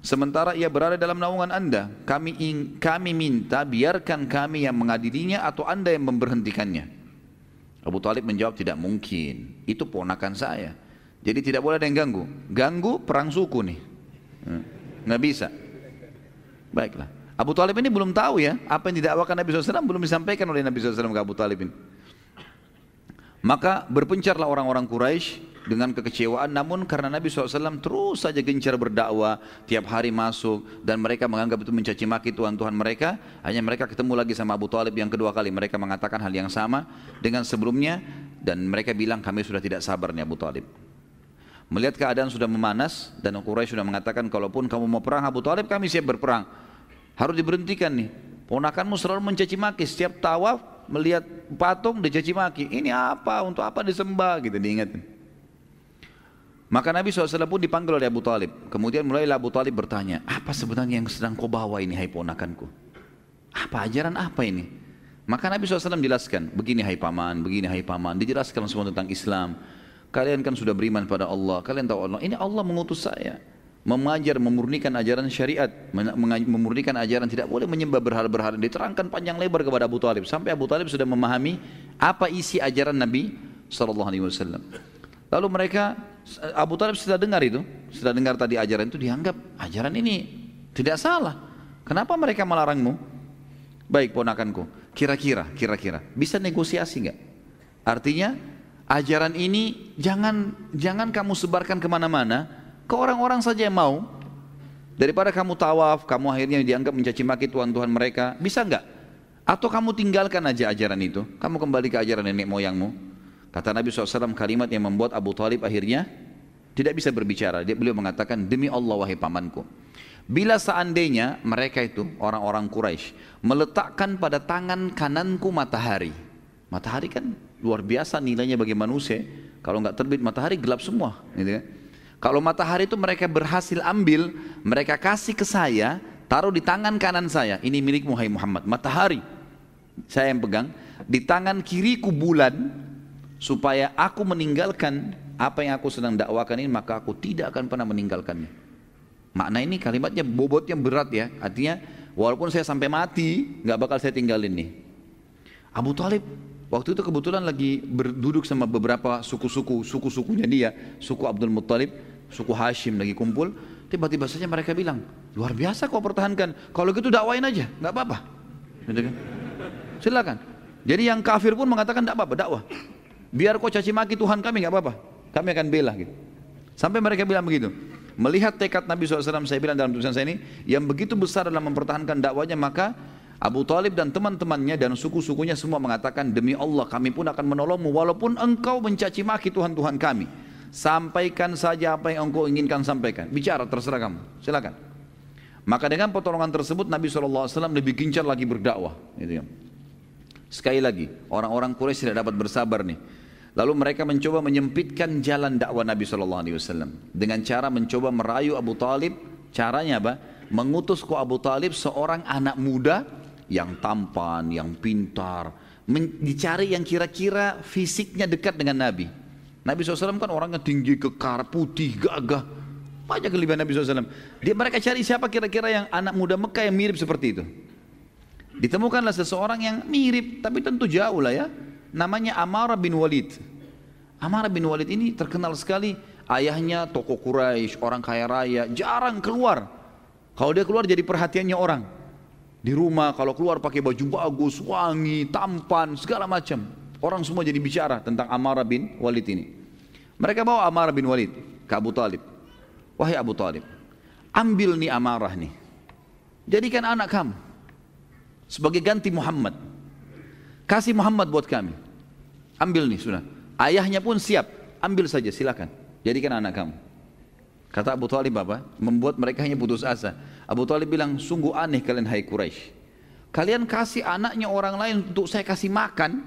Sementara ia berada dalam naungan anda, kami ing, kami minta biarkan kami yang mengadilinya atau anda yang memberhentikannya. Abu Talib menjawab tidak mungkin, itu ponakan saya. Jadi tidak boleh ada yang ganggu. Ganggu perang suku nih, hmm, nggak bisa. Baiklah. Abu Talib ini belum tahu ya apa yang didakwakan Nabi SAW belum disampaikan oleh Nabi SAW ke Abu Talib ini. Maka berpencarlah orang-orang Quraisy dengan kekecewaan. Namun karena Nabi SAW terus saja gencar berdakwah tiap hari masuk dan mereka menganggap itu mencaci maki Tuhan-Tuhan mereka hanya mereka ketemu lagi sama Abu Talib yang kedua kali. Mereka mengatakan hal yang sama dengan sebelumnya dan mereka bilang kami sudah tidak sabar nih Abu Talib. Melihat keadaan sudah memanas dan Quraisy sudah mengatakan kalaupun kamu mau perang Abu Talib kami siap berperang. Harus diberhentikan nih. Ponakanmu selalu mencaci maki. Setiap tawaf melihat patung dicaci maki. Ini apa? Untuk apa disembah? Gitu diingat maka Nabi SAW pun dipanggil oleh Abu Talib. Kemudian mulailah Abu Talib bertanya, apa sebenarnya yang sedang kau bawa ini hai ponakanku? Apa ajaran apa ini? Maka Nabi SAW jelaskan, begini hai paman, begini hai paman. Dijelaskan semua tentang Islam. Kalian kan sudah beriman pada Allah. Kalian tahu Allah. Ini Allah mengutus saya. Mengajar, memurnikan ajaran syariat. Memurnikan ajaran tidak boleh menyembah berhala-berhala. Diterangkan panjang lebar kepada Abu Talib. Sampai Abu Talib sudah memahami apa isi ajaran Nabi SAW. Lalu mereka Abu Talib sudah dengar itu, sudah dengar tadi ajaran itu dianggap ajaran ini tidak salah. Kenapa mereka melarangmu? Baik ponakanku, kira-kira, kira-kira, bisa negosiasi nggak? Artinya ajaran ini jangan jangan kamu sebarkan ke mana-mana, ke orang-orang saja yang mau. Daripada kamu tawaf, kamu akhirnya dianggap mencaci maki Tuhan-Tuhan mereka, bisa nggak? Atau kamu tinggalkan aja ajaran itu, kamu kembali ke ajaran nenek moyangmu. Kata Nabi SAW kalimat yang membuat Abu Talib akhirnya tidak bisa berbicara. Dia beliau mengatakan, demi Allah wahai pamanku. Bila seandainya mereka itu, orang-orang Quraisy meletakkan pada tangan kananku matahari. Matahari kan luar biasa nilainya bagi manusia. Kalau nggak terbit matahari gelap semua. Gitu kan? Kalau matahari itu mereka berhasil ambil, mereka kasih ke saya, taruh di tangan kanan saya. Ini milik Muhammad Muhammad. Matahari, saya yang pegang. Di tangan kiriku bulan, supaya aku meninggalkan apa yang aku sedang dakwakan ini, maka aku tidak akan pernah meninggalkannya. Makna ini kalimatnya bobotnya berat ya. Artinya, walaupun saya sampai mati, nggak bakal saya tinggalin nih. Abu Talib Waktu itu kebetulan lagi berduduk sama beberapa suku-suku, suku-sukunya dia, suku Abdul Muttalib suku Hashim lagi kumpul, tiba-tiba saja mereka bilang, luar biasa kau pertahankan, kalau gitu dakwain aja, nggak apa-apa. Gitu kan? Silakan. Jadi yang kafir pun mengatakan tidak apa-apa, dakwah. Biar kau caci maki Tuhan kami nggak apa-apa, kami akan bela gitu. Sampai mereka bilang begitu. Melihat tekad Nabi SAW, saya bilang dalam tulisan saya ini, yang begitu besar dalam mempertahankan dakwanya, maka Abu Talib dan teman-temannya dan suku-sukunya semua mengatakan, demi Allah kami pun akan menolongmu, walaupun engkau mencaci maki Tuhan-Tuhan kami. Sampaikan saja apa yang engkau inginkan sampaikan. Bicara terserah kamu. Silakan. Maka dengan pertolongan tersebut Nabi SAW lebih gencar lagi berdakwah. Gitu ya. Sekali lagi, orang-orang Quraisy tidak dapat bersabar nih. Lalu mereka mencoba menyempitkan jalan dakwah Nabi SAW dengan cara mencoba merayu Abu Talib. Caranya apa? Mengutus ke Abu Talib seorang anak muda yang tampan, yang pintar, dicari yang kira-kira fisiknya dekat dengan Nabi. Nabi SAW kan orangnya tinggi, kekar, putih, gagah. Banyak kelebihan Nabi SAW. Dia, mereka cari siapa kira-kira yang anak muda Mekah yang mirip seperti itu. Ditemukanlah seseorang yang mirip, tapi tentu jauh lah ya. Namanya Amara bin Walid. Amara bin Walid ini terkenal sekali. Ayahnya tokoh Quraisy, orang kaya raya, jarang keluar. Kalau dia keluar jadi perhatiannya orang. Di rumah kalau keluar pakai baju bagus, wangi, tampan, segala macam. Orang semua jadi bicara tentang Amarah bin Walid ini. Mereka bawa Amarah bin Walid ke Abu Talib. Wahai Abu Talib, ambil nih Amarah nih. Jadikan anak kamu sebagai ganti Muhammad. Kasih Muhammad buat kami. Ambil nih sudah. Ayahnya pun siap. Ambil saja silakan. Jadikan anak kamu. Kata Abu Talib apa? Membuat mereka hanya putus asa. Abu Talib bilang, sungguh aneh kalian hai Quraisy. Kalian kasih anaknya orang lain untuk saya kasih makan,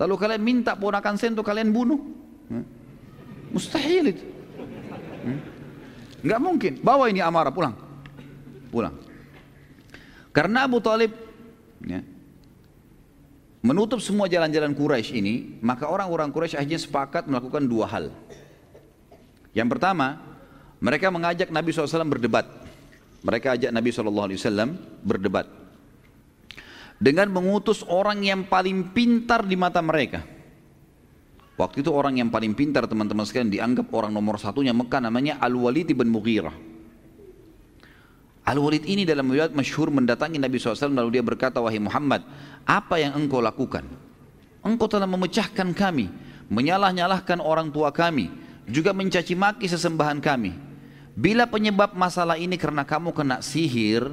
Lalu kalian minta ponakan saya untuk kalian bunuh. Hmm? Mustahil itu. Hmm? Nggak mungkin. Bawa ini amarah pulang. Pulang. Karena Abu Talib ya, menutup semua jalan-jalan Quraisy ini, maka orang-orang Quraisy akhirnya sepakat melakukan dua hal. Yang pertama, mereka mengajak Nabi SAW berdebat. Mereka ajak Nabi SAW berdebat dengan mengutus orang yang paling pintar di mata mereka. Waktu itu orang yang paling pintar teman-teman sekalian dianggap orang nomor satunya Mekah namanya Al-Walid bin Mughirah. Al-Walid ini dalam riwayat masyhur mendatangi Nabi SAW lalu dia berkata, Wahai Muhammad, apa yang engkau lakukan? Engkau telah memecahkan kami, menyalah-nyalahkan orang tua kami, juga mencaci maki sesembahan kami. Bila penyebab masalah ini karena kamu kena sihir,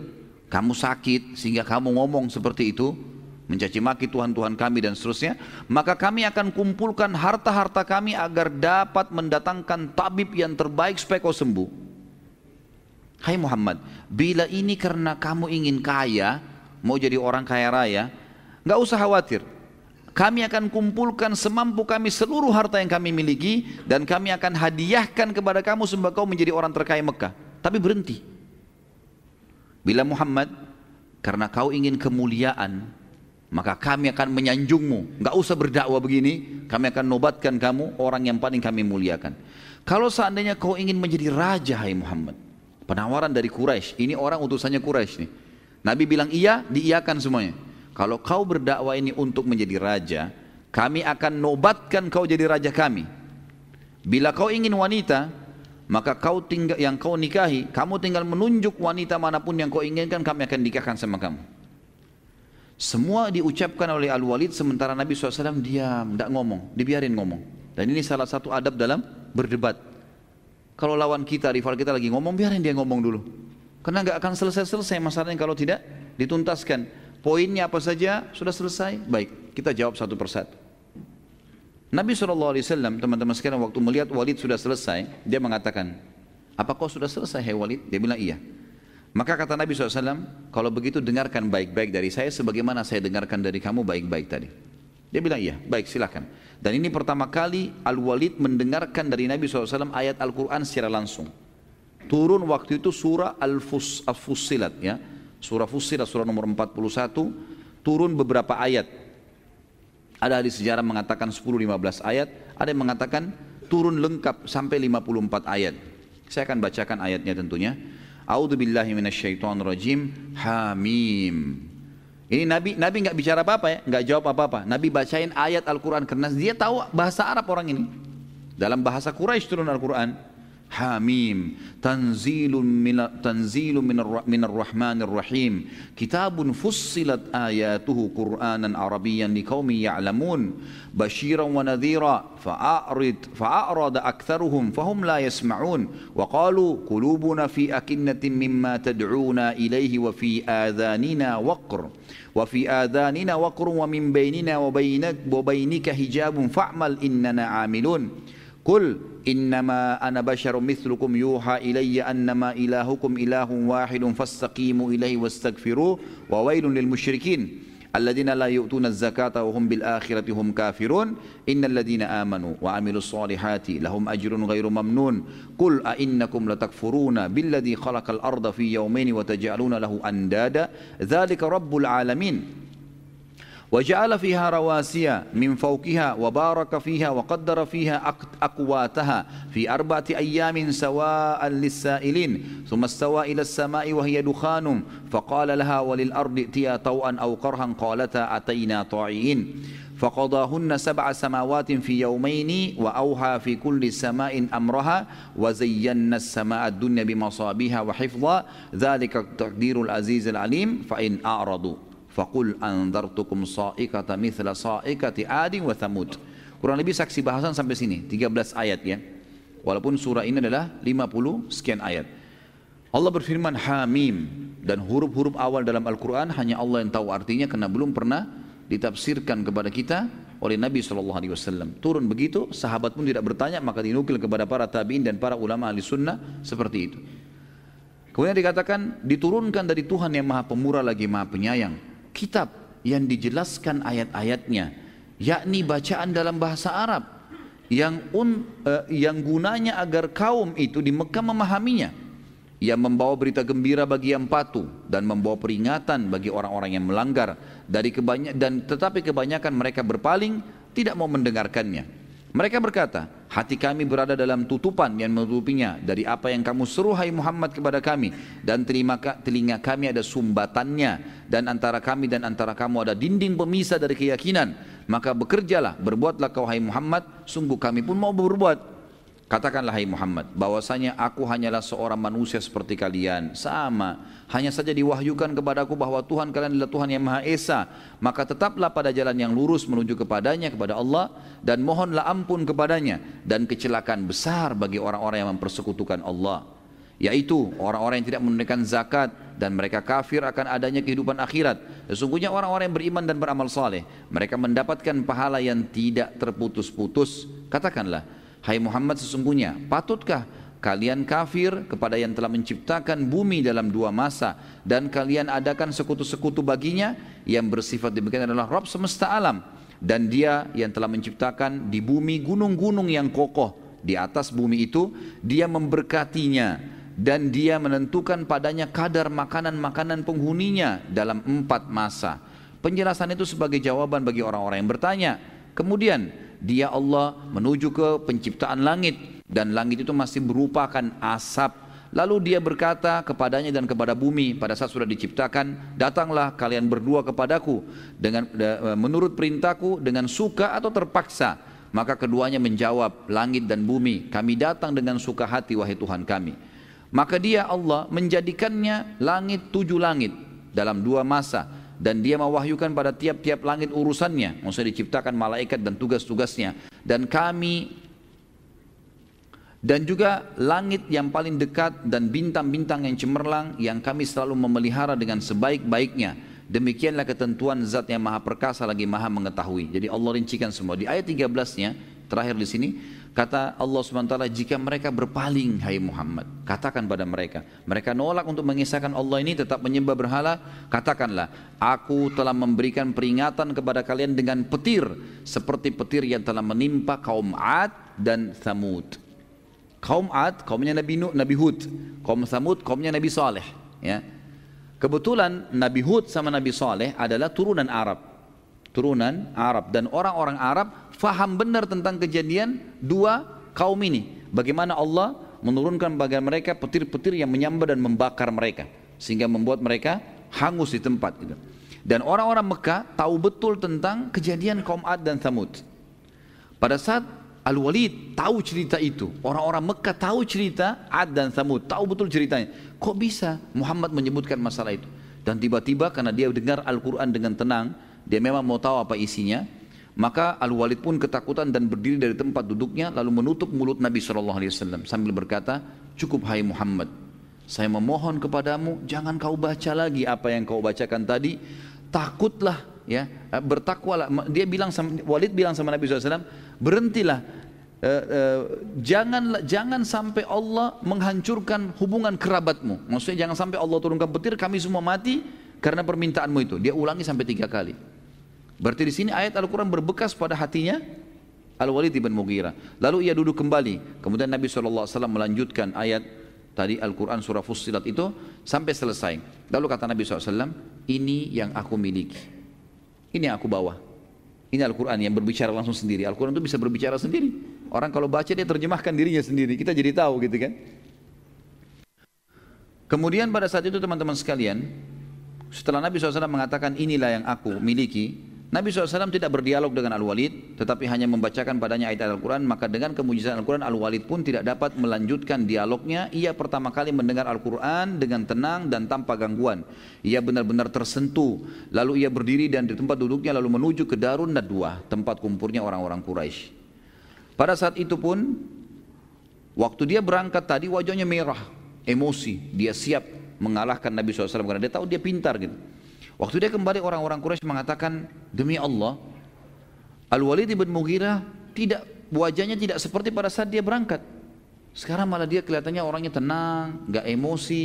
kamu sakit sehingga kamu ngomong seperti itu, mencaci maki Tuhan-Tuhan kami dan seterusnya, maka kami akan kumpulkan harta-harta kami agar dapat mendatangkan tabib yang terbaik supaya kau sembuh. Hai Muhammad, bila ini karena kamu ingin kaya, mau jadi orang kaya raya, nggak usah khawatir. Kami akan kumpulkan semampu kami seluruh harta yang kami miliki dan kami akan hadiahkan kepada kamu sehingga kau menjadi orang terkaya Mekah. Tapi berhenti, Bila Muhammad, karena kau ingin kemuliaan, maka kami akan menyanjungmu. Enggak usah berdakwah begini, kami akan nobatkan kamu orang yang paling kami muliakan. Kalau seandainya kau ingin menjadi raja, hai Muhammad, penawaran dari Quraisy, ini orang utusannya Quraisy nih. Nabi bilang iya, diiyakan semuanya. Kalau kau berdakwah ini untuk menjadi raja, kami akan nobatkan kau jadi raja kami. Bila kau ingin wanita, maka kau tinggal yang kau nikahi, kamu tinggal menunjuk wanita mana pun yang kau inginkan, kami akan nikahkan sama kamu. Semua diucapkan oleh Al-Walid sementara Nabi SAW diam, tidak ngomong, dibiarin ngomong. Dan ini salah satu adab dalam berdebat. Kalau lawan kita, rival kita lagi ngomong, biarin dia ngomong dulu. Karena nggak akan selesai-selesai masalahnya kalau tidak dituntaskan. Poinnya apa saja sudah selesai, baik kita jawab satu persatu. Nabi SAW teman-teman sekalian waktu melihat Walid sudah selesai, dia mengatakan, apa kau sudah selesai hai Walid? Dia bilang iya. Maka kata Nabi SAW, kalau begitu dengarkan baik-baik dari saya sebagaimana saya dengarkan dari kamu baik-baik tadi. Dia bilang iya, baik silakan. Dan ini pertama kali Al-Walid mendengarkan dari Nabi SAW ayat Al-Quran secara langsung. Turun waktu itu surah Al-Fussilat ya. Surah Fussilat surah nomor 41 turun beberapa ayat. Ada di sejarah mengatakan 10-15 ayat, ada yang mengatakan turun lengkap sampai 54 ayat. Saya akan bacakan ayatnya tentunya. A'udzu billahi minasyaitonir rajim. Hamim. Ini Nabi Nabi nggak bicara apa-apa ya, nggak jawab apa-apa. Nabi bacain ayat Al-Qur'an karena dia tahu bahasa Arab orang ini. Dalam bahasa Quraisy turun Al-Qur'an. حميم تنزيل من تنزيل من من الرحمن الرحيم. كتاب فصلت آياته قرآنا عربيا لقوم يعلمون. بشيرا ونذيرا فأعرض فأعرض أكثرهم فهم لا يسمعون. وقالوا قلوبنا في أكنة مما تدعونا إليه وفي آذاننا وقر. وفي آذاننا وقر ومن بيننا وبينك وبينك حجاب فاعمل إننا عاملون. قل إنما أنا بشر مثلكم يوحى إلي أنما إلهكم إله واحد فاستقيموا إليه واستغفروه وويل للمشركين الذين لا يؤتون الزكاة وهم بالآخرة هم كافرون. إن الذين آمنوا وعملوا الصالحات لهم أجر غير ممنون. قل أئنكم لتكفرون بالذي خلق الأرض في يومين وتجعلون له أندادا. ذلك رب العالمين. وجعل فيها رواسي من فوقها وبارك فيها وقدر فيها أقواتها في أربعة أيام سواء للسائلين ثم استوى إلى السماء وهي دخان فقال لها وللأرض ائتيا طوءا أو كرها قالتا أتينا طاعين فقضاهن سبع سماوات في يومين وأوحى في كل سماء أمرها وزينا السماء الدنيا بمصابيها وحفظا ذلك تقدير العزيز العليم فإن أعرضوا. Faqul anzartukum sa'ikata mithla sa'ikati adin wa thamud. Kurang lebih saksi bahasan sampai sini, 13 ayat ya. Walaupun surah ini adalah 50 sekian ayat. Allah berfirman Hamim dan huruf-huruf awal dalam Al-Quran hanya Allah yang tahu artinya karena belum pernah ditafsirkan kepada kita oleh Nabi SAW. Turun begitu, sahabat pun tidak bertanya, maka dinukil kepada para tabiin dan para ulama ahli sunnah seperti itu. Kemudian dikatakan diturunkan dari Tuhan yang maha pemurah lagi maha penyayang kitab yang dijelaskan ayat-ayatnya yakni bacaan dalam bahasa Arab yang un, uh, yang gunanya agar kaum itu di Mekah memahaminya. Yang membawa berita gembira bagi yang patuh dan membawa peringatan bagi orang-orang yang melanggar dari kebanyak dan tetapi kebanyakan mereka berpaling tidak mau mendengarkannya. Mereka berkata, hati kami berada dalam tutupan yang menutupinya dari apa yang kamu seru hai Muhammad kepada kami dan telinga, telinga kami ada sumbatannya dan antara kami dan antara kamu ada dinding pemisah dari keyakinan. Maka bekerjalah, berbuatlah kau hai Muhammad, sungguh kami pun mau berbuat. Katakanlah hai Muhammad bahwasanya aku hanyalah seorang manusia seperti kalian. Sama hanya saja diwahyukan kepadaku bahwa Tuhan kalian adalah Tuhan yang Maha Esa. Maka tetaplah pada jalan yang lurus menuju kepadanya kepada Allah dan mohonlah ampun kepadanya dan kecelakaan besar bagi orang-orang yang mempersekutukan Allah yaitu orang-orang yang tidak menunaikan zakat dan mereka kafir akan adanya kehidupan akhirat. Sesungguhnya orang-orang yang beriman dan beramal saleh mereka mendapatkan pahala yang tidak terputus-putus. Katakanlah Hai Muhammad sesungguhnya patutkah kalian kafir kepada yang telah menciptakan bumi dalam dua masa? Dan kalian adakan sekutu-sekutu baginya? Yang bersifat demikian adalah Rabb semesta alam. Dan dia yang telah menciptakan di bumi gunung-gunung yang kokoh di atas bumi itu dia memberkatinya. Dan dia menentukan padanya kadar makanan-makanan penghuninya dalam empat masa. Penjelasan itu sebagai jawaban bagi orang-orang yang bertanya kemudian dia Allah menuju ke penciptaan langit dan langit itu masih merupakan asap Lalu dia berkata kepadanya dan kepada bumi pada saat sudah diciptakan, datanglah kalian berdua kepadaku dengan menurut perintahku dengan suka atau terpaksa. Maka keduanya menjawab, langit dan bumi, kami datang dengan suka hati wahai Tuhan kami. Maka dia Allah menjadikannya langit tujuh langit dalam dua masa dan dia mewahyukan pada tiap-tiap langit urusannya. Maksudnya diciptakan malaikat dan tugas-tugasnya. Dan kami dan juga langit yang paling dekat dan bintang-bintang yang cemerlang yang kami selalu memelihara dengan sebaik-baiknya. Demikianlah ketentuan zat yang maha perkasa lagi maha mengetahui. Jadi Allah rincikan semua. Di ayat 13 nya terakhir di sini Kata Allah SWT, jika mereka berpaling, hai Muhammad, katakan pada mereka. Mereka nolak untuk mengisahkan Allah ini, tetap menyembah berhala. Katakanlah, aku telah memberikan peringatan kepada kalian dengan petir. Seperti petir yang telah menimpa kaum Ad dan Thamud. Kaum Ad, kaumnya Nabi, Nuh, Nabi Hud. Kaum Thamud, kaumnya Nabi Saleh. Ya. Kebetulan Nabi Hud sama Nabi Saleh adalah turunan Arab. Turunan Arab. Dan orang-orang Arab faham benar tentang kejadian dua kaum ini. Bagaimana Allah menurunkan bagi mereka petir-petir yang menyambar dan membakar mereka. Sehingga membuat mereka hangus di tempat. Gitu. Dan orang-orang Mekah tahu betul tentang kejadian kaum Ad dan Thamud. Pada saat Al-Walid tahu cerita itu, orang-orang Mekah tahu cerita Ad dan Thamud, tahu betul ceritanya. Kok bisa Muhammad menyebutkan masalah itu? Dan tiba-tiba karena dia dengar Al-Quran dengan tenang, dia memang mau tahu apa isinya, maka Al-Walid pun ketakutan dan berdiri dari tempat duduknya lalu menutup mulut Nabi SAW sambil berkata, cukup hai Muhammad, saya memohon kepadamu jangan kau baca lagi apa yang kau bacakan tadi, takutlah ya bertakwalah. Dia bilang sama, Walid bilang sama Nabi SAW, berhentilah uh, uh, jangan jangan sampai Allah menghancurkan hubungan kerabatmu. Maksudnya jangan sampai Allah turunkan petir kami semua mati karena permintaanmu itu. Dia ulangi sampai tiga kali. Berarti di sini ayat Al-Quran berbekas pada hatinya Al-Walid ibn Mughirah. Lalu ia duduk kembali. Kemudian Nabi SAW melanjutkan ayat tadi Al-Quran surah Fussilat itu sampai selesai. Lalu kata Nabi SAW, ini yang aku miliki. Ini yang aku bawa. Ini Al-Quran yang berbicara langsung sendiri. Al-Quran itu bisa berbicara sendiri. Orang kalau baca dia terjemahkan dirinya sendiri. Kita jadi tahu gitu kan. Kemudian pada saat itu teman-teman sekalian, setelah Nabi SAW mengatakan inilah yang aku miliki, Nabi SAW tidak berdialog dengan Al-Walid, tetapi hanya membacakan padanya ayat Al-Quran, maka dengan kemujizatan Al-Quran, Al-Walid pun tidak dapat melanjutkan dialognya. Ia pertama kali mendengar Al-Quran dengan tenang dan tanpa gangguan. Ia benar-benar tersentuh. Lalu ia berdiri dan di tempat duduknya lalu menuju ke Darun Nadwa, tempat kumpulnya orang-orang Quraisy. Pada saat itu pun, waktu dia berangkat tadi wajahnya merah, emosi. Dia siap mengalahkan Nabi SAW karena dia tahu dia pintar gitu. Waktu dia kembali orang-orang Quraisy mengatakan, demi Allah, Al-Walid bin Mughirah tidak wajahnya tidak seperti pada saat dia berangkat. Sekarang malah dia kelihatannya orangnya tenang, nggak emosi.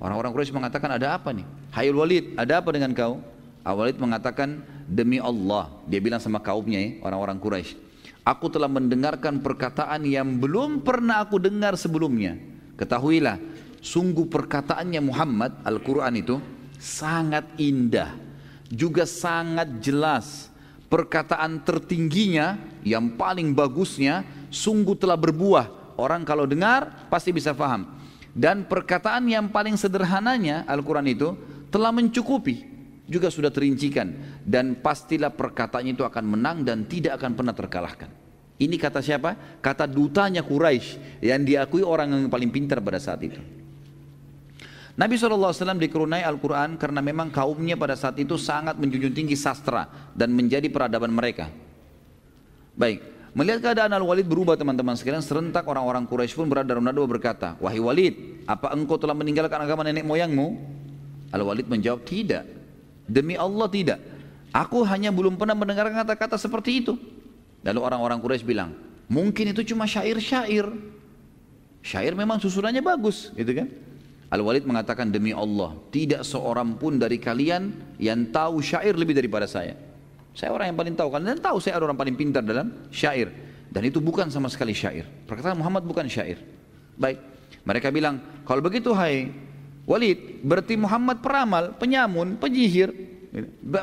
Orang-orang Quraisy mengatakan ada apa nih? Hai Walid, ada apa dengan kau? Al-Walid mengatakan demi Allah. Dia bilang sama kaumnya ya, orang-orang Quraisy. Aku telah mendengarkan perkataan yang belum pernah aku dengar sebelumnya. Ketahuilah, sungguh perkataannya Muhammad Al-Quran itu sangat indah, juga sangat jelas. Perkataan tertingginya yang paling bagusnya sungguh telah berbuah. Orang kalau dengar pasti bisa faham. Dan perkataan yang paling sederhananya Al-Quran itu telah mencukupi juga sudah terincikan dan pastilah perkataannya itu akan menang dan tidak akan pernah terkalahkan. Ini kata siapa? Kata dutanya Quraisy yang diakui orang yang paling pintar pada saat itu. Nabi SAW dikerunai Al-Quran karena memang kaumnya pada saat itu sangat menjunjung tinggi sastra dan menjadi peradaban mereka. Baik, melihat keadaan Al-Walid berubah teman-teman sekalian, serentak orang-orang Quraisy pun berada dalam nado berkata, Wahai Walid, apa engkau telah meninggalkan agama nenek moyangmu? Al-Walid menjawab, tidak. Demi Allah tidak. Aku hanya belum pernah mendengar kata-kata seperti itu. Lalu orang-orang Quraisy bilang, mungkin itu cuma syair-syair. Syair memang susunannya bagus, gitu kan? Al-Walid mengatakan demi Allah, tidak seorang pun dari kalian yang tahu syair lebih daripada saya. Saya orang yang paling tahu, kalian tahu saya ada orang paling pintar dalam syair. Dan itu bukan sama sekali syair. Perkataan Muhammad bukan syair. Baik, mereka bilang, kalau begitu hai Walid, berarti Muhammad peramal, penyamun, penyihir,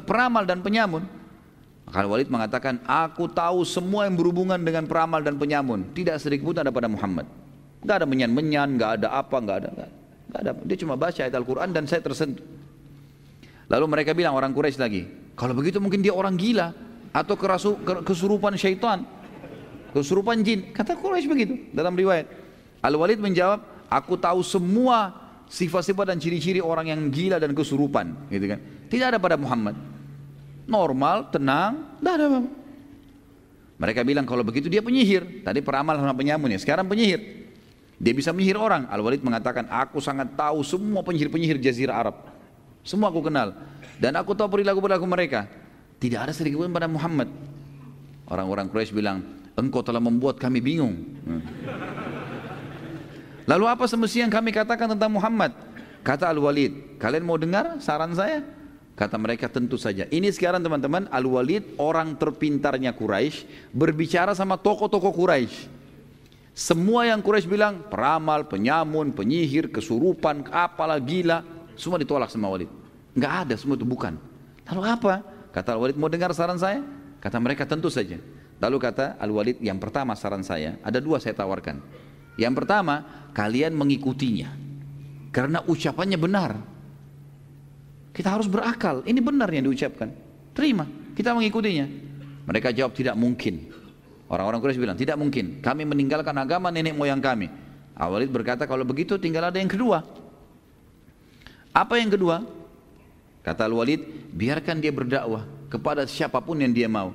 peramal dan penyamun. Maka Walid mengatakan, aku tahu semua yang berhubungan dengan peramal dan penyamun. Tidak sedikit pun ada pada Muhammad. Gak ada menyan-menyan, gak ada apa, gak ada. Gak ada. Ada. Dia cuma baca ayat Al-Quran dan saya tersentuh. Lalu mereka bilang orang Quraisy lagi, kalau begitu mungkin dia orang gila atau kerasu, kesurupan syaitan, kesurupan jin. Kata Quraisy begitu dalam riwayat. Al-Walid menjawab, aku tahu semua sifat-sifat dan ciri-ciri orang yang gila dan kesurupan, gitu kan. Tidak ada pada Muhammad. Normal, tenang, tidak ada Mereka bilang kalau begitu dia penyihir. Tadi peramal sama penyamun ya, sekarang penyihir. Dia bisa menyihir orang. Al-Walid mengatakan, aku sangat tahu semua penyihir-penyihir jazirah Arab. Semua aku kenal. Dan aku tahu perilaku-perilaku mereka. Tidak ada sedikit pun pada Muhammad. Orang-orang Quraisy bilang, engkau telah membuat kami bingung. Hmm. Lalu apa semestinya yang kami katakan tentang Muhammad? Kata Al-Walid, kalian mau dengar saran saya? Kata mereka tentu saja. Ini sekarang teman-teman Al-Walid orang terpintarnya Quraisy berbicara sama tokoh-tokoh Quraisy. Semua yang Quraisy bilang peramal, penyamun, penyihir, kesurupan, apalah gila, semua ditolak sama Walid. Enggak ada, semua itu bukan. Lalu apa? Kata Al-Walid, mau dengar saran saya? Kata mereka tentu saja. Lalu kata Al-Walid, yang pertama saran saya, ada dua saya tawarkan. Yang pertama, kalian mengikutinya. Karena ucapannya benar. Kita harus berakal. Ini benar yang diucapkan. Terima. Kita mengikutinya. Mereka jawab tidak mungkin. Orang-orang Quraisy bilang tidak mungkin. Kami meninggalkan agama nenek moyang kami. Awalid berkata kalau begitu tinggal ada yang kedua. Apa yang kedua? Kata Al-Walid, biarkan dia berdakwah kepada siapa pun yang dia mau.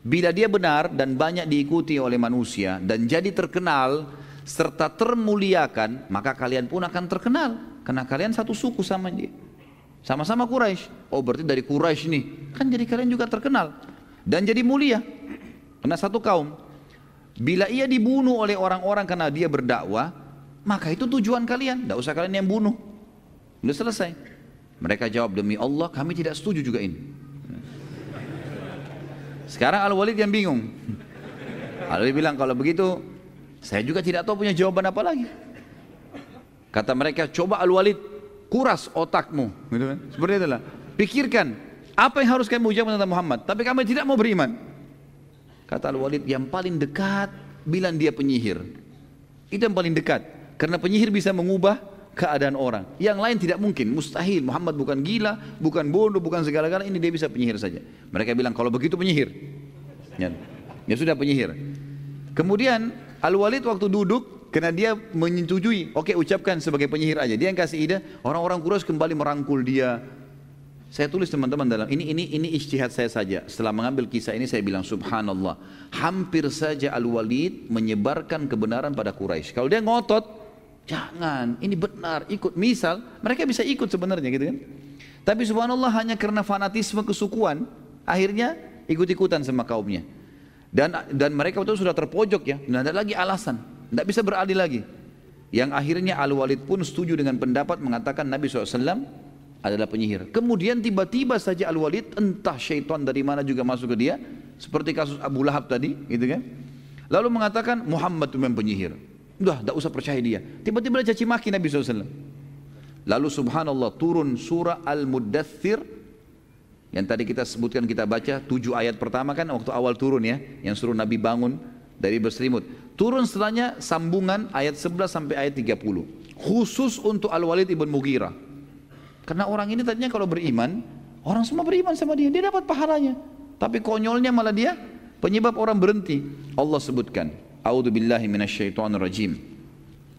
Bila dia benar dan banyak diikuti oleh manusia dan jadi terkenal serta termuliakan, maka kalian pun akan terkenal karena kalian satu suku sama dia. Sama-sama Quraisy. Oh berarti dari Quraisy nih. Kan jadi kalian juga terkenal. Dan jadi mulia. Karena satu kaum. Bila ia dibunuh oleh orang-orang karena dia berdakwah, maka itu tujuan kalian. Tidak usah kalian yang bunuh. Sudah selesai. Mereka jawab demi Allah kami tidak setuju juga ini. Sekarang Al-Walid yang bingung. Al-Walid bilang kalau begitu saya juga tidak tahu punya jawaban apa lagi. Kata mereka coba Al-Walid kuras otakmu gitu kan seperti itulah pikirkan apa yang harus kamu ucapkan tentang Muhammad tapi kamu tidak mau beriman kata Al-Walid yang paling dekat bilang dia penyihir. Itu yang paling dekat. Karena penyihir bisa mengubah keadaan orang. Yang lain tidak mungkin. Mustahil. Muhammad bukan gila bukan bodoh bukan segala-galanya. Ini dia bisa penyihir saja. Mereka bilang kalau begitu penyihir. Ya, ya sudah penyihir. Kemudian Al-Walid waktu duduk karena dia menyetujui, oke okay, ucapkan sebagai penyihir aja. Dia yang kasih ide, orang-orang Quraisy kembali merangkul dia. Saya tulis teman-teman dalam ini ini ini ijtihad saya saja. Setelah mengambil kisah ini saya bilang subhanallah, hampir saja Al-Walid menyebarkan kebenaran pada Quraisy. Kalau dia ngotot, jangan, ini benar, ikut. Misal, mereka bisa ikut sebenarnya gitu kan. Tapi subhanallah hanya karena fanatisme kesukuan, akhirnya ikut-ikutan sama kaumnya. Dan dan mereka itu sudah terpojok ya, tidak ada lagi alasan. Tidak bisa beralih lagi. Yang akhirnya Al-Walid pun setuju dengan pendapat mengatakan Nabi SAW adalah penyihir. Kemudian tiba-tiba saja Al-Walid entah syaitan dari mana juga masuk ke dia. Seperti kasus Abu Lahab tadi gitu kan. Lalu mengatakan Muhammad memang penyihir. Udah, tidak usah percaya dia. Tiba-tiba dia caci maki Nabi SAW. Lalu subhanallah turun surah Al-Muddathir yang tadi kita sebutkan kita baca tujuh ayat pertama kan waktu awal turun ya yang suruh Nabi bangun dari berselimut. Turun setelahnya sambungan ayat 11 sampai ayat 30. Khusus untuk Al-Walid ibn Mughirah. Karena orang ini tadinya kalau beriman, orang semua beriman sama dia, dia dapat pahalanya. Tapi konyolnya malah dia penyebab orang berhenti. Allah sebutkan, billahi rajim.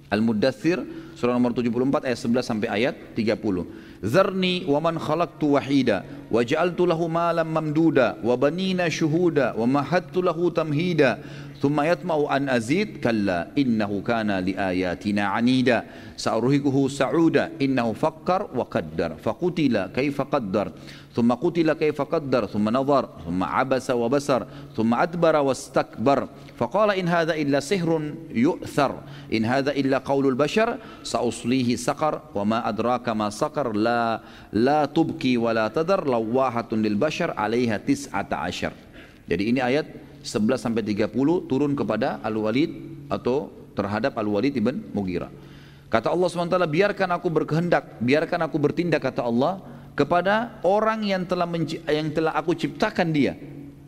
Al-Muddathir surah nomor 74 ayat 11 sampai ayat 30. Zarni wa man khalaqtu wahida wa ja'altu lahu malam mamduda wa banina syuhuda wa mahattu lahu tamhida ثم يطمع أن أزيد كلا إنه كان لآياتنا عنيدا. سأرهقه سعودا إنه فكر وقدر. فقتل كيف قدر. ثم قتل كيف قدر ثم نظر ثم عبس وبسر ثم أدبر واستكبر. فقال إن هذا إلا سحر يؤثر. إن هذا إلا قول البشر سأصليه سقر. وما أدراك ما سقر لا لا تبكي ولا تذر. لواحة للبشر عليها تسعة عشر. Jadi ini ayat 11 sampai 30 turun kepada Al-Walid atau terhadap Al-Walid ibn Mughirah. Kata Allah SWT, biarkan aku berkehendak, biarkan aku bertindak, kata Allah, kepada orang yang telah yang telah aku ciptakan dia.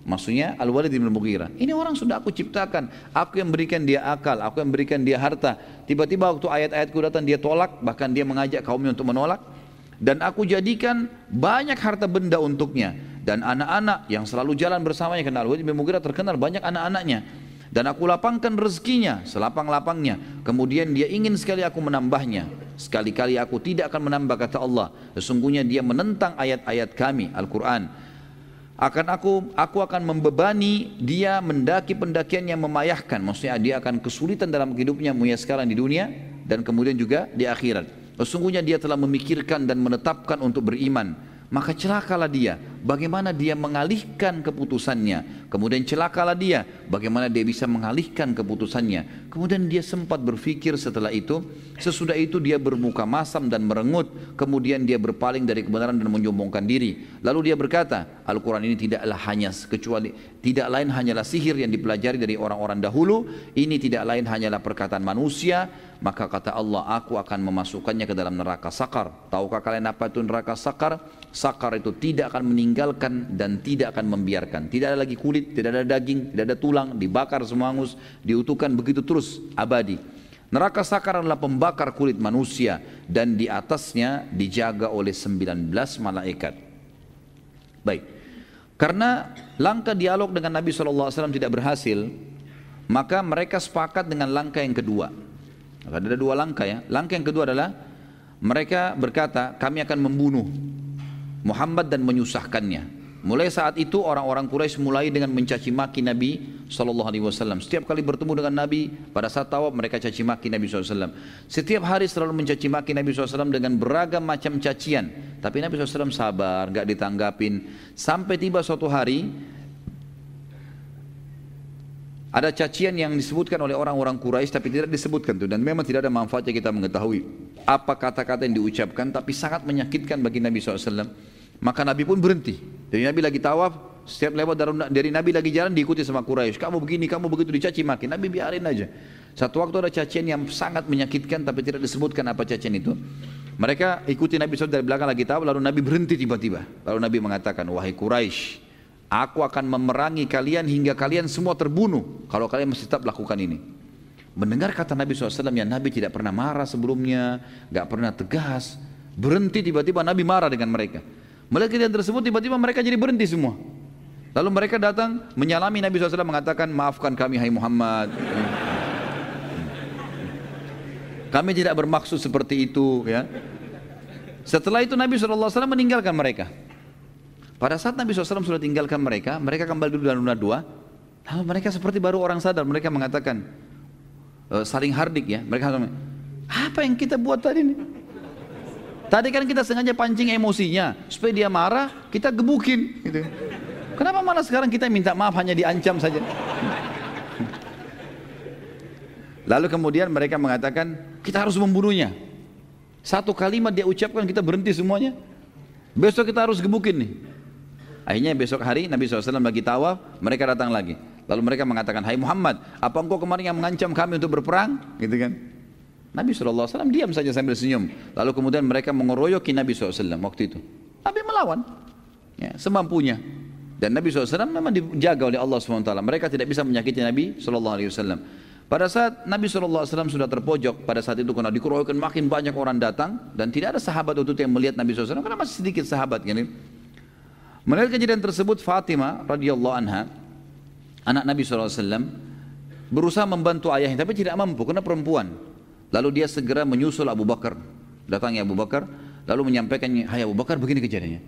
Maksudnya Al-Walid ibn Mughirah. Ini orang sudah aku ciptakan. Aku yang berikan dia akal, aku yang berikan dia harta. Tiba-tiba waktu ayat-ayatku datang dia tolak, bahkan dia mengajak kaumnya untuk menolak. Dan aku jadikan banyak harta benda untuknya dan anak-anak yang selalu jalan bersamanya karena Al-Walid bin Mughirah terkenal banyak anak-anaknya dan aku lapangkan rezekinya selapang-lapangnya kemudian dia ingin sekali aku menambahnya Sekali-kali aku tidak akan menambah kata Allah. Sesungguhnya dia menentang ayat-ayat kami, Al-Quran. Akan aku, aku akan membebani dia mendaki pendakian yang memayahkan. Maksudnya dia akan kesulitan dalam hidupnya mulai sekarang di dunia dan kemudian juga di akhirat. Sesungguhnya dia telah memikirkan dan menetapkan untuk beriman maka celakalah dia. Bagaimana dia mengalihkan keputusannya. Kemudian celakalah dia. Bagaimana dia bisa mengalihkan keputusannya. Kemudian dia sempat berpikir setelah itu. Sesudah itu dia bermuka masam dan merengut. Kemudian dia berpaling dari kebenaran dan menyombongkan diri. Lalu dia berkata, Al-Quran ini tidaklah hanya kecuali tidak lain hanyalah sihir yang dipelajari dari orang-orang dahulu. Ini tidak lain hanyalah perkataan manusia. Maka kata Allah, aku akan memasukkannya ke dalam neraka sakar. Tahukah kalian apa itu neraka sakar? Sakar itu tidak akan meninggalkan dan tidak akan membiarkan. Tidak ada lagi kulit, tidak ada daging, tidak ada tulang, dibakar semua hangus, diutuhkan begitu terus abadi. Neraka sakar adalah pembakar kulit manusia dan di atasnya dijaga oleh 19 malaikat. Baik. Karena langkah dialog dengan Nabi SAW tidak berhasil, maka mereka sepakat dengan langkah yang kedua. Ada dua langkah ya. Langkah yang kedua adalah mereka berkata, kami akan membunuh Muhammad dan menyusahkannya. Mulai saat itu orang-orang Quraisy mulai dengan mencaci maki Nabi Sallallahu Alaihi Wasallam. Setiap kali bertemu dengan Nabi pada saat tawaf mereka caci maki Nabi SAW. Setiap hari selalu mencaci maki Nabi SAW dengan beragam macam cacian. Tapi Nabi SAW sabar, gak ditanggapin. Sampai tiba suatu hari ada cacian yang disebutkan oleh orang-orang Quraisy tapi tidak disebutkan tuh dan memang tidak ada manfaatnya kita mengetahui apa kata-kata yang diucapkan tapi sangat menyakitkan bagi Nabi SAW. Maka Nabi pun berhenti. Jadi Nabi lagi tawaf, setiap lewat dari Nabi lagi jalan diikuti sama Quraisy. Kamu begini, kamu begitu dicaci maki. Nabi biarin aja. Satu waktu ada cacian yang sangat menyakitkan tapi tidak disebutkan apa cacian itu. Mereka ikuti Nabi SAW dari belakang lagi tawaf lalu Nabi berhenti tiba-tiba. Lalu Nabi mengatakan, wahai Quraisy, Aku akan memerangi kalian hingga kalian semua terbunuh kalau kalian masih tetap lakukan ini. Mendengar kata Nabi SAW yang Nabi tidak pernah marah sebelumnya, gak pernah tegas, berhenti tiba-tiba Nabi marah dengan mereka. Melihat kejadian tersebut tiba-tiba mereka jadi berhenti semua. Lalu mereka datang menyalami Nabi SAW mengatakan maafkan kami hai Muhammad. Kami tidak bermaksud seperti itu ya. Setelah itu Nabi SAW meninggalkan mereka. Pada saat Nabi SAW sudah tinggalkan mereka, mereka kembali dulu dalam lunar dua, lalu mereka seperti baru orang sadar, mereka mengatakan, e, saling hardik ya, mereka apa yang kita buat tadi nih? Tadi kan kita sengaja pancing emosinya, supaya dia marah, kita gebukin. Gitu. Kenapa malah sekarang kita minta maaf hanya diancam saja? Lalu kemudian mereka mengatakan, kita harus membunuhnya. Satu kalimat dia ucapkan, kita berhenti semuanya. Besok kita harus gebukin nih. Akhirnya besok hari Nabi SAW lagi tawaf, mereka datang lagi. Lalu mereka mengatakan, Hai Muhammad, apa engkau kemarin yang mengancam kami untuk berperang? Gitu kan. Nabi SAW diam saja sambil senyum. Lalu kemudian mereka mengeroyoki Nabi SAW waktu itu. Nabi melawan. Ya, semampunya. Dan Nabi SAW memang dijaga oleh Allah SWT. Mereka tidak bisa menyakiti Nabi SAW. Pada saat Nabi SAW sudah terpojok, pada saat itu karena dikeroyokan makin banyak orang datang. Dan tidak ada sahabat itu yang melihat Nabi SAW. Karena masih sedikit sahabat. Gitu. Melihat kejadian tersebut Fatimah radhiyallahu anha anak Nabi SAW berusaha membantu ayahnya tapi tidak mampu karena perempuan. Lalu dia segera menyusul Abu Bakar. Datangnya Abu Bakar lalu menyampaikannya, "Hai Abu Bakar begini kejadiannya.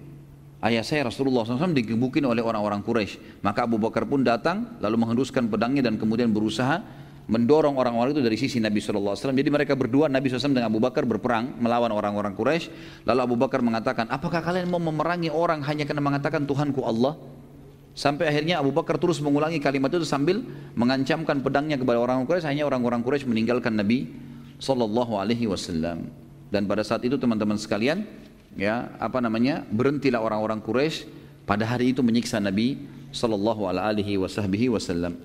Ayah saya Rasulullah SAW digebukin oleh orang-orang Quraisy. Maka Abu Bakar pun datang lalu menghenduskan pedangnya dan kemudian berusaha mendorong orang-orang itu dari sisi Nabi SAW. Jadi mereka berdua, Nabi SAW dengan Abu Bakar berperang melawan orang-orang Quraisy. Lalu Abu Bakar mengatakan, apakah kalian mau memerangi orang hanya karena mengatakan Tuhanku Allah? Sampai akhirnya Abu Bakar terus mengulangi kalimat itu sambil mengancamkan pedangnya kepada orang Quraisy. Hanya orang-orang Quraisy meninggalkan Nabi Sallallahu Alaihi Wasallam. Dan pada saat itu teman-teman sekalian, ya apa namanya berhentilah orang-orang Quraisy pada hari itu menyiksa Nabi Sallallahu Alaihi Wasallam.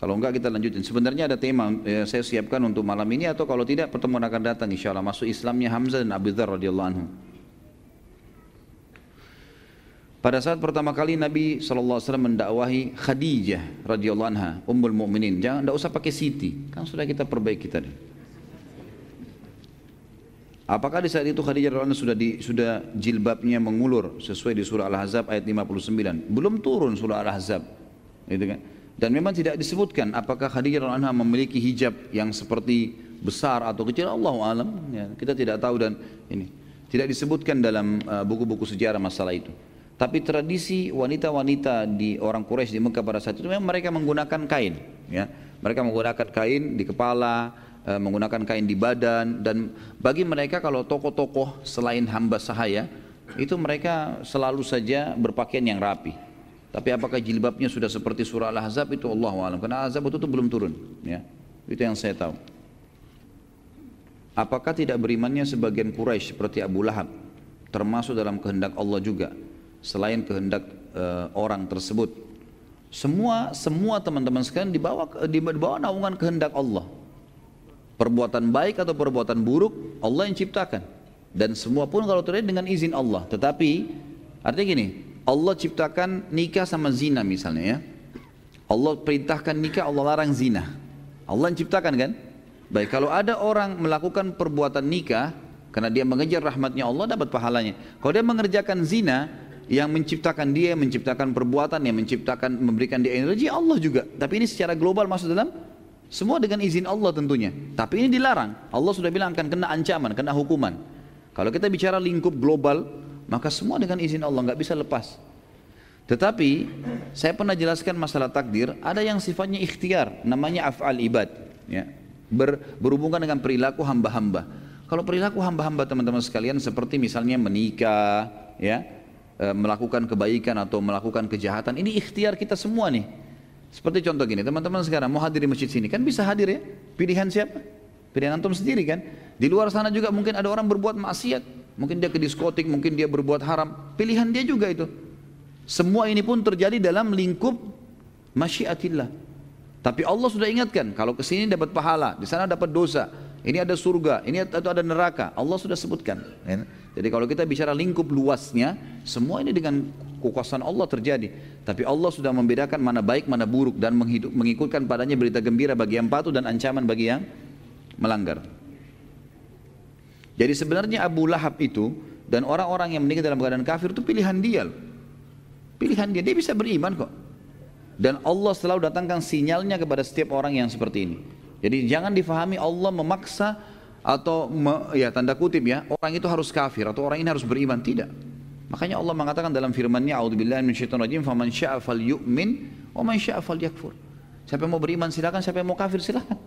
Kalau enggak kita lanjutin. Sebenarnya ada tema yang saya siapkan untuk malam ini atau kalau tidak pertemuan akan datang insya Allah. Masuk Islamnya Hamzah dan Abu Dhar radhiyallahu anhu. Pada saat pertama kali Nabi SAW mendakwahi Khadijah radhiyallahu anha, ummul mu'minin. Jangan enggak usah pakai Siti. Kan sudah kita perbaiki tadi. Apakah di saat itu Khadijah radhiyallahu sudah di, sudah jilbabnya mengulur sesuai di surah Al-Ahzab ayat 59? Belum turun surah Al-Ahzab. Gitu kan? Dan memang tidak disebutkan apakah Khadijah radhiyallahu memiliki hijab yang seperti besar atau kecil Allah alam ya, kita tidak tahu dan ini tidak disebutkan dalam uh, buku-buku uh, sejarah masalah itu tapi tradisi wanita-wanita di orang Quraisy di Mekah pada saat itu memang mereka menggunakan kain ya. Mereka menggunakan kain di kepala uh, menggunakan kain di badan dan bagi mereka kalau tokoh-tokoh selain hamba sahaya itu mereka selalu saja berpakaian yang rapi. Tapi apakah jilbabnya sudah seperti surah Al-Ahzab? Itu Allah alam. Karena Azab itu, itu belum turun ya. Itu yang saya tahu. Apakah tidak berimannya sebagian Quraisy seperti Abu Lahab? Termasuk dalam kehendak Allah juga selain kehendak uh, orang tersebut? Semua semua teman-teman sekalian dibawa di bawah naungan kehendak Allah. Perbuatan baik atau perbuatan buruk Allah yang ciptakan dan semua pun kalau terjadi dengan izin Allah. Tetapi artinya gini, Allah ciptakan nikah sama zina misalnya ya. Allah perintahkan nikah, Allah larang zina. Allah yang ciptakan kan? Baik, kalau ada orang melakukan perbuatan nikah karena dia mengejar rahmatnya Allah dapat pahalanya. Kalau dia mengerjakan zina yang menciptakan dia, menciptakan perbuatan, yang menciptakan, memberikan dia energi, Allah juga. Tapi ini secara global masuk dalam semua dengan izin Allah tentunya. Tapi ini dilarang. Allah sudah bilang akan kena ancaman, kena hukuman. Kalau kita bicara lingkup global, maka semua dengan izin Allah, nggak bisa lepas. Tetapi saya pernah jelaskan masalah takdir, ada yang sifatnya ikhtiar, namanya af'al ibad. Ya ber, berhubungan dengan perilaku hamba-hamba. Kalau perilaku hamba-hamba teman-teman sekalian seperti misalnya menikah, ya, e, melakukan kebaikan atau melakukan kejahatan, ini ikhtiar kita semua nih. Seperti contoh gini, teman-teman sekarang mau hadir di masjid sini, kan bisa hadir ya? Pilihan siapa? Pilihan antum sendiri kan? Di luar sana juga mungkin ada orang berbuat maksiat, mungkin dia ke diskotik, mungkin dia berbuat haram, pilihan dia juga itu. Semua ini pun terjadi dalam lingkup masyiatillah. Tapi Allah sudah ingatkan, kalau ke sini dapat pahala, di sana dapat dosa, ini ada surga, ini atau ada neraka. Allah sudah sebutkan. Ya. Jadi kalau kita bicara lingkup luasnya, semua ini dengan kekuasaan Allah terjadi. Tapi Allah sudah membedakan mana baik, mana buruk dan mengikutkan padanya berita gembira bagi yang patuh dan ancaman bagi yang melanggar. Jadi sebenarnya Abu Lahab itu dan orang-orang yang meninggal dalam keadaan kafir itu pilihan dia. Pilihan dia, dia bisa beriman kok. Dan Allah selalu datangkan sinyalnya kepada setiap orang yang seperti ini. Jadi jangan difahami Allah memaksa atau me, ya tanda kutip ya orang itu harus kafir atau orang ini harus beriman tidak. Makanya Allah mengatakan dalam firman-Nya a'udzubillahi minasyaitonirrajim faman syaa'a falyu'min wa man syaa'a falyakfur. Siapa yang mau beriman silakan, siapa yang mau kafir silakan.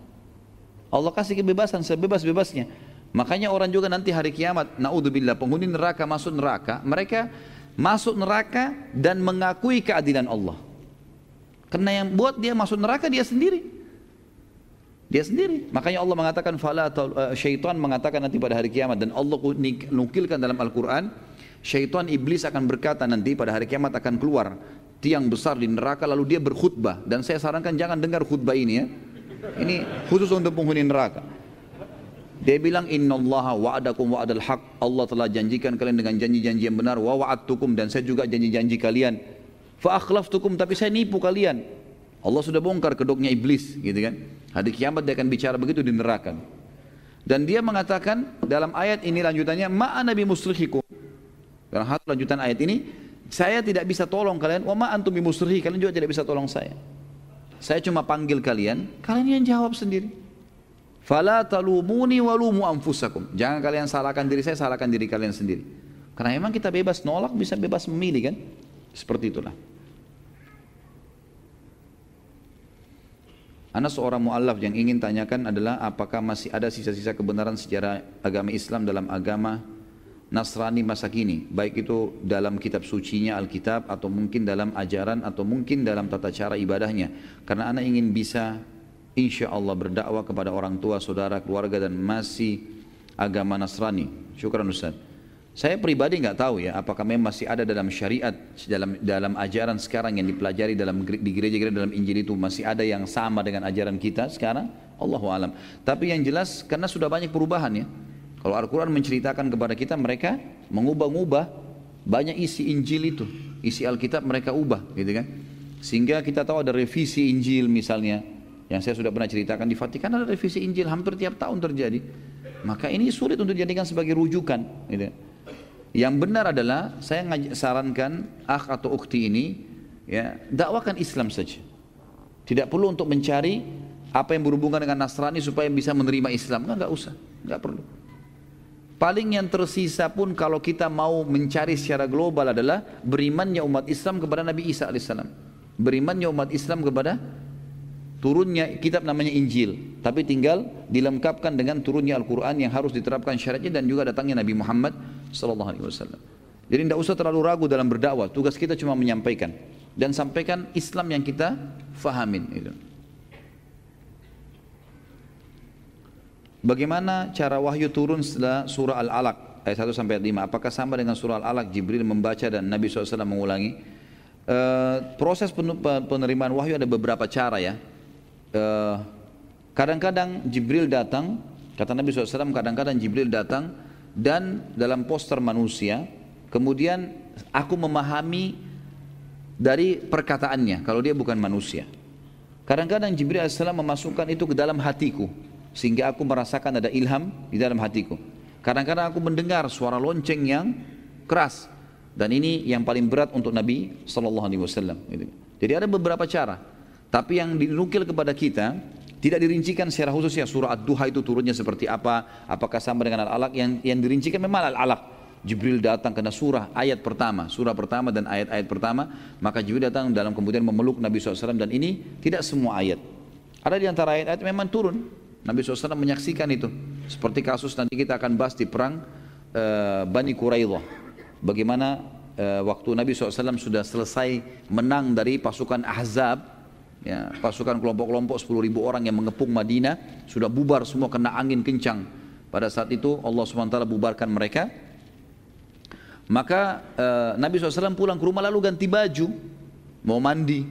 Allah kasih kebebasan sebebas-bebasnya. Makanya orang juga nanti hari kiamat, naudzubillah penghuni neraka masuk neraka, mereka masuk neraka dan mengakui keadilan Allah. Karena yang buat dia masuk neraka dia sendiri. Dia sendiri. Makanya Allah mengatakan fala uh, syaitan mengatakan nanti pada hari kiamat dan Allah nukilkan dalam Al-Qur'an syaitan iblis akan berkata nanti pada hari kiamat akan keluar tiang besar di neraka lalu dia berkhutbah dan saya sarankan jangan dengar khutbah ini ya. Ini khusus untuk penghuni neraka. Dia bilang innallaha wa'adakum wa'adal haq. Allah telah janjikan kalian dengan janji-janji yang benar wa wa'adtukum dan saya juga janji-janji kalian Fa'akhlaftukum tapi saya nipu kalian. Allah sudah bongkar kedoknya iblis gitu kan. Hari kiamat dia akan bicara begitu di neraka. Dan dia mengatakan dalam ayat ini lanjutannya ma'a nabi muslihikum. Dalam hal lanjutan ayat ini saya tidak bisa tolong kalian wa ma antum bimuslihi kalian juga tidak bisa tolong saya. Saya cuma panggil kalian, kalian yang jawab sendiri. Fala talumuni walumu anfusakum. Jangan kalian salahkan diri saya, salahkan diri kalian sendiri. Karena memang kita bebas nolak, bisa bebas memilih kan? Seperti itulah. Anak seorang mu'allaf yang ingin tanyakan adalah apakah masih ada sisa-sisa kebenaran sejarah agama Islam dalam agama Nasrani masa kini, baik itu dalam kitab sucinya Alkitab atau mungkin dalam ajaran atau mungkin dalam tata cara ibadahnya. Karena anak ingin bisa insya Allah berdakwah kepada orang tua, saudara, keluarga dan masih agama Nasrani. Syukran Ustaz. Saya pribadi nggak tahu ya apakah memang masih ada dalam syariat dalam dalam ajaran sekarang yang dipelajari dalam di gereja-gereja dalam Injil itu masih ada yang sama dengan ajaran kita sekarang Allahu alam. Tapi yang jelas karena sudah banyak perubahan ya. Kalau Al-Qur'an menceritakan kepada kita mereka mengubah-ubah banyak isi Injil itu, isi Alkitab mereka ubah gitu kan. Sehingga kita tahu ada revisi Injil misalnya yang saya sudah pernah ceritakan di Vatikan ada revisi Injil hampir tiap tahun terjadi. Maka ini sulit untuk dijadikan sebagai rujukan gitu. Yang benar adalah saya sarankan akh atau ukti ini ya dakwakan Islam saja. Tidak perlu untuk mencari apa yang berhubungan dengan Nasrani supaya bisa menerima Islam. Enggak, enggak usah, enggak perlu. Paling yang tersisa pun kalau kita mau mencari secara global adalah berimannya umat Islam kepada Nabi Isa alaihissalam. Berimannya umat Islam kepada turunnya kitab namanya Injil. Tapi tinggal dilengkapkan dengan turunnya Al-Quran yang harus diterapkan syaratnya dan juga datangnya Nabi Muhammad sallallahu alaihi wasallam. Jadi tidak usah terlalu ragu dalam berdakwah. Tugas kita cuma menyampaikan dan sampaikan Islam yang kita fahamin itu. Bagaimana cara wahyu turun setelah surah Al-Alaq ayat 1 sampai 5? Apakah sama dengan surah Al-Alaq Jibril membaca dan Nabi SAW mengulangi? Uh, proses penerimaan wahyu ada beberapa cara ya. kadang kadang-kadang Jibril datang, kata Nabi SAW kadang-kadang Jibril datang dan dalam poster manusia, kemudian aku memahami dari perkataannya kalau dia bukan manusia. Kadang-kadang Jibril AS memasukkan itu ke dalam hatiku sehingga aku merasakan ada ilham di dalam hatiku. Kadang-kadang aku mendengar suara lonceng yang keras dan ini yang paling berat untuk Nabi Wasallam. Gitu. Jadi ada beberapa cara, tapi yang dinukil kepada kita tidak dirincikan secara khusus ya surah Ad-Duha itu turunnya seperti apa, apakah sama dengan Al-Alaq yang yang dirincikan memang Al-Alaq. Jibril datang kena surah ayat pertama, surah pertama dan ayat-ayat pertama, maka Jibril datang dalam kemudian memeluk Nabi SAW dan ini tidak semua ayat. Ada di antara ayat-ayat memang turun, Nabi SAW menyaksikan itu. Seperti kasus nanti kita akan bahas di perang uh, Bani Quraidah. Bagaimana uh, waktu Nabi SAW sudah selesai menang dari pasukan Ahzab, ya, pasukan kelompok-kelompok 10 ribu orang yang mengepung Madinah, sudah bubar semua kena angin kencang. Pada saat itu Allah SWT bubarkan mereka. Maka uh, Nabi SAW pulang ke rumah lalu ganti baju, mau mandi.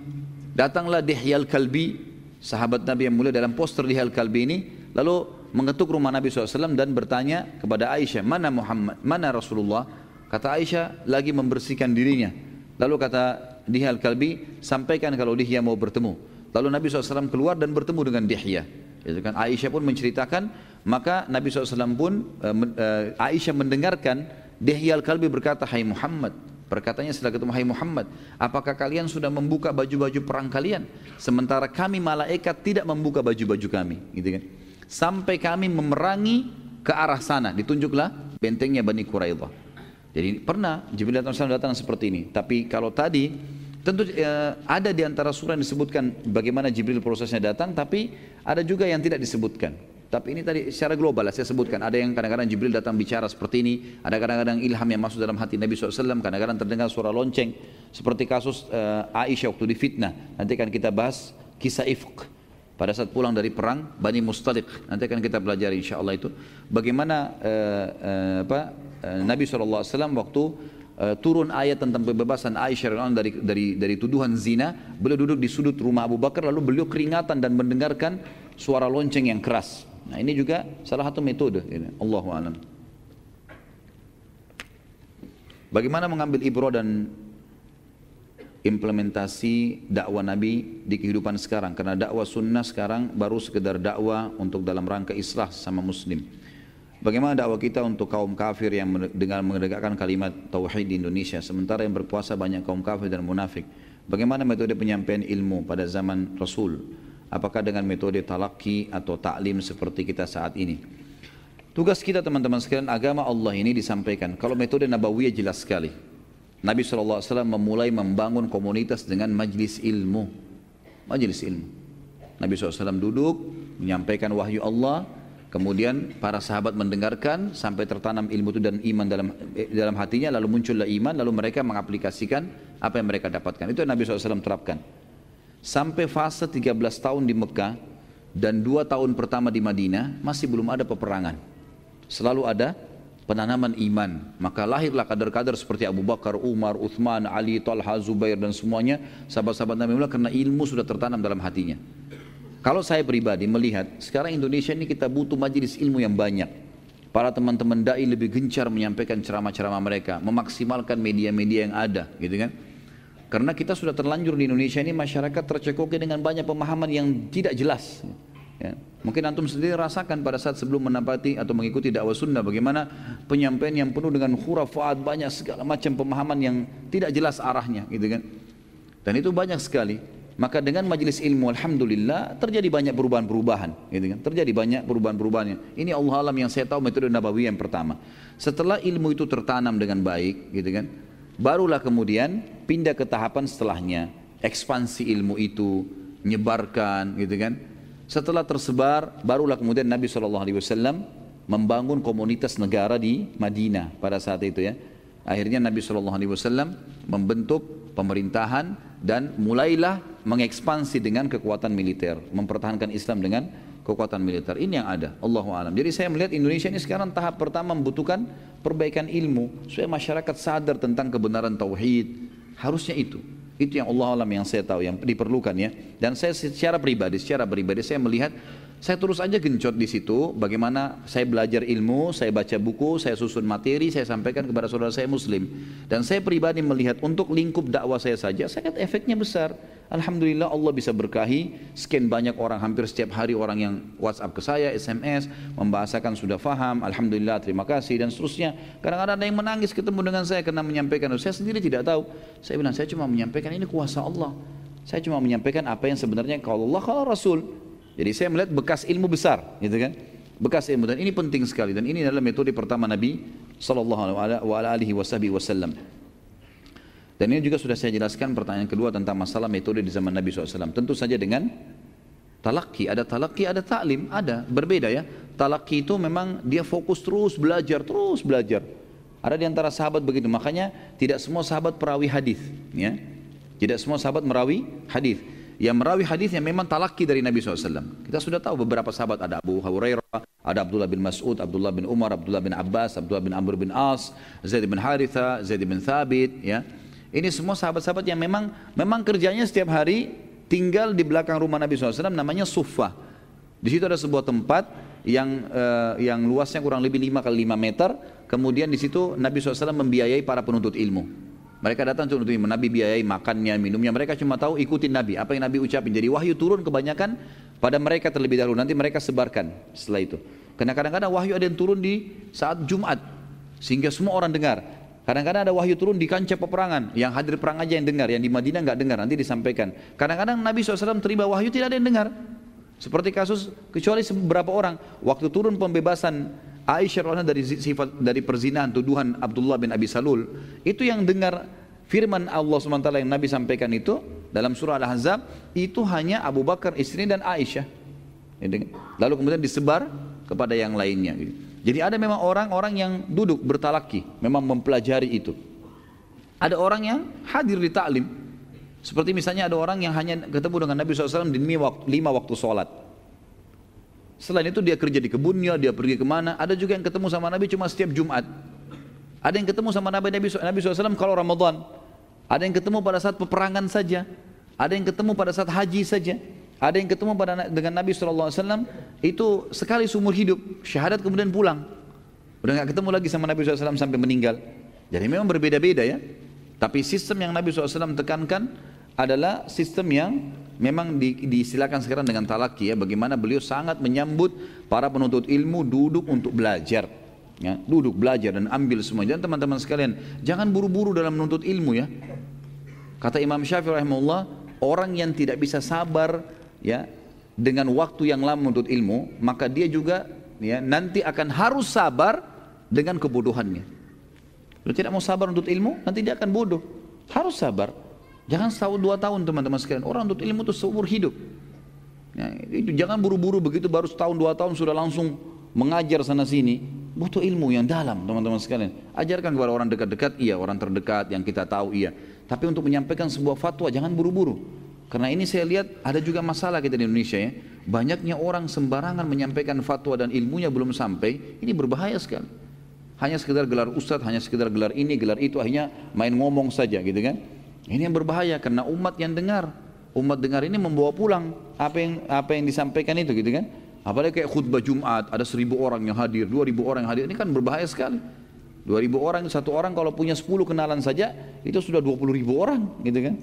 Datanglah Dihyal Kalbi, sahabat Nabi yang mulia dalam poster di Al-Kalbi ini lalu mengetuk rumah Nabi SAW dan bertanya kepada Aisyah mana Muhammad mana Rasulullah kata Aisyah lagi membersihkan dirinya lalu kata Dihya Al-Kalbi sampaikan kalau Dihya mau bertemu lalu Nabi SAW keluar dan bertemu dengan Dihya itu kan Aisyah pun menceritakan maka Nabi SAW pun uh, Aisyah mendengarkan Dihya Al-Kalbi berkata Hai Muhammad Perkataannya setelah ketemu Hai Muhammad, apakah kalian sudah membuka baju-baju perang kalian? Sementara kami malaikat tidak membuka baju-baju kami, gitu kan? Sampai kami memerangi ke arah sana, ditunjuklah bentengnya Bani Quraidah. Jadi pernah Jibril datang datang seperti ini. Tapi kalau tadi tentu eh, ada di antara surah yang disebutkan bagaimana Jibril prosesnya datang, tapi ada juga yang tidak disebutkan. Tapi ini tadi secara global saya sebutkan. Ada yang kadang-kadang Jibril datang bicara seperti ini. Ada kadang-kadang ilham yang masuk dalam hati Nabi SAW. Kadang-kadang terdengar suara lonceng. Seperti kasus uh, Aisyah waktu difitnah. Nanti akan kita bahas kisah ifq. Pada saat pulang dari perang Bani Mustalik. Nanti akan kita pelajari insya Allah itu. Bagaimana uh, uh, apa, Nabi SAW waktu uh, turun ayat tentang pembebasan Aisyah dari, dari, dari tuduhan zina. Beliau duduk di sudut rumah Abu Bakar. Lalu beliau keringatan dan mendengarkan suara lonceng yang keras. Nah ini juga salah satu metode. Allahu alam. Bagaimana mengambil ibrah dan implementasi dakwah Nabi di kehidupan sekarang karena dakwah sunnah sekarang baru sekedar dakwah untuk dalam rangka islah sama muslim bagaimana dakwah kita untuk kaum kafir yang dengan menegakkan kalimat tauhid di Indonesia sementara yang berpuasa banyak kaum kafir dan munafik bagaimana metode penyampaian ilmu pada zaman Rasul apakah dengan metode talaki atau taklim seperti kita saat ini. Tugas kita teman-teman sekalian agama Allah ini disampaikan. Kalau metode Nabawiyah jelas sekali. Nabi SAW memulai membangun komunitas dengan majlis ilmu. Majlis ilmu. Nabi SAW duduk, menyampaikan wahyu Allah, kemudian para sahabat mendengarkan sampai tertanam ilmu itu dan iman dalam dalam hatinya, lalu muncullah iman, lalu mereka mengaplikasikan apa yang mereka dapatkan. Itu yang Nabi SAW terapkan sampai fase 13 tahun di Mekah dan dua tahun pertama di Madinah masih belum ada peperangan. Selalu ada penanaman iman. Maka lahirlah kader-kader seperti Abu Bakar, Umar, Uthman, Ali, Talha, Zubair dan semuanya sahabat-sahabat Nabi Muhammad karena ilmu sudah tertanam dalam hatinya. Kalau saya pribadi melihat sekarang Indonesia ini kita butuh majelis ilmu yang banyak. Para teman-teman dai lebih gencar menyampaikan ceramah-ceramah mereka, memaksimalkan media-media yang ada, gitu kan? Karena kita sudah terlanjur di Indonesia ini masyarakat tercekoki dengan banyak pemahaman yang tidak jelas. Ya. Mungkin antum sendiri rasakan pada saat sebelum menapati atau mengikuti dakwah sunnah bagaimana penyampaian yang penuh dengan khurafat banyak segala macam pemahaman yang tidak jelas arahnya gitu kan. Dan itu banyak sekali. Maka dengan majelis ilmu alhamdulillah terjadi banyak perubahan-perubahan, gitu kan? Terjadi banyak perubahan-perubahan. Ini Allah alam yang saya tahu metode Nabawi yang pertama. Setelah ilmu itu tertanam dengan baik, gitu kan? Barulah kemudian pindah ke tahapan setelahnya, ekspansi ilmu itu, nyebarkan, gitu kan? Setelah tersebar, barulah kemudian Nabi SAW membangun komunitas negara di Madinah pada saat itu ya. Akhirnya Nabi SAW membentuk pemerintahan dan mulailah mengekspansi dengan kekuatan militer, mempertahankan Islam dengan kekuatan militer. Ini yang ada, Allah alam. Jadi saya melihat Indonesia ini sekarang tahap pertama membutuhkan perbaikan ilmu supaya masyarakat sadar tentang kebenaran tauhid. Harusnya itu. Itu yang Allah alam yang saya tahu yang diperlukan ya. Dan saya secara pribadi, secara pribadi saya melihat saya terus aja gencot di situ bagaimana saya belajar ilmu, saya baca buku, saya susun materi, saya sampaikan kepada saudara saya muslim. Dan saya pribadi melihat untuk lingkup dakwah saya saja, saya lihat efeknya besar. Alhamdulillah Allah bisa berkahi, sekian banyak orang hampir setiap hari orang yang WhatsApp ke saya, SMS, membahasakan sudah faham, Alhamdulillah terima kasih dan seterusnya. Kadang-kadang ada yang menangis ketemu dengan saya karena menyampaikan, saya sendiri tidak tahu. Saya bilang, saya cuma menyampaikan ini kuasa Allah. Saya cuma menyampaikan apa yang sebenarnya kalau Allah, kalau Rasul. Jadi saya melihat bekas ilmu besar, gitu kan? Bekas ilmu dan ini penting sekali dan ini adalah metode pertama Nabi sallallahu alaihi wasallam. Dan ini juga sudah saya jelaskan pertanyaan kedua tentang masalah metode di zaman Nabi SAW. Tentu saja dengan talaki, ada talaki, ada taklim, ada berbeda ya. Talaki itu memang dia fokus terus belajar, terus belajar. Ada di antara sahabat begitu, makanya tidak semua sahabat perawi hadis, ya. Tidak semua sahabat merawi hadis yang merawi hadis yang memang talaki dari Nabi SAW. Kita sudah tahu beberapa sahabat ada Abu Hurairah, ada Abdullah bin Mas'ud, Abdullah bin Umar, Abdullah bin Abbas, Abdullah bin Amr bin As, Zaid bin Haritha, Zaid bin Thabit, ya. Ini semua sahabat-sahabat yang memang memang kerjanya setiap hari tinggal di belakang rumah Nabi SAW namanya Suffah. Di situ ada sebuah tempat yang uh, yang luasnya kurang lebih 5 kali 5 meter. Kemudian di situ Nabi SAW membiayai para penuntut ilmu. Mereka datang untuk. Nabi biayai makannya, minumnya. Mereka cuma tahu ikutin Nabi. Apa yang Nabi ucapin. Jadi wahyu turun kebanyakan pada mereka terlebih dahulu. Nanti mereka sebarkan setelah itu. Karena kadang-kadang wahyu ada yang turun di saat Jumat. Sehingga semua orang dengar. Kadang-kadang ada wahyu turun di kancah peperangan. Yang hadir perang aja yang dengar. Yang di Madinah nggak dengar. Nanti disampaikan. Kadang-kadang Nabi SAW terima wahyu tidak ada yang dengar. Seperti kasus kecuali beberapa orang. Waktu turun pembebasan Aisyah dari sifat dari perzinahan tuduhan Abdullah bin Abi Salul itu yang dengar firman Allah SWT yang Nabi sampaikan itu dalam surah Al-Ahzab itu hanya Abu Bakar istri dan Aisyah. Lalu kemudian disebar kepada yang lainnya jadi ada memang orang-orang yang duduk bertalaki memang mempelajari itu. Ada orang yang hadir di taklim seperti misalnya ada orang yang hanya ketemu dengan Nabi SAW di lima waktu sholat Selain itu dia kerja di kebunnya, dia pergi ke mana. Ada juga yang ketemu sama Nabi cuma setiap Jumat. Ada yang ketemu sama Nabi Nabi, Nabi SAW kalau Ramadan. Ada yang ketemu pada saat peperangan saja. Ada yang ketemu pada saat haji saja. Ada yang ketemu pada dengan Nabi SAW itu sekali seumur hidup. Syahadat kemudian pulang. Udah nggak ketemu lagi sama Nabi SAW sampai meninggal. Jadi memang berbeda-beda ya. Tapi sistem yang Nabi SAW tekankan adalah sistem yang memang di, diistilahkan sekarang dengan talaki ya bagaimana beliau sangat menyambut para penuntut ilmu duduk untuk belajar ya. Duduk belajar dan ambil semua. Dan teman-teman sekalian jangan buru-buru dalam menuntut ilmu ya. Kata Imam Syafi'i rahimahullah orang yang tidak bisa sabar ya dengan waktu yang lama menuntut ilmu maka dia juga ya nanti akan harus sabar dengan kebodohannya. Kalau tidak mau sabar untuk ilmu nanti dia akan bodoh. Harus sabar Jangan setahun dua tahun teman-teman sekalian. Orang untuk ilmu itu seumur hidup. Ya, itu jangan buru-buru begitu baru setahun dua tahun sudah langsung mengajar sana sini. Butuh ilmu yang dalam teman-teman sekalian. Ajarkan kepada orang dekat-dekat, iya orang terdekat yang kita tahu iya. Tapi untuk menyampaikan sebuah fatwa jangan buru-buru. Karena ini saya lihat ada juga masalah kita di Indonesia ya. Banyaknya orang sembarangan menyampaikan fatwa dan ilmunya belum sampai. Ini berbahaya sekali. Hanya sekedar gelar ustadz, hanya sekedar gelar ini, gelar itu, akhirnya main ngomong saja gitu kan. Ini yang berbahaya karena umat yang dengar, umat dengar ini membawa pulang apa yang apa yang disampaikan itu gitu kan. Apalagi kayak khutbah Jumat ada seribu orang yang hadir, dua ribu orang yang hadir ini kan berbahaya sekali. Dua ribu orang satu orang kalau punya sepuluh kenalan saja itu sudah dua puluh ribu orang gitu kan.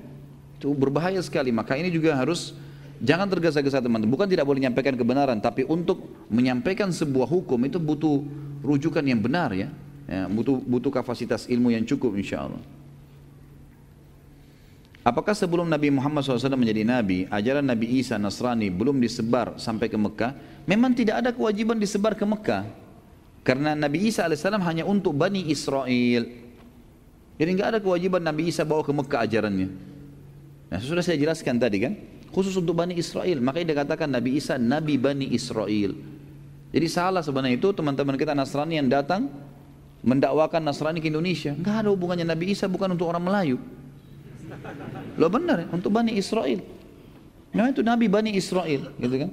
Itu berbahaya sekali. Maka ini juga harus jangan tergesa-gesa teman-teman. Bukan tidak boleh menyampaikan kebenaran, tapi untuk menyampaikan sebuah hukum itu butuh rujukan yang benar ya. ya butuh butuh kapasitas ilmu yang cukup insya Allah. Apakah sebelum Nabi Muhammad SAW menjadi Nabi, ajaran Nabi Isa Nasrani belum disebar sampai ke Mekah? Memang tidak ada kewajiban disebar ke Mekah. Karena Nabi Isa AS hanya untuk Bani Israel. Jadi nggak ada kewajiban Nabi Isa bawa ke Mekah ajarannya. Nah sudah saya jelaskan tadi kan, khusus untuk Bani Israel. Makanya dikatakan Nabi Isa Nabi Bani Israel. Jadi salah sebenarnya itu teman-teman kita Nasrani yang datang mendakwakan Nasrani ke Indonesia. Nggak ada hubungannya Nabi Isa bukan untuk orang Melayu. Lo benar ya, untuk Bani Israel. Memang itu Nabi Bani Israel, gitu kan?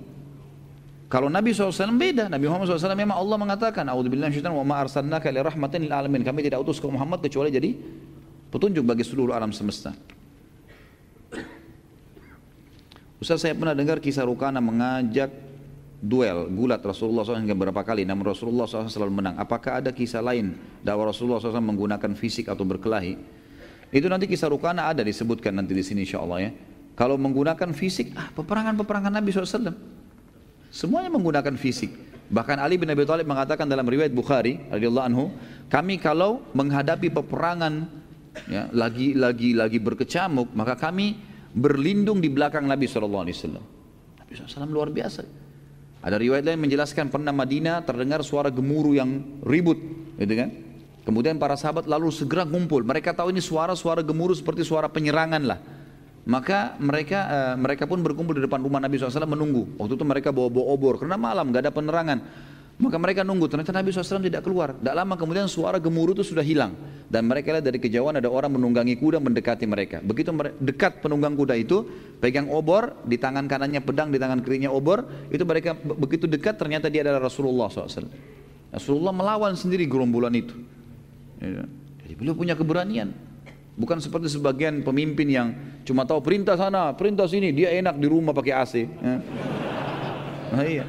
Kalau Nabi SAW beda, Nabi Muhammad SAW memang Allah mengatakan, A'udzubillah syaitan wa ma arsalnaka li rahmatin lil alamin. Kami tidak utus ke Muhammad kecuali jadi petunjuk bagi seluruh alam semesta. Ustaz saya pernah dengar kisah Rukana mengajak duel, gulat Rasulullah SAW hingga berapa kali, namun Rasulullah SAW selalu menang. Apakah ada kisah lain dakwah Rasulullah SAW menggunakan fisik atau berkelahi? Itu nanti kisah Rukana ada disebutkan nanti di sini insya Allah ya. Kalau menggunakan fisik, ah peperangan-peperangan Nabi SAW. Semuanya menggunakan fisik. Bahkan Ali bin Abi Thalib mengatakan dalam riwayat Bukhari radhiyallahu anhu, kami kalau menghadapi peperangan ya, lagi lagi lagi berkecamuk, maka kami berlindung di belakang Nabi SAW. Nabi SAW luar biasa. Ada riwayat lain menjelaskan pernah Madinah terdengar suara gemuruh yang ribut, gitu kan? Kemudian para sahabat lalu segera ngumpul. Mereka tahu ini suara-suara gemuruh seperti suara penyerangan lah. Maka mereka uh, mereka pun berkumpul di depan rumah Nabi SAW menunggu. Waktu itu mereka bawa-bawa obor karena malam gak ada penerangan. Maka mereka nunggu, ternyata Nabi SAW tidak keluar. Tidak lama kemudian suara gemuruh itu sudah hilang. Dan mereka lihat dari kejauhan ada orang menunggangi kuda mendekati mereka. Begitu dekat penunggang kuda itu, pegang obor, di tangan kanannya pedang, di tangan kirinya obor. Itu mereka begitu dekat ternyata dia adalah Rasulullah SAW. Rasulullah melawan sendiri gerombolan itu. Ya. Jadi beliau punya keberanian. Bukan seperti sebagian pemimpin yang cuma tahu perintah sana, perintah sini, dia enak di rumah pakai AC. Ya. Nah, iya.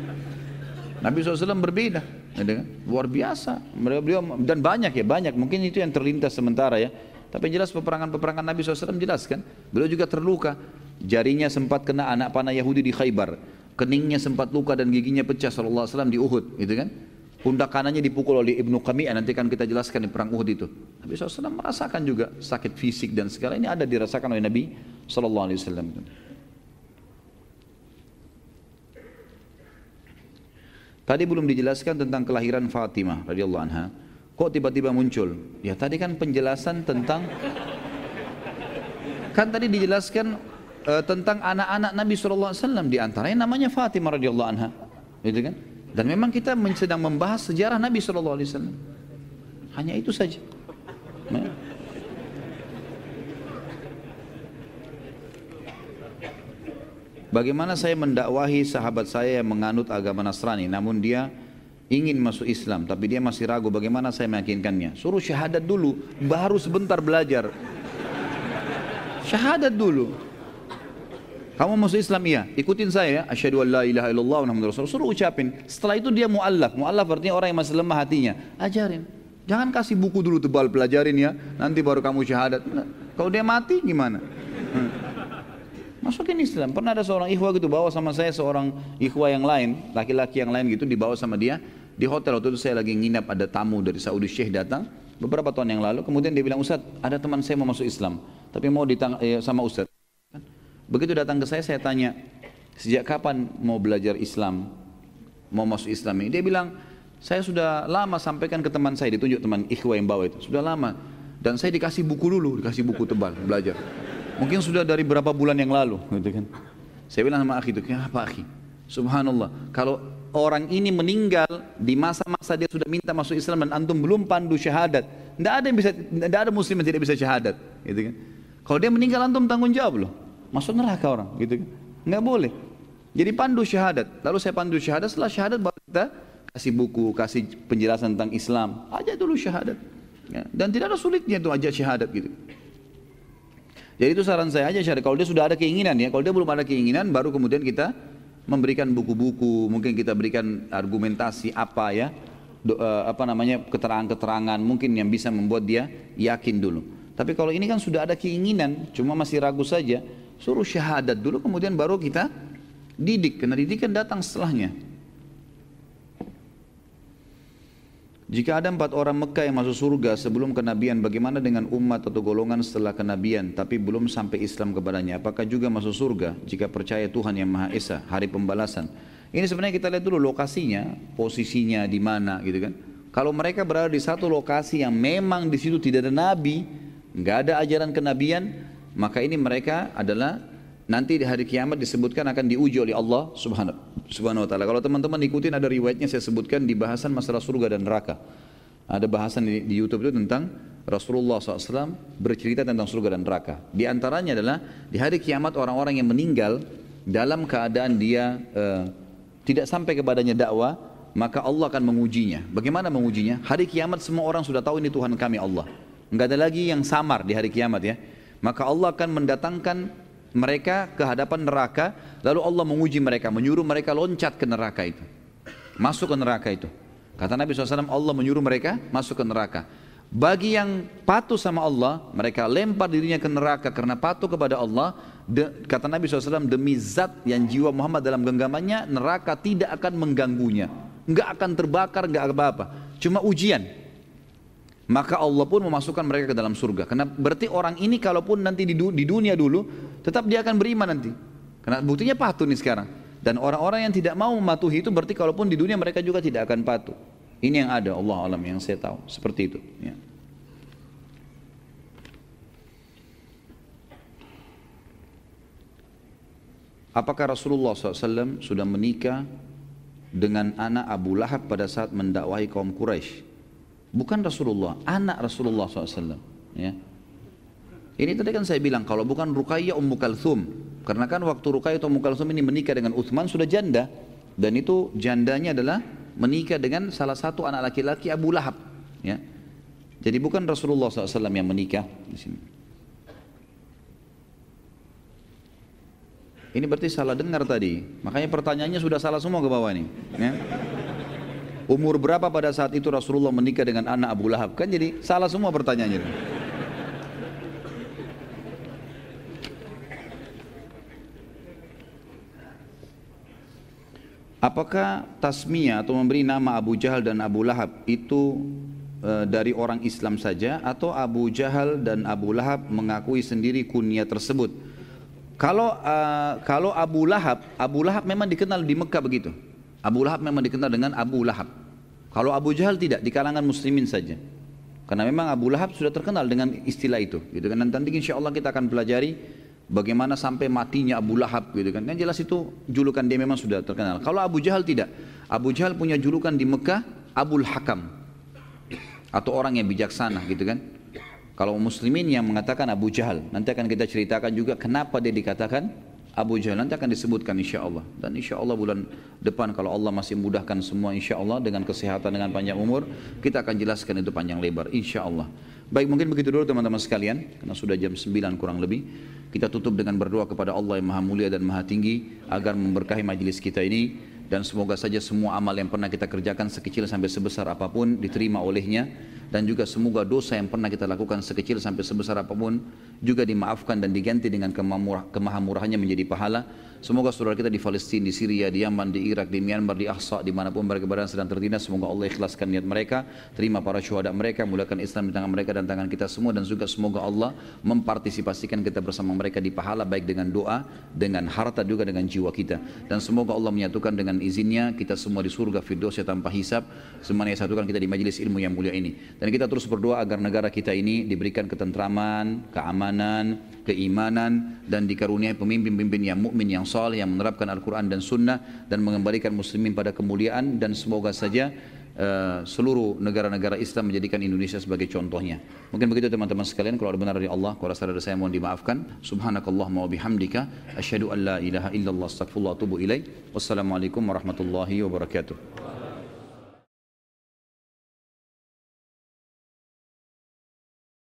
Nabi SAW berbeda, ya, luar biasa. Beliau dan banyak ya, banyak. Mungkin itu yang terlintas sementara ya. Tapi jelas peperangan-peperangan Nabi SAW jelaskan. Beliau juga terluka. Jarinya sempat kena anak panah Yahudi di Khaybar. Keningnya sempat luka dan giginya pecah SAW di Uhud, gitu kan? Pundak kanannya dipukul oleh Ibnu Qami'ah. Nanti kan kita jelaskan di perang Uhud itu. Nabi SAW merasakan juga sakit fisik dan segala ini ada dirasakan oleh Nabi SAW tadi belum dijelaskan tentang kelahiran Fatimah radhiyallahu anha. Kok tiba-tiba muncul? Ya tadi kan penjelasan tentang kan tadi dijelaskan uh, tentang anak-anak Nabi SAW di antaranya namanya Fatimah radhiyallahu anha. Gitu kan dan memang kita sedang membahas sejarah Nabi Shallallahu Alaihi Wasallam. Hanya itu saja. Nah. Bagaimana saya mendakwahi sahabat saya yang menganut agama Nasrani namun dia ingin masuk Islam tapi dia masih ragu bagaimana saya meyakinkannya suruh syahadat dulu baru sebentar belajar syahadat dulu kamu masuk Islam iya, ikutin saya ya. Asyhadu an la ilaha illallah wa rasul. Suruh ucapin. Setelah itu dia muallaf. Muallaf artinya orang yang masih lemah hatinya. Ajarin. Jangan kasih buku dulu tebal pelajarin ya. Nanti baru kamu syahadat. Nah, kalau dia mati gimana? Hmm. Masukin Islam. Pernah ada seorang ikhwah gitu bawa sama saya seorang ikhwah yang lain, laki-laki yang lain gitu dibawa sama dia di hotel waktu itu saya lagi nginap ada tamu dari Saudi Syekh datang beberapa tahun yang lalu kemudian dia bilang Ustaz ada teman saya mau masuk Islam tapi mau ditang eh, sama Ustaz Begitu datang ke saya, saya tanya, sejak kapan mau belajar Islam, mau masuk Islam ini? Dia bilang, saya sudah lama sampaikan ke teman saya, ditunjuk teman ikhwah yang bawa itu, sudah lama. Dan saya dikasih buku dulu, dikasih buku tebal, belajar. Mungkin sudah dari berapa bulan yang lalu, gitu kan. Saya bilang sama akhi itu, kenapa akhi? Subhanallah, kalau orang ini meninggal di masa-masa dia sudah minta masuk Islam dan antum belum pandu syahadat, tidak ada yang bisa, tidak ada muslim yang tidak bisa syahadat, gitu kan. Kalau dia meninggal antum tanggung jawab loh masuk neraka orang gitu kan? Nggak boleh. Jadi pandu syahadat. Lalu saya pandu syahadat setelah syahadat baru kita kasih buku kasih penjelasan tentang Islam. Aja dulu syahadat. Ya. dan tidak ada sulitnya itu aja syahadat gitu. Jadi itu saran saya aja syahadat. Kalau dia sudah ada keinginan ya. Kalau dia belum ada keinginan baru kemudian kita memberikan buku-buku mungkin kita berikan argumentasi apa ya. Do, uh, apa namanya keterangan-keterangan mungkin yang bisa membuat dia yakin dulu. Tapi kalau ini kan sudah ada keinginan cuma masih ragu saja Suruh syahadat dulu kemudian baru kita didik. Karena didikan datang setelahnya. Jika ada empat orang Mekah yang masuk surga sebelum kenabian, bagaimana dengan umat atau golongan setelah kenabian tapi belum sampai Islam kepadanya? Apakah juga masuk surga jika percaya Tuhan yang Maha Esa, hari pembalasan? Ini sebenarnya kita lihat dulu lokasinya, posisinya di mana gitu kan. Kalau mereka berada di satu lokasi yang memang di situ tidak ada nabi, nggak ada ajaran kenabian, maka ini mereka adalah nanti di hari kiamat disebutkan akan diuji oleh Allah Subhanahu wa taala. Kalau teman-teman ikutin ada riwayatnya saya sebutkan di bahasan masalah surga dan neraka. Ada bahasan di, di YouTube itu tentang Rasulullah SAW bercerita tentang surga dan neraka. Di antaranya adalah di hari kiamat orang-orang yang meninggal dalam keadaan dia uh, tidak sampai kepadanya dakwah, maka Allah akan mengujinya. Bagaimana mengujinya? Hari kiamat semua orang sudah tahu ini Tuhan kami Allah. Enggak ada lagi yang samar di hari kiamat ya. Maka Allah akan mendatangkan mereka ke hadapan neraka, lalu Allah menguji mereka, menyuruh mereka loncat ke neraka itu. Masuk ke neraka itu. Kata Nabi SAW, Allah menyuruh mereka masuk ke neraka. Bagi yang patuh sama Allah, mereka lempar dirinya ke neraka karena patuh kepada Allah. De, kata Nabi SAW, demi zat yang jiwa Muhammad dalam genggamannya, neraka tidak akan mengganggunya. Enggak akan terbakar, enggak apa-apa. Cuma ujian maka Allah pun memasukkan mereka ke dalam surga. Karena berarti orang ini kalaupun nanti di, dunia dulu, tetap dia akan beriman nanti. Karena buktinya patuh nih sekarang. Dan orang-orang yang tidak mau mematuhi itu berarti kalaupun di dunia mereka juga tidak akan patuh. Ini yang ada Allah alam yang saya tahu. Seperti itu. Ya. Apakah Rasulullah SAW sudah menikah dengan anak Abu Lahab pada saat mendakwahi kaum Quraisy? Bukan Rasulullah, anak Rasulullah SAW. Ya. Ini tadi kan saya bilang, kalau bukan Ruqayyah Ummu Kalthum. Karena kan waktu Ruqayyah Ummu Kalthum ini menikah dengan Uthman sudah janda. Dan itu jandanya adalah menikah dengan salah satu anak laki-laki Abu Lahab. Ya. Jadi bukan Rasulullah SAW yang menikah di sini. Ini berarti salah dengar tadi. Makanya pertanyaannya sudah salah semua ke bawah ini. Ya. Umur berapa pada saat itu Rasulullah menikah dengan anak Abu Lahab? Kan jadi salah semua pertanyaannya. Apakah tasmiyah atau memberi nama Abu Jahal dan Abu Lahab itu e, dari orang Islam saja atau Abu Jahal dan Abu Lahab mengakui sendiri kunyah tersebut? Kalau e, kalau Abu Lahab, Abu Lahab memang dikenal di Mekah begitu. Abu Lahab memang dikenal dengan Abu Lahab. Kalau Abu Jahal tidak, di kalangan muslimin saja. Karena memang Abu Lahab sudah terkenal dengan istilah itu. Gitu kan. Dan nanti insya Allah kita akan pelajari bagaimana sampai matinya Abu Lahab. Gitu kan. Yang jelas itu julukan dia memang sudah terkenal. Kalau Abu Jahal tidak. Abu Jahal punya julukan di Mekah Abul Hakam. Atau orang yang bijaksana gitu kan. Kalau muslimin yang mengatakan Abu Jahal. Nanti akan kita ceritakan juga kenapa dia dikatakan Abu Jahal nanti akan disebutkan insya Allah dan insya Allah bulan depan kalau Allah masih mudahkan semua insya Allah dengan kesehatan dengan panjang umur kita akan jelaskan itu panjang lebar insya Allah baik mungkin begitu dulu teman-teman sekalian karena sudah jam 9 kurang lebih. Kita tutup dengan berdoa kepada Allah yang maha mulia dan maha tinggi agar memberkahi majelis kita ini. Dan semoga saja semua amal yang pernah kita kerjakan sekecil sampai sebesar apa pun diterima olehnya dan juga semoga dosa yang pernah kita lakukan sekecil sampai sebesar apa pun juga dimaafkan dan diganti dengan kemahamurahannya menjadi pahala Semoga saudara kita di Palestina, di Syria, di Yaman, di Irak, di Myanmar, di Ahsa, di mana pun mereka berada sedang tertindas, semoga Allah ikhlaskan niat mereka, terima para syuhada mereka, mulakan Islam di tangan mereka dan tangan kita semua, dan juga semoga Allah mempartisipasikan kita bersama mereka di pahala, baik dengan doa, dengan harta juga dengan jiwa kita. Dan semoga Allah menyatukan dengan izinnya, kita semua di surga Firdausya tanpa hisap, semuanya satukan kita di majelis ilmu yang mulia ini. Dan kita terus berdoa agar negara kita ini diberikan ketentraman, keamanan, keimanan, dan dikaruniai pemimpin-pemimpin yang mukmin yang saleh yang menerapkan Al-Quran dan Sunnah dan mengembalikan muslimin pada kemuliaan dan semoga saja uh, seluruh negara-negara Islam menjadikan Indonesia sebagai contohnya. Mungkin begitu teman-teman sekalian kalau ada benar dari Allah, kalau rasa dari saya mohon dimaafkan. Subhanakallahumma wa bihamdika asyhadu an la ilaha illallah astaghfirullah wa atubu ilaik. Wassalamualaikum warahmatullahi wabarakatuh.